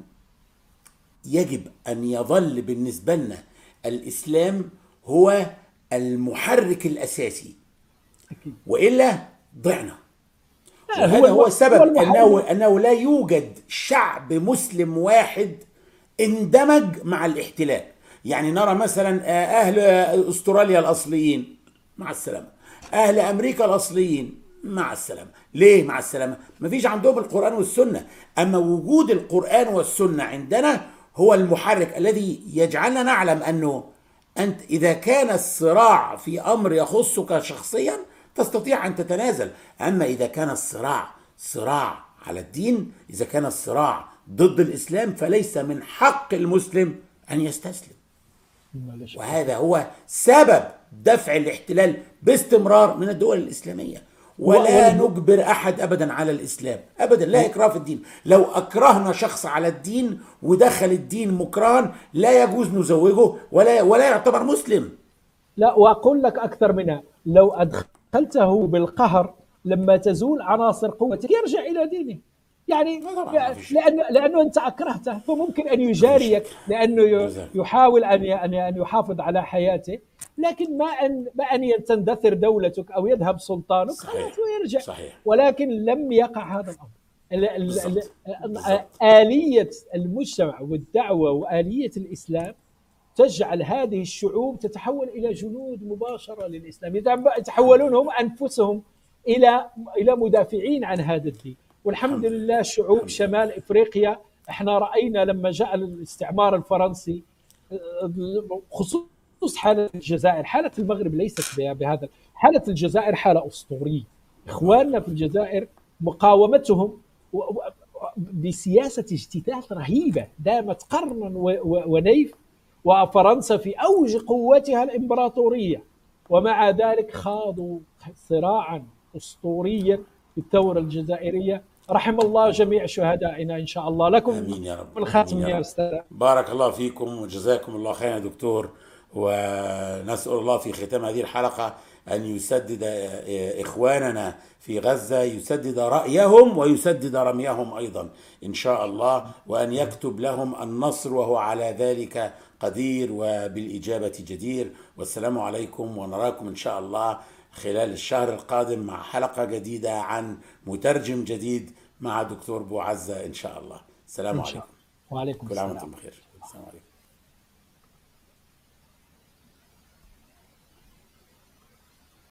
يجب أن يظل بالنسبة لنا الإسلام هو المحرك الأساسي. وإلا ضعنا. وهذا هو السبب أنه أنه لا يوجد شعب مسلم واحد اندمج مع الاحتلال. يعني نرى مثلا آه، أهل أستراليا الأصليين مع السلامة. أهل أمريكا الأصليين مع السلامة. ليه مع السلامة؟ مفيش عندهم القرآن والسنة. أما وجود القرآن والسنة عندنا هو المحرك الذي يجعلنا نعلم أنه أنت إذا كان الصراع في أمر يخصك شخصيا تستطيع أن تتنازل. أما إذا كان الصراع صراع على الدين إذا كان الصراع ضد الإسلام فليس من حق المسلم أن يستسلم. وهذا هو سبب دفع الاحتلال باستمرار من الدول الإسلامية. ولا و- نجبر أحد ابدا على الإسلام. ابدا لا اكراه في الدين. لو أكرهنا شخص على الدين ودخل الدين مكرها لا يجوز نزوجه ولا ولا يعتبر مسلم. لا وأقول لك أكثر منها. لو أدخلته بالقهر لما تزول عناصر قوتك يرجع إلى دينه. يعني. لأنه لأنه أنت أكرهته فممكن أن يجاريك لأنه. يحاول أن أن يحافظ على حياته لكن ما ان ما أن تندثر دولتك أو يذهب سلطانك صحيح. خلاص ويرجع صحيح. ولكن لم يقع هذا الأمر. آلية المجتمع والدعوة وآلية الإسلام تجعل هذه الشعوب تتحول إلى جنود مباشرة للإسلام يتحولون هم أنفسهم إلى إلى مدافعين عن هذا الدين والحمد لله شعوب شمال إفريقيا. إحنا رأينا لما جاء الاستعمار الفرنسي خصوص حالة الجزائر. حالة المغرب ليست بهذا حالة الجزائر حالة أسطورية. إخواننا في الجزائر مقاومتهم بسياسة اجتثاث رهيبة دامت قرنا ونيف وفرنسا في أوج قوتها الإمبراطورية. ومع ذلك خاضوا صراعا أسطوريا في الثورة الجزائرية. رحم الله جميع شهدائنا إن شاء الله. لكم آمين يا رب. آمين يا يا رب. أستاذ. بارك الله فيكم وجزاكم الله خيرا دكتور. ونسأل الله في ختام هذه الحلقة أن يسدد إخواننا في غزة يسدد رأيهم ويسدد رميهم أيضا إن شاء الله وأن يكتب لهم النصر وهو على ذلك قدير وبالإجابة جدير. والسلام عليكم ونراكم إن شاء الله خلال الشهر القادم مع حلقة جديدة عن مترجم جديد مع دكتور بوعزة إن شاء الله. السلام إن شاء عليكم. وعليكم كل عام السلام. وأنتم بخير. السلام